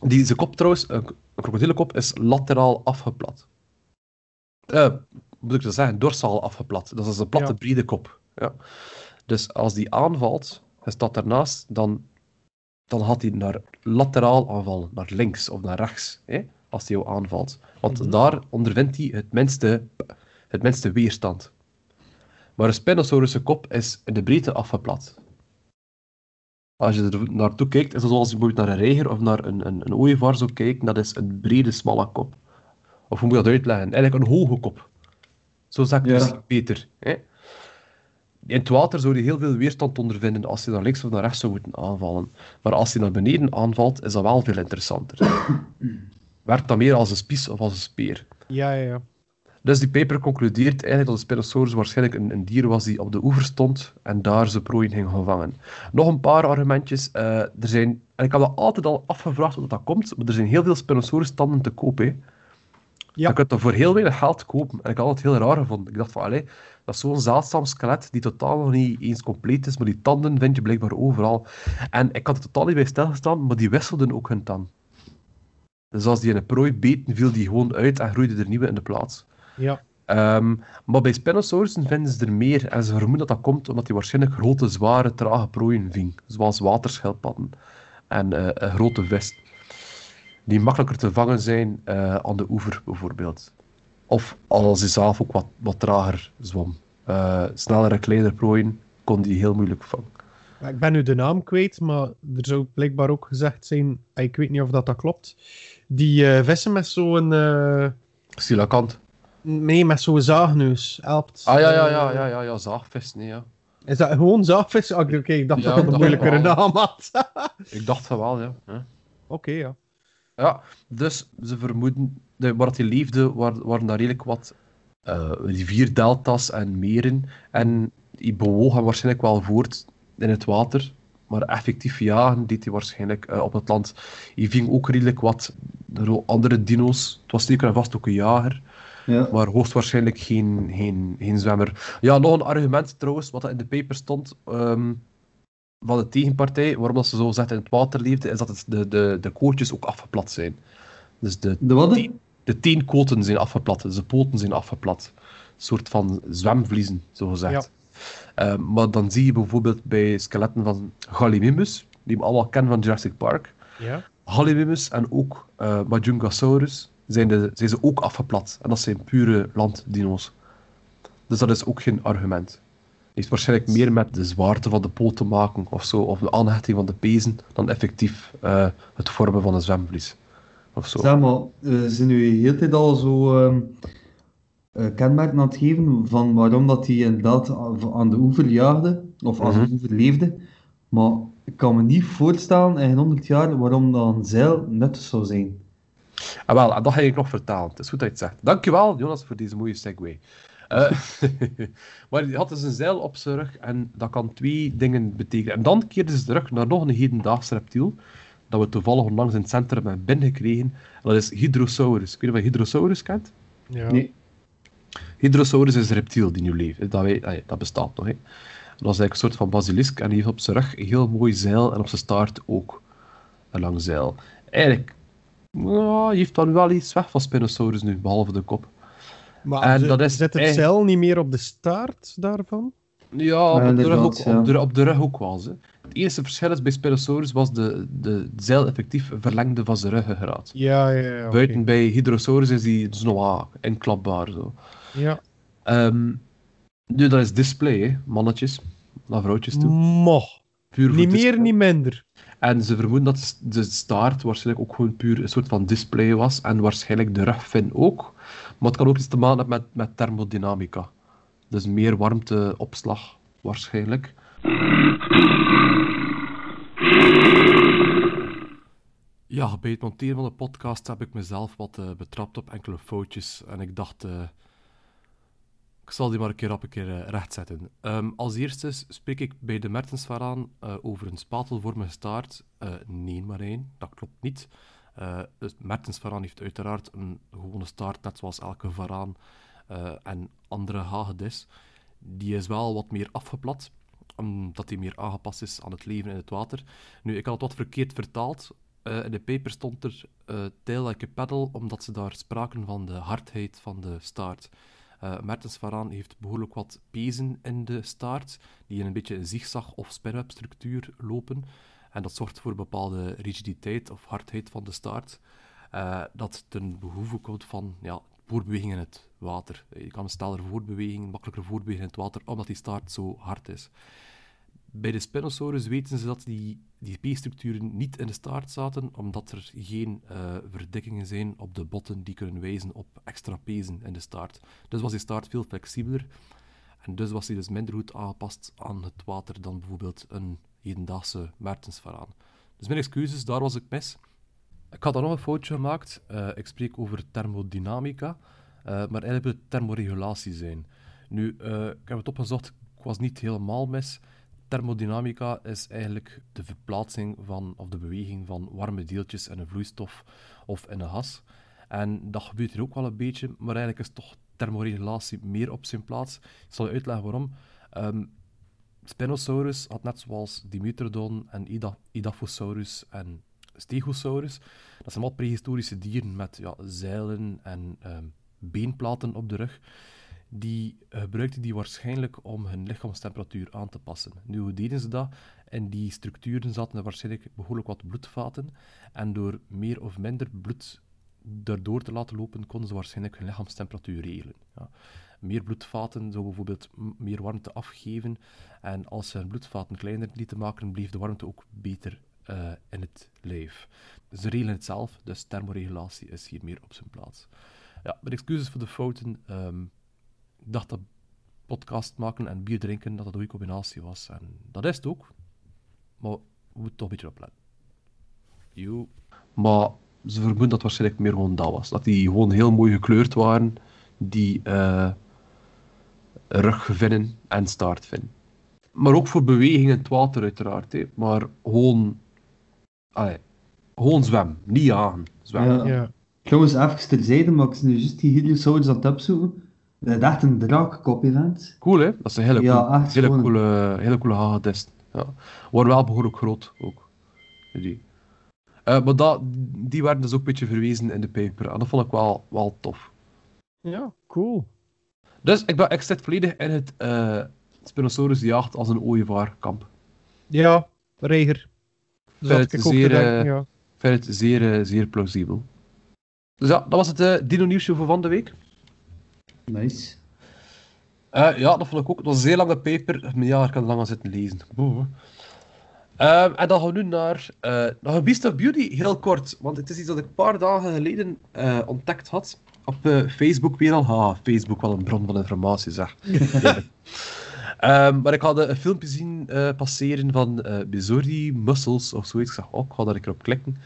Speaker 1: Die, zijn kop trouwens, een, een krokodillenkop is lateraal afgeplat. Eh, hoe moet ik dat zeggen? Dorsaal afgeplat. Dat is een platte,
Speaker 2: Ja.
Speaker 1: brede kop. Ja. Dus als die aanvalt, hij staat daarnaast, dan, dan gaat hij naar lateraal aanvallen. Naar links of naar rechts. Hè? Als hij jou aanvalt. Want
Speaker 2: Mhm.
Speaker 1: daar ondervindt hij het minste, het minste weerstand. Maar een Spinosaurus' kop is in de breedte afgeplat. Als je er naartoe kijkt, is het zoals je bijvoorbeeld naar een reiger of naar een, een, een ooievaar zou kijken, dat is een brede, smalle kop. Of hoe moet je dat uitleggen? Eigenlijk een hoge kop. Zo zeg ik het
Speaker 3: Ja.
Speaker 1: misschien beter. Hè? In het water zou je heel veel weerstand ondervinden als je naar links of naar rechts zou moeten aanvallen. Maar als je naar beneden aanvalt, is dat wel veel interessanter. Werkt dan meer als een spies of als een speer.
Speaker 2: Ja, ja, ja.
Speaker 1: Dus die paper concludeert eigenlijk dat de Spinosaurus waarschijnlijk een, een dier was die op de oever stond en daar zijn prooi ging gaan vangen. Nog een paar argumentjes. eh, er zijn, en ik heb dat altijd al afgevraagd hoe dat komt, maar er zijn heel veel Spinosaurus-tanden te koop. Hè.
Speaker 2: Ja.
Speaker 1: Je kunt dat voor heel weinig geld kopen. En ik had het heel raar gevonden. Ik dacht van, allee, dat is zo'n zeldzaam skelet die totaal nog niet eens compleet is, maar die tanden vind je blijkbaar overal. En ik had er totaal niet bij stilgestaan, maar die wisselden ook hun tand. Dus als die in een prooi beten, viel die gewoon uit en groeide er nieuwe in de plaats.
Speaker 2: Ja.
Speaker 1: Ehm, maar bij Spinosaurussen vinden ze er meer. En ze vermoeden dat dat komt omdat die waarschijnlijk grote, zware, trage prooien ving. Zoals waterschildpadden en eh, een grote vis. Die makkelijker te vangen zijn eh, aan de oever, bijvoorbeeld. Of als hij zelf ook wat, wat trager zwom. Eh snellere, kleinere prooien kon die heel moeilijk vangen.
Speaker 2: Ik ben nu de naam kwijt, maar er zou blijkbaar ook gezegd zijn, ah, ik weet niet of dat, dat klopt, die eh, vissen met zo'n... eh,
Speaker 1: Silakant.
Speaker 2: nee, met zo'n zaagneus helpt.
Speaker 1: Ah ja, ja, ja, ja, ja, ja zaagvis, nee, ja.
Speaker 2: Is dat gewoon zaagvis? Ah, Oké, ik dacht
Speaker 1: Ja,
Speaker 2: dat dat een
Speaker 1: dat
Speaker 2: moeilijkere naam had.
Speaker 1: Ik dacht van wel, ja. ja.
Speaker 2: Oké, ja.
Speaker 1: Ja, dus ze vermoeden, de, waar hij leefde, waren, waren daar redelijk wat rivierdelta's en meren. En die bewoog hem waarschijnlijk wel voort in het water. Maar effectief jagen deed hij waarschijnlijk eh, op het land. Hij ving ook redelijk wat andere dino's. Het was zeker en vast ook een jager,
Speaker 3: Ja.
Speaker 1: maar hoogstwaarschijnlijk geen, geen, geen zwemmer. Ja, nog een argument trouwens, wat in de paper stond. ehm, van de tegenpartij, waarom dat ze zo zegt in het water leefde, is dat het de, de, de kootjes ook afgeplat zijn. Dus de,
Speaker 3: De wat?
Speaker 1: Tien. de teenkoten zijn afgeplat, dus de poten zijn afgeplat. Een soort van zwemvliezen, zo gezegd. Eh, maar dan zie je bijvoorbeeld bij skeletten van Gallimimus, die we allemaal kennen van Jurassic Park.
Speaker 2: Ja.
Speaker 1: Gallimimus en ook eh Majungasaurus zijn, de, zijn ze ook afgeplat. En dat zijn pure landdino's. Dus dat is ook geen argument. Heeft waarschijnlijk meer met de zwaarte van de poot te maken of zo, of de aanhechting van de pezen, dan effectief eh, het vormen van een zwemvlies. Of zo.
Speaker 3: Zeg maar, we zijn nu de hele tijd al zo eh, kenmerken aan het geven van waarom dat hij inderdaad aan de oever jaagde, of aan
Speaker 1: Mhm.
Speaker 3: de oever leefde. Maar ik kan me niet voorstellen in 100 jaar waarom dat een zeil nuttig zou zijn.
Speaker 1: Ah, wel, en dat ga ik nog vertalen. Het is goed dat je het zegt. Dankjewel, Jonas, voor deze mooie segue. Eh, maar hij had dus een zeil op zijn rug en dat kan twee dingen betekenen. En dan keerde ze terug naar nog een hedendaags reptiel, dat we toevallig onlangs in het centrum hebben binnengekregen. En dat is Hydrosaurus. Kun je wat Hydrosaurus kent?
Speaker 2: ja.
Speaker 3: Nee.
Speaker 1: Hydrosaurus is een reptiel die nu leeft. Dat, wij, dat bestaat nog. Hè. Dat is eigenlijk een soort van basilisk en die heeft op zijn rug een heel mooi zeil en op zijn staart ook een lang zeil. Eigenlijk, ja, hij heeft dan wel iets weg van Spinosaurus nu, behalve de kop.
Speaker 2: Maar
Speaker 1: En
Speaker 2: ze-
Speaker 1: dat is
Speaker 2: zit het cel niet meer op de staart daarvan?
Speaker 1: Ja, op, de, rug ook, op, de, op de rug ook wel. Ze. het enige verschil is bij Spinosaurus was de, de zeil effectief verlengde van zijn ruggengraat.
Speaker 2: Ja, ja, ja.
Speaker 1: Buiten bij Hydrosaurus is die dus nog wat inklapbaar. Zo.
Speaker 2: Ja.
Speaker 1: Ehm, nu, dat is display, hè. mannetjes naar vrouwtjes toe.
Speaker 2: Moch.
Speaker 1: Puur voor
Speaker 2: Niet meer,
Speaker 1: display.
Speaker 2: niet minder.
Speaker 1: En ze vermoeden dat de staart waarschijnlijk ook gewoon puur een soort van display was. En waarschijnlijk de rugvin ook. Maar het kan ook iets te maken hebben met, met thermodynamica. Dus meer warmteopslag waarschijnlijk. Ja, bij het monteren van de podcast heb ik mezelf wat eh, betrapt op enkele foutjes. En ik dacht, eh, ik zal die maar een keer op een keer eh, rechtzetten. Ehm, als eerste spreek ik bij de Mertensvaraan eh over een spatelvormige staart. Nee, maar één, dat klopt niet. Eh de Mertensvaraan heeft uiteraard een gewone staart, net zoals elke varaan eh, en andere hagedis. Die is wel wat meer afgeplat, omdat die meer aangepast is aan het leven in het water. Nu, ik had het wat verkeerd vertaald. Eh, in de paper stond er eh tail like paddle, omdat ze daar spraken van de hardheid van de staart. Eh Mertens Varaan heeft behoorlijk wat pezen in de staart, die in een beetje een zigzag- of spinwebstructuur lopen. En dat zorgt voor een bepaalde rigiditeit of hardheid van de staart, eh, dat ten behoeve komt van ja, voortbeweging in het water. Je kan sneller voortbewegen, makkelijker voortbewegen in het water, omdat die staart zo hard is. Bij de Spinosaurus weten ze dat die, die P-structuren niet in de staart zaten, omdat er geen eh, verdikkingen zijn op de botten die kunnen wijzen op extra pezen in de staart. Dus was die staart veel flexibeler en dus was die dus minder goed aangepast aan het water dan bijvoorbeeld een hedendaagse Mertensvaraan. Dus mijn excuses, daar was ik mis. Ik had dan nog een foutje gemaakt. Eh, ik spreek over thermodynamica, eh, maar eigenlijk moet het thermoregulatie zijn. Nu, eh, ik heb het opgezocht, ik was niet helemaal mis. Thermodynamica is eigenlijk de verplaatsing van, of de beweging van warme deeltjes in een vloeistof of in een gas. En dat gebeurt hier ook wel een beetje, maar eigenlijk is toch thermoregulatie meer op zijn plaats. Ik zal je uitleggen waarom. Ehm, Spinosaurus had net zoals Dimetrodon en Ida, Idaphosaurus en Stegosaurus. Dat zijn allemaal prehistorische dieren met ja, zeilen en ehm, beenplaten op de rug. Die eh, gebruikten die waarschijnlijk om hun lichaamstemperatuur aan te passen. Nu, hoe deden ze dat? In die structuren zaten er waarschijnlijk behoorlijk wat bloedvaten. En door meer of minder bloed daardoor te laten lopen, konden ze waarschijnlijk hun lichaamstemperatuur regelen. Ja. Meer bloedvaten zou bijvoorbeeld meer warmte afgeven. En als ze hun bloedvaten kleiner lieten maken, bleef de warmte ook beter eh, in het lijf. Ze regelen het zelf, dus thermoregulatie is hier meer op zijn plaats. Ja, met excuses voor de fouten. ehm, ik dacht dat podcast maken en bier drinken dat dat een goede combinatie was. En dat is het ook. Maar we moeten toch een beetje opletten. Jo. Maar ze vermoeden dat het waarschijnlijk meer gewoon dat was. Dat die gewoon heel mooi gekleurd waren, die eh rugvinnen en staartvinnen. Maar ook voor beweging in het water uiteraard. Hè. Maar gewoon... allee, gewoon zwem, niet jagen. Zwemmen.
Speaker 3: Ja.
Speaker 2: Ja.
Speaker 3: Trouwens, even terzijde, maar ik ben nu juist die Heliosaurus aan het opzoeken. Dat is echt een draakkop, event.
Speaker 1: Cool, hè? Dat is een hele,
Speaker 3: Ja,
Speaker 1: cool, hele, coole, hele coole. Ja. Wel behoorlijk groot, ook. Die. Eh, maar dat, die werden dus ook een beetje verwezen in de paper. En dat vond ik wel, wel tof.
Speaker 2: ja, cool.
Speaker 1: Dus ik, ben, ik zit volledig in het eh Spinosaurus jacht als een ooievaarkamp.
Speaker 2: Ja, reiger.
Speaker 1: vind
Speaker 2: Zat
Speaker 1: het
Speaker 2: ik ook
Speaker 1: zeer,
Speaker 2: denken,
Speaker 1: eh,
Speaker 2: ja.
Speaker 1: Ik vind het zeer, eh, zeer plausibel. Dus ja, dat was het eh Dino Nieuwsje voor van de week.
Speaker 3: Nice.
Speaker 1: Eh, ja, dat vond ik ook. Het was een zeer lange paper. Maar ja, ik kan er lang aan zitten lezen. Boe. Ehm, en dan gaan we nu naar, eh naar een Beast of Beauty, heel kort. Want het is iets dat ik een paar dagen geleden eh, ontdekt had. Op eh, Facebook weer al. Ha, Facebook wel een bron van informatie, zeg. Ehm, maar ik had eh, een filmpje zien eh, passeren van eh Bizarri Muscles of zoiets. Ik zeg, oh, ik ga daar een keer op klikken.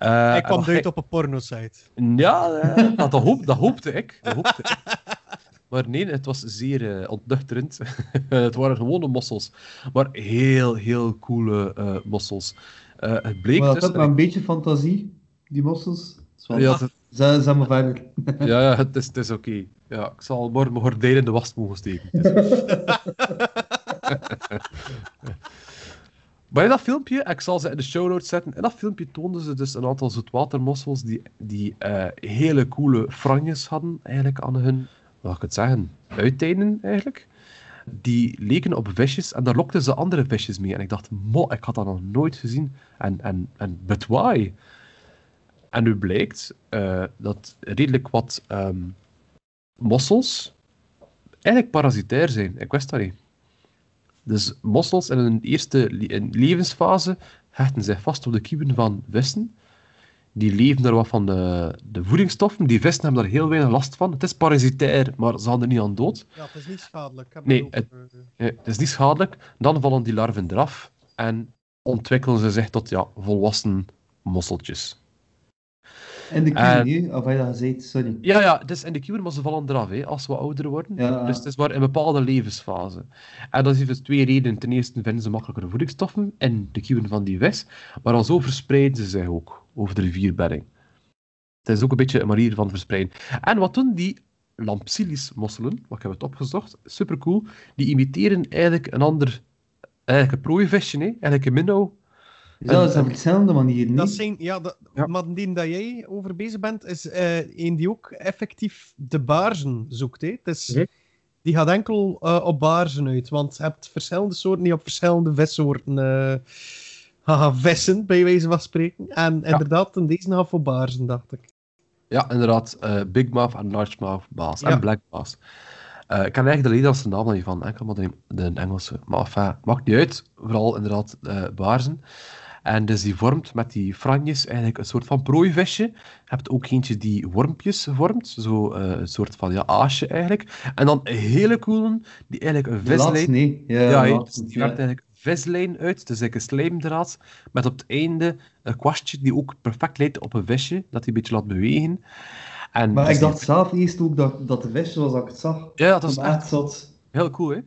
Speaker 1: Eh,
Speaker 2: Ik kwam uit op een porno-site.
Speaker 1: ja, eh, dat, dat, hoop, dat hoopte ik. Dat hoopte ik. Maar nee, het was zeer uh, ontnuchterend. het waren gewone mossels. Maar heel, heel coole uh, mossels. Uh, het bleek
Speaker 3: maar
Speaker 1: dus...
Speaker 3: dat met een beetje fantasie, die mossels.
Speaker 1: Ja, het...
Speaker 3: Zeg, zeg maar verder.
Speaker 1: ja, ja, het is, het is oké. Okay. Ja, ik zal morgen mijn gordijn in de was mogen steken. Maar in dat filmpje, ik zal ze in de show notes zetten, in dat filmpje toonden ze dus een aantal zoetwatermossels die, die uh, hele coole franjes hadden eigenlijk aan hun, wat ik het zeggen, uiteinden eigenlijk. die leken op visjes en daar lokten ze andere visjes mee. En ik dacht, mo, ik had dat nog nooit gezien. En, en, en but why? En nu blijkt eh, dat redelijk wat ehm, mossels eigenlijk parasitair zijn. Ik wist dat niet. Dus mossels in hun eerste in levensfase hechten zich vast op de kieuwen van vissen. Die leven er wat van de, de voedingsstoffen. Die vissen hebben daar heel weinig last van. Het is parasitair, maar ze gaan er niet aan dood.
Speaker 2: Ja, het is niet schadelijk.
Speaker 1: Nee,
Speaker 2: het
Speaker 1: Eh,
Speaker 2: eh,
Speaker 1: Het is niet schadelijk. Dan vallen die larven eraf en ontwikkelen ze zich tot ja, volwassen mosseltjes.
Speaker 3: En de
Speaker 1: Eh,
Speaker 3: kiwi, nu, of hij dat gezegd, sorry.
Speaker 1: Ja, ja, dus in de kieuwen, maar ze vallen eraf hè, als we ouder worden.
Speaker 3: Ja.
Speaker 1: Dus het is maar in bepaalde levensfase. En dat heeft dus twee redenen. Ten eerste vinden ze makkelijker voedingsstoffen in de kieuwen van die vis, maar al zo verspreiden ze zich ook over de rivierbedding. Het is ook een beetje een manier van verspreiden. En wat doen die Lampsilis-mosselen, wat ik heb het opgezocht, supercool, die imiteren eigenlijk een ander, eigenlijk een prooivisje, hè? eigenlijk een minnow.
Speaker 3: Dus dat is op verschillende manieren,
Speaker 2: Dat
Speaker 3: niet?
Speaker 2: zijn, ja, dat,
Speaker 1: Ja.
Speaker 2: maar die dat jij over bezig bent, is eh een die ook effectief de baarzen zoekt. Hè. Het is,
Speaker 1: Mhm.
Speaker 2: Die gaat enkel eh, op baarzen uit, want je hebt verschillende soorten die op verschillende vissoorten eh haha, vissen, bij wijze van spreken. En inderdaad, en deze gaat voor baarzen, dacht ik.
Speaker 1: Ja, inderdaad. eh Big Mouth en Largemouth baas.
Speaker 2: Ja.
Speaker 1: En Black baas. Eh, ik ken eigenlijk de Nederlandse naam niet van, enkel maar de, de Engelse. Maar enfin, maakt niet uit. Vooral inderdaad eh baarzen. En dus die vormt met die franjes eigenlijk een soort van prooivisje. Je hebt ook eentje die wormpjes vormt. Zo eh, een soort van ja, aasje eigenlijk. En dan een hele coole, die eigenlijk een vislijn...
Speaker 3: nee. Ja,
Speaker 1: Ja, dus die werkt
Speaker 3: ja.
Speaker 1: eigenlijk een vislijn uit. Is eigenlijk een slijmdraad met op het einde een kwastje die ook perfect leidt op een visje, dat hij een beetje laat bewegen. En
Speaker 3: Maar
Speaker 1: dus
Speaker 3: ik
Speaker 1: die-
Speaker 3: dacht zelf eerst ook dat, dat de visje was dat ik het zag.
Speaker 1: Ja, dat is
Speaker 3: Van
Speaker 1: echt
Speaker 3: zat.
Speaker 1: heel cool, hè.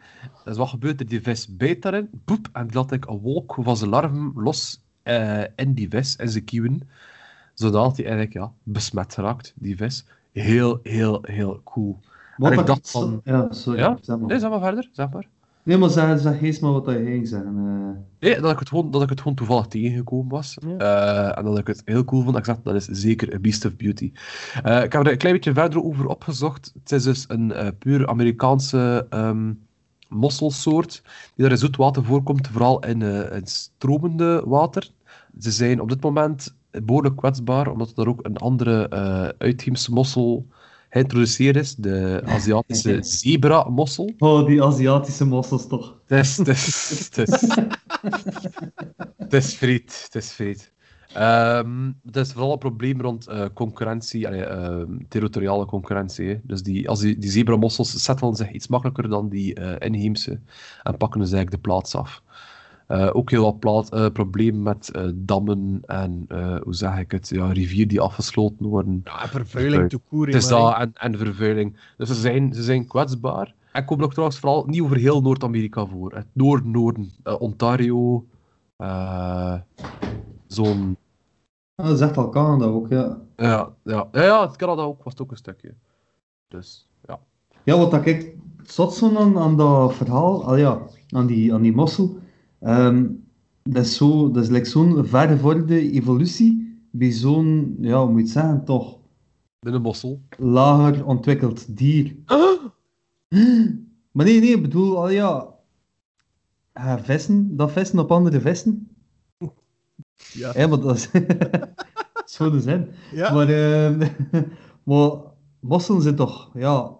Speaker 1: Dus wat gebeurt er? Die vis bijt daarin, poep, en die laat ik een wolk van zijn larven los eh, in die vis, in zijn kieuwen, zodat hij eigenlijk ja, besmet raakt, die vis. Heel, heel, heel cool.
Speaker 3: Wat
Speaker 1: ik dacht van-
Speaker 3: Ja, sorry.
Speaker 1: Ja?
Speaker 3: Zeg maar.
Speaker 1: Nee, zeg maar verder, zeg maar.
Speaker 3: Nee, maar zeg, zeg eens maar wat je ging zeggen. eh.
Speaker 1: Nee, dat ik het gewoon, dat ik het gewoon toevallig tegengekomen was. Eh, en dat ik het heel cool vond. Ik zeg, dat is zeker een Beast of Beauty. Ik heb er een klein beetje verder over opgezocht. Het is dus een puur Amerikaanse ehm, mosselsoort die daar in zoet water voorkomt, vooral in, eh, in stromende water. Ze zijn op dit moment behoorlijk kwetsbaar, omdat er ook een andere eh uitheemse mossel geïntroduceerd is, de Aziatische zebra-mossel.
Speaker 3: Oh, die Aziatische mossels toch.
Speaker 1: Het is, het is, het is, het is friet, het is friet. Ehm, het is vooral een probleem rond eh, concurrentie, ehm, territoriale concurrentie. hè. Dus die, als die, die zebramossels settelen zich iets makkelijker dan die eh, inheemse en pakken dus eigenlijk de plaats af. Eh, ook heel wat plaat, problemen met dammen en, hoe zeg ik het, ja, rivieren die afgesloten worden.
Speaker 2: Ja, vervuiling to koer.
Speaker 1: Het is dat en, en vervuiling. Dus ze zijn, ze zijn kwetsbaar. En komen ook trouwens vooral niet over heel Noord-Amerika voor. Het noorden, noorden, eh, Ontario, zo'n...
Speaker 3: Dat zegt al Canada ook, ja.
Speaker 1: Ja, ja, ja, ja, het Canada ook, was het ook een stukje. Dus, ja.
Speaker 3: Ja, wat dat ik zot zo aan, aan dat verhaal, al ja, aan die, aan die mossel, ehm, dat is, zo, dat is like zo'n vergevorderde evolutie bij zo'n, ja, hoe moet je het zeggen, toch
Speaker 1: Binnen mossel.
Speaker 3: lager ontwikkeld dier. Maar nee, nee, ik bedoel, al ja, ja, vissen, dat vissen op andere vissen.
Speaker 2: Ja.
Speaker 3: Ja, maar dat is zo de zin.
Speaker 2: Ja.
Speaker 3: Maar, ehm, maar mosselen zijn toch, ja,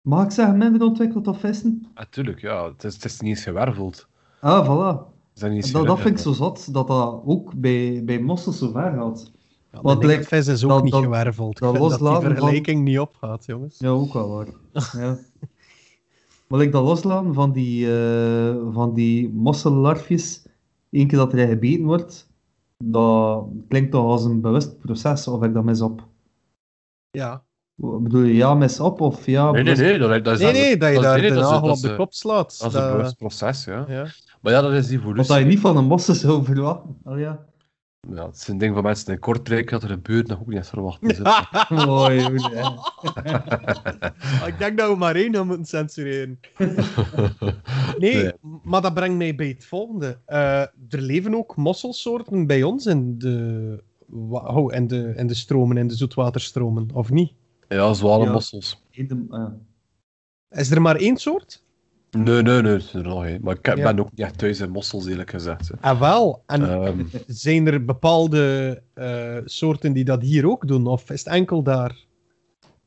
Speaker 3: mag ik zeggen, minder ontwikkeld dan vissen?
Speaker 1: Natuurlijk, ja. Het is, het is niet eens gewerveld.
Speaker 3: Ah, voilà.
Speaker 1: Niet
Speaker 3: Dat, dat vind ik zo zot, dat dat ook bij, bij mossels zo ver gaat.
Speaker 2: Ja,
Speaker 3: Wat lijkt-
Speaker 2: vis is ook
Speaker 3: dat-
Speaker 2: niet
Speaker 3: dat-
Speaker 2: gewerveld.
Speaker 3: dat
Speaker 2: dat die
Speaker 3: van-
Speaker 2: vergelijking niet opgaat, jongens.
Speaker 3: Ja, ook wel waar. Ja. Maar ik dat loslaten van die, eh, van die mossellarfjes, één keer dat er gebeten wordt, dat klinkt toch als een bewust proces, of ik dat mis op?
Speaker 2: Ja.
Speaker 3: Bedoel je ja mis op, of ja...
Speaker 1: Nee, nee, nee. Dat, dat is,
Speaker 2: Nee, nee, dat je
Speaker 1: is-
Speaker 2: daar
Speaker 1: nee,
Speaker 2: de
Speaker 1: dat is-
Speaker 2: nagel
Speaker 1: dat
Speaker 2: op de kop slaat.
Speaker 1: Dat is een
Speaker 2: Dat-
Speaker 1: bewust proces, ja.
Speaker 2: Ja.
Speaker 1: Maar ja, dat is
Speaker 3: Wat
Speaker 1: evolutie.
Speaker 3: dat je niet van een mossen zou verwachten. Oh ja.
Speaker 1: Ja, het is een ding van mensen in Kortrijk dat er gebeurt, nog ook niet eens verwachten. Dus,
Speaker 3: Mooi, hè.
Speaker 2: ik denk dat we maar één gaan moeten censureren. Nee,
Speaker 1: Nee.
Speaker 2: maar dat brengt mij bij het volgende. Eh, er leven ook mosselsoorten bij ons in de, wa- oh, in de, in de stromen, in de zoetwaterstromen, of niet?
Speaker 1: ja, zwalenmossels.
Speaker 3: In de- ah.
Speaker 2: Is er maar één soort?
Speaker 1: Nee, nee, nee, er nog hè. Maar ik
Speaker 2: Ja.
Speaker 1: ben ook niet echt thuis in mossels, eerlijk gezegd. hè.
Speaker 2: Ah, wel. En
Speaker 1: Ehm,
Speaker 2: zijn er bepaalde eh, soorten die dat hier ook doen? Of is het enkel daar?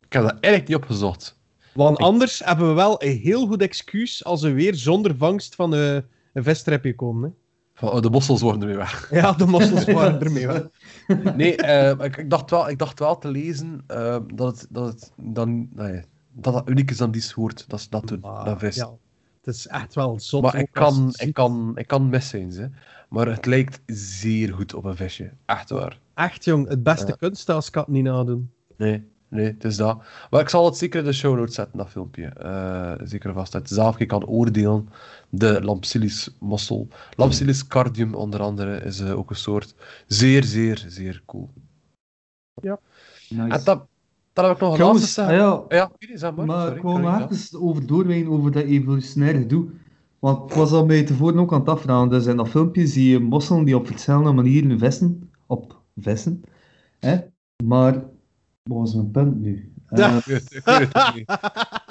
Speaker 1: ik heb dat eigenlijk niet opgezocht.
Speaker 2: Want anders hebben we wel een heel goed excuus als we weer zonder vangst van een, een vestrepje komen. Hè?
Speaker 1: Van, oh, de mossels worden ermee weg.
Speaker 2: Ja, de mossels waren ermee wel.
Speaker 1: Nee, eh, ik, ik, dacht wel, ik dacht wel te lezen eh, dat het, dat het dan, dat dat uniek is aan die soort. Dat dat doen, dat vis.
Speaker 2: Ja, het is echt wel zot.
Speaker 1: maar ik kan,
Speaker 2: het
Speaker 1: ik, kan, ik kan mis zijn, ze. maar het lijkt zeer goed op een visje. Echt waar.
Speaker 2: Echt, jong, het beste
Speaker 1: Ja.
Speaker 2: kunst als kan het niet nadoen.
Speaker 1: Nee, nee, het is dat. Maar ik zal het zeker in de show notes zetten, dat filmpje. Eh, zeker vast dat je zelf kan oordelen. De Lampsilis mossel. Lampsilis cardium onder andere is eh, ook een soort. Zeer, zeer, zeer cool. En
Speaker 3: Nice.
Speaker 1: dat, dan heb ik nog een
Speaker 3: Trouwens,
Speaker 1: laatste
Speaker 3: ah
Speaker 1: zeggen.
Speaker 3: ja,
Speaker 1: Ja, jullie zijn maar.
Speaker 3: maar
Speaker 1: sorry,
Speaker 3: ik wou nog
Speaker 1: ja.
Speaker 3: even over doorwijnen over dat evolutionaire gedoe. Want ik was al mij tevoren ook aan het afvragen. Dus in dat filmpje zie je mosselen die op verschillende manieren vissen. Op vissen. Hè? Maar, wat was mijn punt nu?
Speaker 2: Ja.
Speaker 1: Ik weet- ik weet het niet.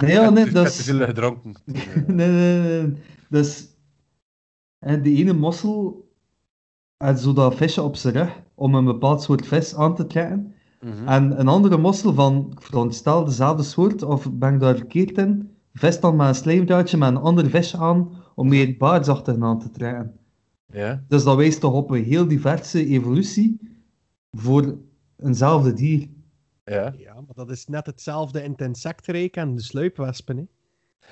Speaker 3: nee, ja, nee,
Speaker 1: Ik
Speaker 3: dat is...
Speaker 1: veel gedronken.
Speaker 3: nee, nee, nee. Dus, en de ene mossel had zo dat visje op zijn rug om een bepaald soort vis aan te trekken.
Speaker 1: Mhm.
Speaker 3: En een andere mossel van, ik veronderstel dezelfde soort, of ben ik daar verkeerd in, vist dan met een slijmdraadje met een ander visje aan om meer baardsachtig aan te trekken.
Speaker 1: Ja.
Speaker 3: Dus dat wijst toch op een heel diverse evolutie voor eenzelfde dier.
Speaker 1: ja.
Speaker 2: Ja, maar dat is net hetzelfde in het insectenrijk en de sluipwespen. Hè?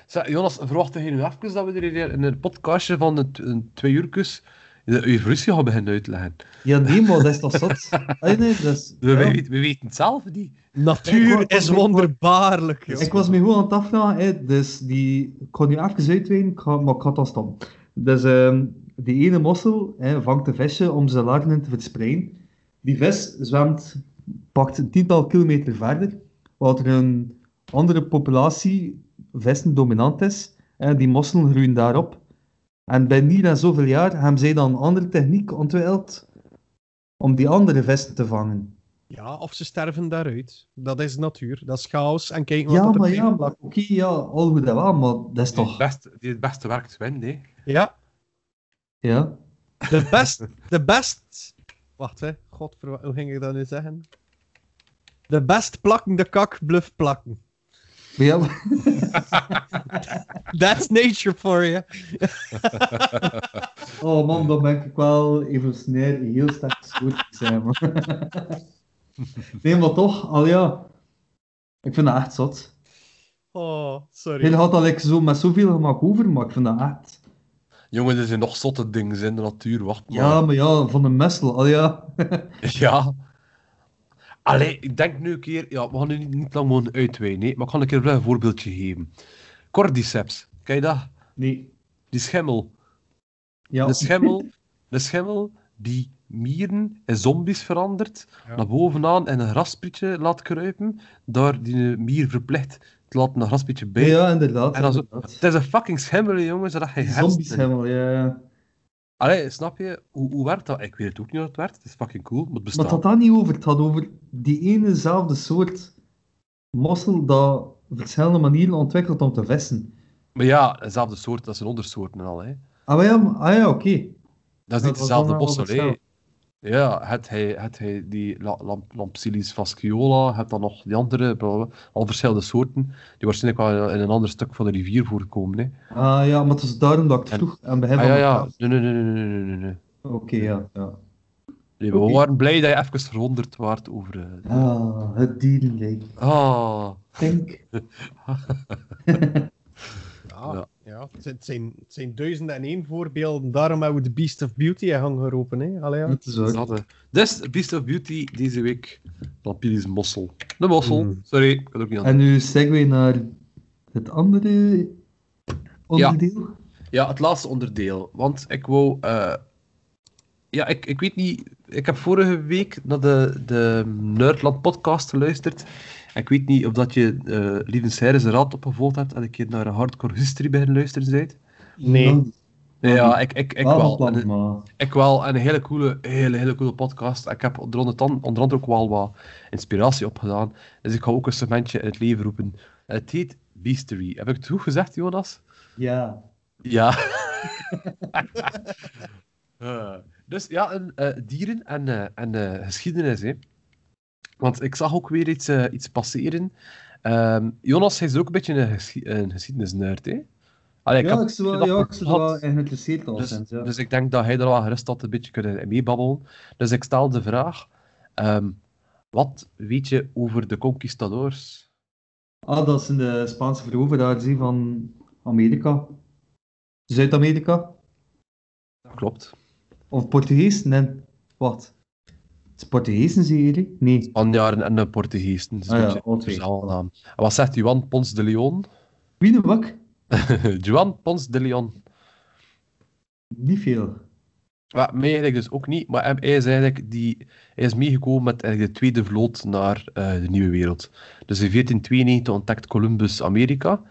Speaker 1: Zeg, Jonas, verwacht je nu even dat we er hier in een podcastje van een, een twee uurtjes de evolutie gaan beginnen uitleggen?
Speaker 3: Ja, nee, maar dat is toch zot? Ah, nee, dat is,
Speaker 1: We,
Speaker 3: ja.
Speaker 1: we, weten- we weten het zelf niet.
Speaker 2: Natuur is wonderbaarlijk. joh.
Speaker 3: Ik was me gewoon aan het afvragen, hè, dus die, ik kon nu even uitweiden, maar ik ga het al stoppen. Dus ehm, die ene mossel hè, vangt een visje om zijn larven te verspreiden. Die vis zwemt, pakt een tiental kilometer verder, waar er een andere populatie vissen dominant is. Die mosselen groeien daarop. En binnen hier en zoveel jaar hebben zij dan een andere techniek ontwikkeld om die andere vissen te vangen.
Speaker 2: Ja, of ze sterven daaruit. Dat is natuur. Dat is chaos. En kijk wat
Speaker 3: Ja,
Speaker 2: er
Speaker 3: maar ja, maar oké, ja, al goed en wel, maar dat is
Speaker 1: Die
Speaker 3: toch...
Speaker 1: het beste, die het beste werkt, wint, hè.
Speaker 2: Ja,
Speaker 3: Ja.
Speaker 2: de best... De best... Wacht, hè. God, hoe ging ik dat nu zeggen? De best plakkende kak bluff plakken.
Speaker 3: Maar ja,
Speaker 2: That's nature for you.
Speaker 3: oh man, dan ben ik wel evolutionair heel sterk soort zijn, man. Nee, maar toch, al ja, ik vind dat echt zot.
Speaker 2: Oh, sorry.
Speaker 3: Hij had al like, zo met zoveel gemak over, maar ik vind dat echt...
Speaker 1: Jongen, er zijn nog zotte dingen in de natuur, wacht maar.
Speaker 3: Ja, maar ja, van een messel, al ja.
Speaker 1: Ja. Allee, ik denk nu een keer... Ja, we gaan nu niet, niet lang gewoon uitweiden, nee, maar ik ga een keer een voorbeeldje geven. Cordyceps, ken je dat?
Speaker 3: Nee.
Speaker 1: Die schimmel.
Speaker 3: Ja.
Speaker 1: De schimmel, de schimmel die mieren in zombies verandert,
Speaker 2: Ja.
Speaker 1: naar bovenaan in een grasprietje laat kruipen, daar die mier verplicht te laten een grasprietje bij.
Speaker 3: Ja, inderdaad.
Speaker 1: En
Speaker 3: inderdaad.
Speaker 1: Het is een fucking schimmel, jongen, zodat je
Speaker 3: Zombies
Speaker 1: hersenen...
Speaker 3: helemaal, ja, ja.
Speaker 1: Allee, snap je? Hoe, hoe werkt dat? Ik weet het ook niet hoe het werkt. Het is fucking cool, maar het
Speaker 3: Maar het had daar niet over. Het had over die enezelfde soort mossel dat verschillende manieren ontwikkelt om te vissen.
Speaker 1: Maar ja, dezelfde soort, dat zijn ondersoorten en al, hè.
Speaker 3: Ah, maar ja, ah, ja oké.
Speaker 1: Dat is niet dezelfde mossel, hè. Ja, het hij, het hij die la- lamp, Lampsilis fasciola, het dan nog die andere, al verschillende soorten, die waarschijnlijk wel in een ander stuk van de rivier voorkomen, hè.
Speaker 3: Ah ja, maar het was daarom dat ik het vroeg aan begin
Speaker 1: Ah ja, ja. Nee, nee, nee, nee, nee, nee, nee.
Speaker 3: Oké, ja. ja.
Speaker 1: Nee, we
Speaker 3: Oké.
Speaker 1: waren blij dat je even verwonderd waart over... eh,
Speaker 3: Ah, het dierenrijk.
Speaker 1: Ah.
Speaker 3: Denk.
Speaker 2: Ja,
Speaker 1: Ja.
Speaker 2: Ja. Het, zijn, het zijn, het zijn duizenden en één voorbeelden. Daarom hebben we de Beast of Beauty gaan geroepen. Hè? Allee, ja.
Speaker 3: Het is
Speaker 1: eh. Dus, Beast of Beauty deze week. Lampiris mossel. De mossel.
Speaker 2: Mm.
Speaker 1: Sorry, ik had ook niet aan.
Speaker 3: En nu segue naar het andere onderdeel.
Speaker 1: Ja, het laatste onderdeel. Want ik wou... eh, Ja, ik, ik weet niet... Ik heb vorige week naar de, de Nerdland podcast geluisterd. Ik weet niet of dat je eh Lieven Seires raad opgevolgd hebt en een keer naar een Hardcore History beginnen luisteren bent.
Speaker 2: Nee.
Speaker 3: Nou,
Speaker 1: Ja, ik, ik, ik
Speaker 3: wel
Speaker 1: En-
Speaker 3: maar...
Speaker 1: Ik wel, en een hele coole, hele, hele coole podcast. Ik heb onder andere, onder andere ook wel wat inspiratie opgedaan. Dus ik ga ook een segmentje in het leven roepen. Het heet Beastery. Heb ik het goed gezegd, Jonas?
Speaker 3: Ja.
Speaker 1: Ja. Eh, dus ja, een, eh, dieren en, eh, en eh, geschiedenis. Hè. Want ik zag ook weer iets, eh, iets passeren. Ehm, Jonas, hij is ook een beetje een, geschi- een geschiedenisnerd. Hè? Allee, ik
Speaker 3: ja, ik zou wel, ja, ik wel geïnteresseerd al
Speaker 1: Dus,
Speaker 3: zijn. Ja.
Speaker 1: dus ik denk dat hij er wel gerust had een beetje kunnen meebabbelen. Dus ik stel de vraag: ehm, wat weet je over de conquistadors?
Speaker 3: Ah, dat zijn de Spaanse veroveraars van Amerika. Zuid-Amerika.
Speaker 1: Dat klopt.
Speaker 3: Of Portugees? Nee. Wat? Het Portugezen, hè? Nee.
Speaker 1: Spanjaarden en de Portugezen. Dus
Speaker 3: Ah ja,
Speaker 1: naam. En wat zegt Juan Pons de Leon?
Speaker 3: Wie de wak?
Speaker 1: Juan Pons de Leon.
Speaker 3: Niet veel.
Speaker 1: Ja, mij eigenlijk dus ook niet, maar hij is eigenlijk die, hij is meegekomen met eigenlijk de tweede vloot naar eh, de nieuwe wereld. Dus in 1492 ontdekt Columbus Amerika.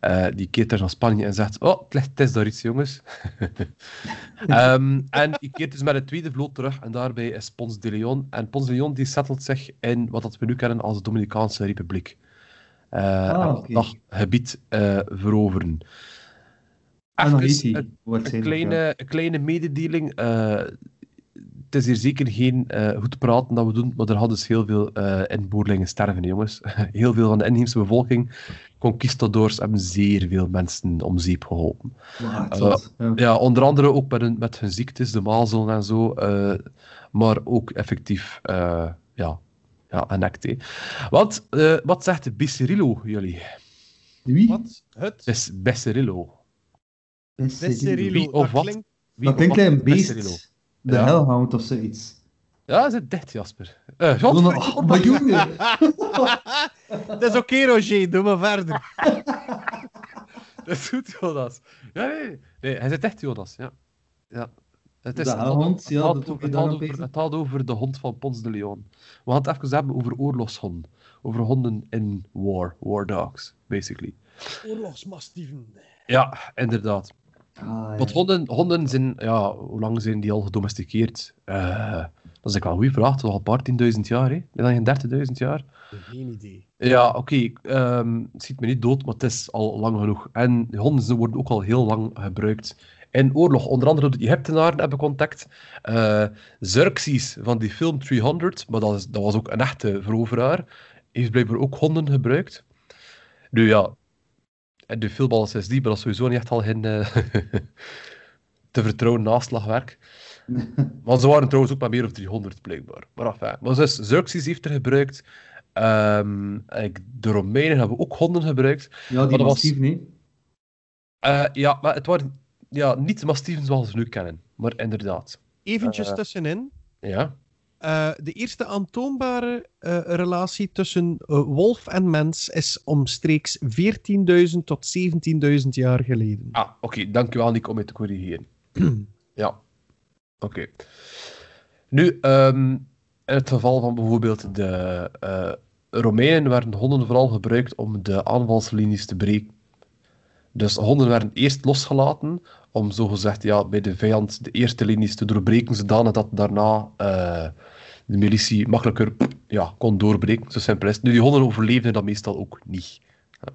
Speaker 1: Eh, die keert er naar Spanje en zegt: Oh, het, ligt, het is daar iets, jongens. Ehm, en die keert dus met de tweede vloot terug en daarbij is Pons de Leon. En Pons de Leon die settelt zich in wat dat we nu kennen als de Dominicaanse Republiek. Eh
Speaker 3: Ah,
Speaker 1: dat gebied eh, veroveren.
Speaker 3: Heet hij.
Speaker 1: een- een kleine, een kleine mededeling. Het is hier zeker geen eh, goed praten dat we doen, maar er hadden dus heel veel eh inboorlingen sterven, jongens. Heel veel van de inheemse bevolking, conquistadors, hebben zeer veel mensen om zeep geholpen. Eh,
Speaker 3: ja.
Speaker 1: Ja, onder andere ook met hun, met hun ziektes, de mazelen en zo, eh, maar ook effectief, eh, ja, ja, hè. Want, eh, wat zegt Bicirillo, jullie?
Speaker 3: Wie?
Speaker 2: Wat? Het?
Speaker 1: Is Bicirillo.
Speaker 2: Besserillo.
Speaker 1: Wie of
Speaker 2: dat
Speaker 1: wat?
Speaker 2: klinkt-
Speaker 1: Wie
Speaker 3: Dat klinkt een beest. De
Speaker 1: Ja.
Speaker 3: Hellhound of zoiets.
Speaker 1: Ja, is het dicht, Jasper? Eh, Jan,
Speaker 3: Oh, oh, maar jongen!
Speaker 2: Dat is oké, Roger. Doe maar verder.
Speaker 1: dat is goed, Jonas. Ja, nee, nee, hij zit echt, Jonas. Ja. ja. Het, is,
Speaker 3: De hond,
Speaker 1: het
Speaker 3: ja,
Speaker 1: het over, het had over de hond van Pons de Leon. We gaan het even hebben over oorlogshonden. Over honden in war. War dogs, basically.
Speaker 2: Oorlogsmastieven.
Speaker 1: Ja, inderdaad.
Speaker 3: Ah.
Speaker 1: Want honden, honden zijn, ja, hoe lang zijn die al gedomesticeerd? Eh, dat is eigenlijk wel een goede vraag. Toch al een paar tienduizend jaar, hè? Meer dan geen dertigduizend jaar?
Speaker 2: Geen idee.
Speaker 1: Ja, oké. ehm, het schiet me niet dood, maar het is al lang genoeg. En honden worden ook al heel lang gebruikt in oorlog. Onder andere door de Egyptenaren hebben contact. Eh Xerxes van die film 300, maar dat, is, dat was ook een echte veroveraar, heeft blijkbaar ook honden gebruikt. Nu ja, en de film is die, maar dat is sowieso niet echt al geen eh, te vertrouwen naslagwerk. Maar ze waren trouwens ook maar meer of 300 blijkbaar. Maar enfin, maar dus Xerxes heeft er gebruikt. Ehm, ik- de Romeinen hebben ook honden gebruikt.
Speaker 3: Ja,
Speaker 1: Maar
Speaker 3: die
Speaker 1: dat was-
Speaker 3: nee.
Speaker 1: Eh, ja, maar het waren ja, niet de mastieven zoals we nu kennen. Maar inderdaad.
Speaker 2: Eventjes
Speaker 1: Eh.
Speaker 2: tussenin.
Speaker 1: Ja.
Speaker 2: Eh, de eerste aantoonbare eh, relatie tussen eh, wolf en mens is omstreeks 14.000 tot 17.000 jaar geleden.
Speaker 1: Ah, oké. Dankjewel, Nick, om mij te corrigeren. ja. Oké. Nu, ehm, in het geval van bijvoorbeeld de Romeinen werden honden vooral gebruikt om de aanvalslinies te breken. Dus honden werden eerst losgelaten om zogezegd ja, bij de vijand de eerste linies te doorbreken, zodanig dat daarna eh, de militie makkelijker ja, kon doorbreken. Zo simpel is het. Nu, die honden overleefden dat meestal ook niet. Ja.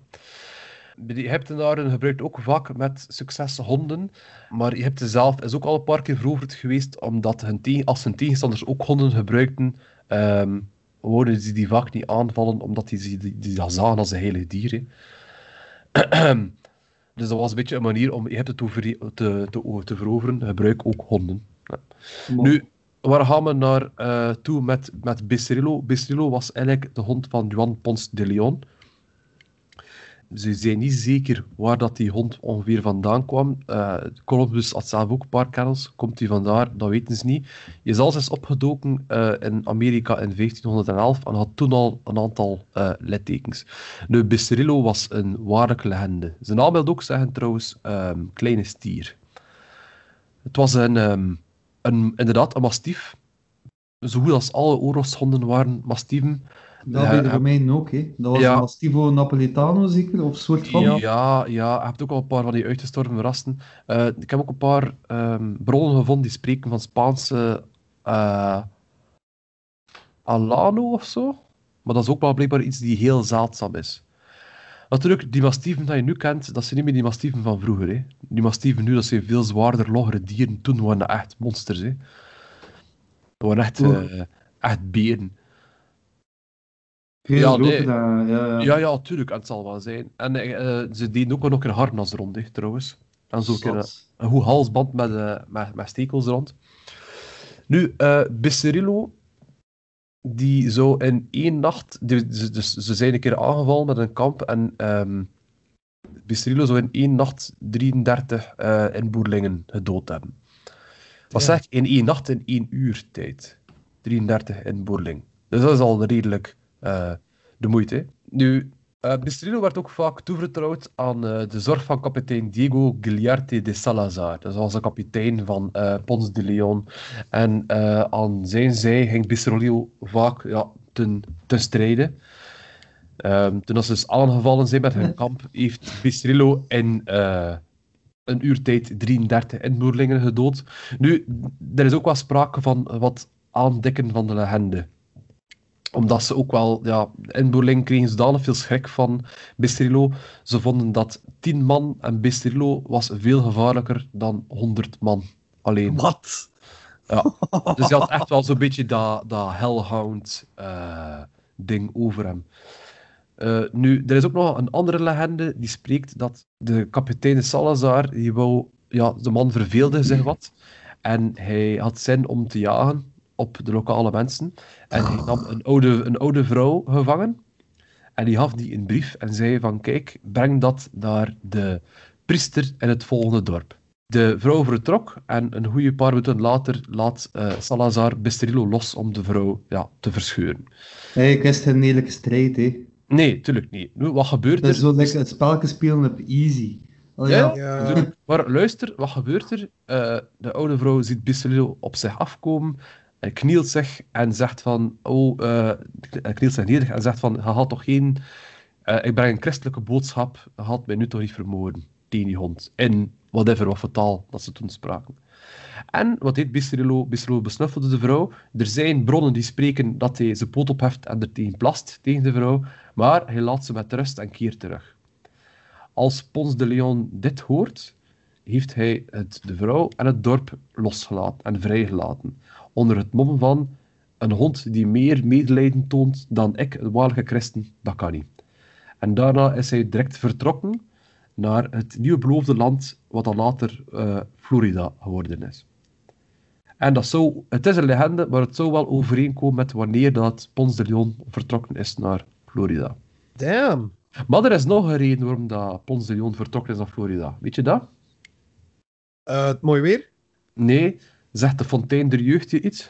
Speaker 1: De Egyptenaren gebruikten ook vaak met succes honden, maar Egypte zelf is ook al een paar keer veroverd geweest, omdat hun als hun tegenstanders ook honden gebruikten, ehm wouden ze die vaak niet aanvallen, omdat die, die, die, die dat zagen als een heilig dier. dus dat was een beetje een manier om Egypte te, over- te, te, te veroveren. Gebruik ook honden. Ja. Nu, waar gaan we naar eh, toe met, met Bicirillo? Bicirillo was eigenlijk de hond van Juan Pons de Leon. Ze zijn niet zeker waar dat die hond ongeveer vandaan kwam. Eh Columbus had zelf ook een paar kennels. Komt hij vandaar? Dat weten ze niet. Je is zelfs opgedoken eh, in Amerika in 1511 en had toen al een aantal eh littekens. Nu, Bicirillo was een waarlijke legende. Zijn naam wil ook zeggen trouwens ehm, kleine stier. Het was een, ehm, een, inderdaad een mastief. Zo goed als alle oorlogshonden waren mastieven.
Speaker 3: Dat bij de. Romeinen ook, hè. Dat was
Speaker 1: Ja.
Speaker 3: een Mastivo Napolitano zeker, of soort van.
Speaker 1: Ja, ja, je hebt ook al een paar van die uitgestorven rassen. Eh, ik heb ook een paar ehm, bronnen gevonden die spreken van Spaanse eh, Alano of zo. Maar dat is ook wel blijkbaar iets die heel zeldzaam is. Natuurlijk, die mastieven die je nu kent, dat zijn niet meer die mastieven van vroeger. Hè. Die mastieven nu, dat zijn veel zwaarder, logere dieren. Toen waren dat echt monsters. Hè. Dat waren echt, eh, echt beren. Ja,
Speaker 3: lopen
Speaker 1: nee.
Speaker 3: daar, ja, ja.
Speaker 1: Ja, ja, tuurlijk, en het zal wel zijn. En eh, ze deden ook nog een harnas rond, hè, trouwens. En zo een, een, goed halsband met, eh, met, met stekels rond. Nu, eh Besserillo, die zou in één nacht... dus ze zijn een keer aangevallen met een kamp en Besserillo zou in één nacht 33 eh inboerlingen gedood hebben. Wat
Speaker 2: Ja.
Speaker 1: zeg ik? In één nacht, in één uur tijd. 33 inboerling. Dus dat is al redelijk eh, de moeite. Nu, eh Bestrillo werd ook vaak toevertrouwd aan eh, de zorg van kapitein Diego Guiliarte de Salazar. Dat was de kapitein van eh, Pons de Leon. En eh, aan zijn zij ging Bestrillo vaak ja, ten, ten strijde. Ehm, toen als ze dus aangevallen zijn met hun kamp, heeft Bestrillo in eh, een uur tijd 33 inboerlingen gedood. Nu, er is ook wel sprake van wat aandikken van de legende omdat ze ook wel, ja, in Boerling kregen ze dan veel schrik van Bestrillo. Ze vonden dat 10 man en Bestrillo was veel gevaarlijker dan 100 man alleen.
Speaker 2: Wat?
Speaker 1: Ja. Dus hij had echt wel zo'n beetje dat, dat Hellhound-ding over hem. Eh, nu, er is ook nog een andere legende die spreekt dat de kapitein Salazar, die wou, ja, de man verveelde zich wat. En hij had zin om te jagen op de lokale mensen. En hij nam een oude, een oude vrouw gevangen. En die gaf die een brief en zei van, kijk, breng dat naar de priester in het volgende dorp. De vrouw vertrok en een goede paar minuten later laat eh, Salazar Bestrillo los om de vrouw ja, te verscheuren.
Speaker 3: Hey, ik wist geen eerlijke strijd, hè.
Speaker 1: Nee, tuurlijk niet. Nu, wat gebeurt
Speaker 3: Dat
Speaker 1: er?
Speaker 3: is zo lekker het spelletje spelen op easy. Oh, ja.
Speaker 1: Ja. Maar luister, wat gebeurt er? Eh, de oude vrouw ziet Bestrillo op zich afkomen, knielt zich en zegt van, oh, eh, hij knielt zich neder en zegt van, je had toch geen, eh, ik breng een christelijke boodschap, je had mij nu toch niet vermoorden, die hond. In whatever, wat voor taal dat ze toen spraken. En wat deed Bestrillo? Bestrillo besnuffelde de vrouw. Er zijn bronnen die spreken dat hij zijn poot opheft en er tegen plast, tegen de vrouw, maar hij laat ze met rust en keert terug. Als Pons de Leon dit hoort, heeft hij het, de vrouw en het dorp losgelaten en vrijgelaten. Onder het mom van een hond die meer medelijden toont dan ik, een waarlijke christen, dat kan niet. En daarna is hij direct vertrokken naar het nieuwe beloofde land, wat dan later eh, Florida geworden is. En dat zou, het is een legende, maar het zou wel overeenkomen met wanneer dat Pons de Leon vertrokken is naar Florida.
Speaker 2: Damn.
Speaker 1: Maar er is nog een reden waarom dat Pons de Leon vertrokken is naar Florida. Weet je dat?
Speaker 2: Eh, het mooi weer?
Speaker 1: Nee, zegt de Fontein der Jeugd je iets?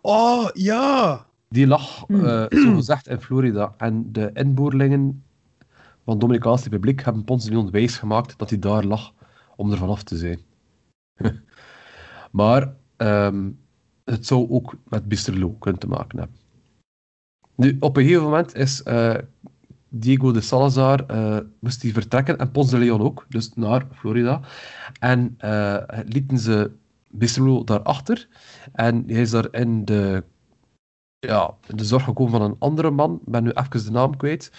Speaker 2: Oh, ja.
Speaker 1: Die lag, eh zo gezegd, in Florida. En de inboorlingen van de Dominicaanse Republiek hebben Pons de Leon wijsgemaakt dat hij daar lag om er vanaf te zijn. maar ehm, het zou ook met Bisterlo kunnen te maken hebben. Nu, op een gegeven moment is eh, Diego de Salazar eh, moest hij vertrekken en Pons de Leon ook, dus naar Florida. En eh, lieten ze Bisterlo daarachter. En hij is daar in de, ja, in de zorg gekomen van een andere man, ik ben nu even de naam kwijt.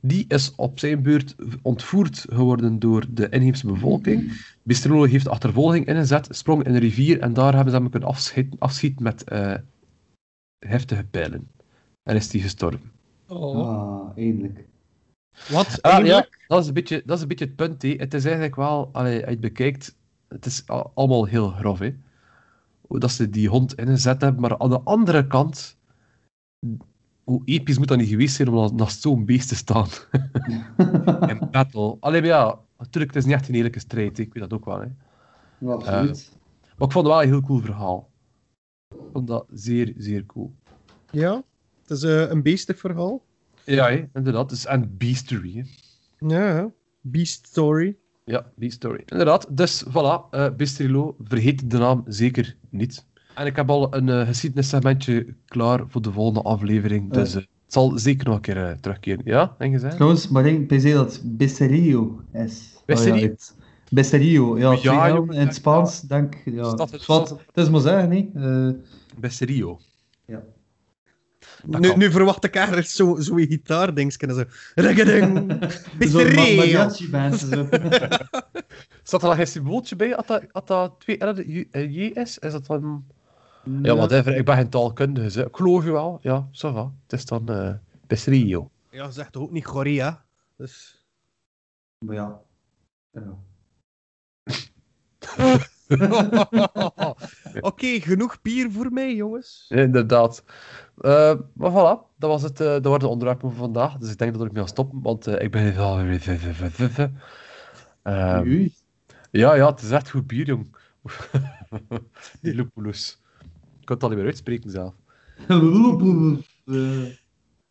Speaker 1: Die is op zijn beurt ontvoerd geworden door de inheemse bevolking. Bisterlo heeft achtervolging ingezet, sprong in een rivier en daar hebben ze hem kunnen afschieten, afschieten met eh, heftige pijlen. En is hij gestorven.
Speaker 2: Oh.
Speaker 3: Ah, eindelijk.
Speaker 2: Wat?
Speaker 1: Ah, ja,
Speaker 2: Eindelijk?
Speaker 1: dat is, een beetje, dat is een beetje het punt. Hè. Het is eigenlijk wel, als je het bekijkt, het is al- allemaal heel grof. Hè. Hoe dat ze die hond ingezet hebben, maar aan de andere kant, hoe episch moet dat niet geweest zijn om naast- zo'n beest te staan in battle. Alleen maar ja, natuurlijk, het is niet echt een eerlijke strijd, hè. ik weet dat ook wel. Hè.
Speaker 3: Ja, absoluut.
Speaker 1: Maar ik vond het wel een heel cool verhaal. Ik vond dat zeer, zeer cool.
Speaker 2: Ja. Het is eh, een beestig verhaal.
Speaker 1: Ja, hè, inderdaad. En beastery. Hè.
Speaker 2: Ja. Beast Story.
Speaker 1: Ja, die story. Inderdaad. Dus voilà, eh Bistrilo, vergeet de naam zeker niet. En ik heb al een eh, geschiedenissegmentje klaar voor de volgende aflevering. Dus eh, het zal zeker nog een keer terugkeren. Ja, denk je?
Speaker 3: Trouwens, maar denk dat het Besserio is.
Speaker 1: Besserio?
Speaker 3: Oh, ja, ja.
Speaker 1: Ja, jongen,
Speaker 3: in het Spaans, denk. Ja.
Speaker 1: Is dat het-
Speaker 3: Zwat, het is maar zeggen, nee.
Speaker 1: Besterio.
Speaker 3: ja.
Speaker 2: Nu, nu verwacht ik ergens zo'n zo gitaardingetje. en Zo. Regeding.
Speaker 3: Zo'n ma-
Speaker 2: Mr.
Speaker 3: mariachi-band. zo.
Speaker 1: Zat er nog geen symbooltje bij? Had dat, had dat twee J- eh, J is? Is dat dan... Ja, whatever. Ik ben geen taalkundige. hè. Ik geloof je wel. Ja, zo va. Het is dan eh Besrio.
Speaker 2: Ja, zegt ook niet Goria. Dus...
Speaker 3: Maar ja. ja.
Speaker 2: Oké, genoeg bier voor mij, jongens.
Speaker 1: Inderdaad. Eh, maar voilà, dat, was het, eh, dat waren de onderwerpen voor vandaag. Dus ik denk dat ik mee ga stoppen, want eh, ik ben wel weer... Ehm, ja, ja, het is echt goed bier, jong. Die lupulus. Ik kan het al niet meer uitspreken zelf.
Speaker 3: Eh,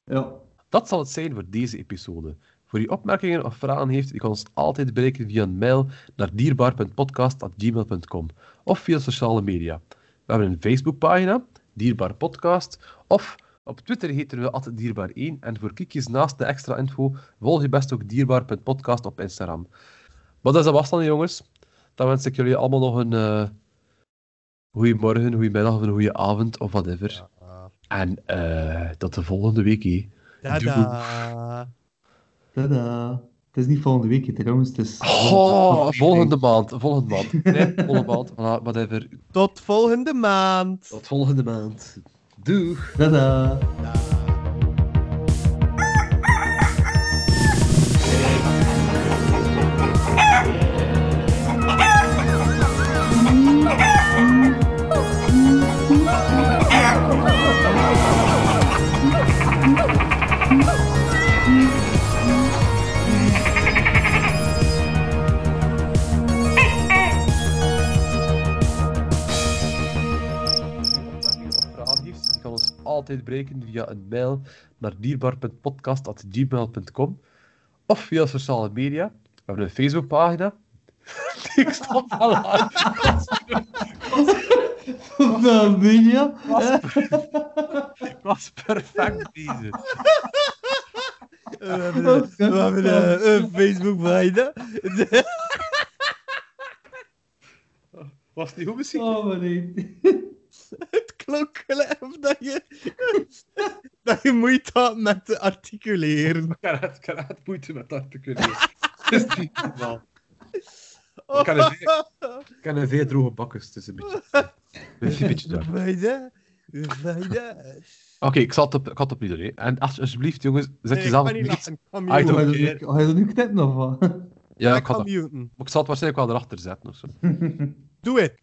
Speaker 3: Ja.
Speaker 1: Dat zal het zijn voor deze episode. Voor je opmerkingen of vragen heeft, je kan ons altijd bereiken via een mail naar dierbaar.podcast.gmail.com of via sociale media. We hebben een Facebookpagina, Dierbaar Podcast, of op Twitter heten we at dierbaar1 en voor kiekjes naast de extra info volg je best ook dierbaar.podcast op Instagram. Maar dat is was dan, jongens. Dan wens ik jullie allemaal nog een uh, goede morgen, goede middag of een goede avond of whatever. En eh, tot de volgende week.
Speaker 2: Tada.
Speaker 3: Tada. Het is niet volgende week trouwens. Het is...
Speaker 1: Oh, volgende maand, volgende maand. Nee, volgende maand. Voilà, whatever.
Speaker 2: Tot volgende maand.
Speaker 1: Tot volgende maand. Doeg.
Speaker 3: Tada.
Speaker 1: vragen altijd bereiken via een mail naar dierbaar.podcast.gmail.com of via sociale media. We hebben een Facebookpagina. Ik stop al aan.
Speaker 3: Media.
Speaker 1: Ik was perfect bezig.
Speaker 2: We hebben een, we hebben een, een Facebook-pagina.
Speaker 1: Was het niet goed misschien?
Speaker 3: Oh, maar nee.
Speaker 2: Het klonk gelijk of dat je, dat je moeite had met te articuleren.
Speaker 1: Ik ik heb het moeite met dat kunnen. Het is niet normaal. Ik kan een ik kan een veel droge bakken, het is een beetje... Een beetje, daar. Oké, ik zal het op, ik opnieuw doen. hè. En als, alsjeblieft, jongens, zet
Speaker 2: Nee, ik
Speaker 1: jezelf
Speaker 2: kan
Speaker 1: op
Speaker 2: niet. Ik
Speaker 1: Ah, ik.
Speaker 3: Ga je dat nu- dat knippen of wat?
Speaker 1: Ja,
Speaker 2: Ik
Speaker 1: ik dat. Maar ik zal het waarschijnlijk wel erachter zetten of zo.
Speaker 2: Doe het.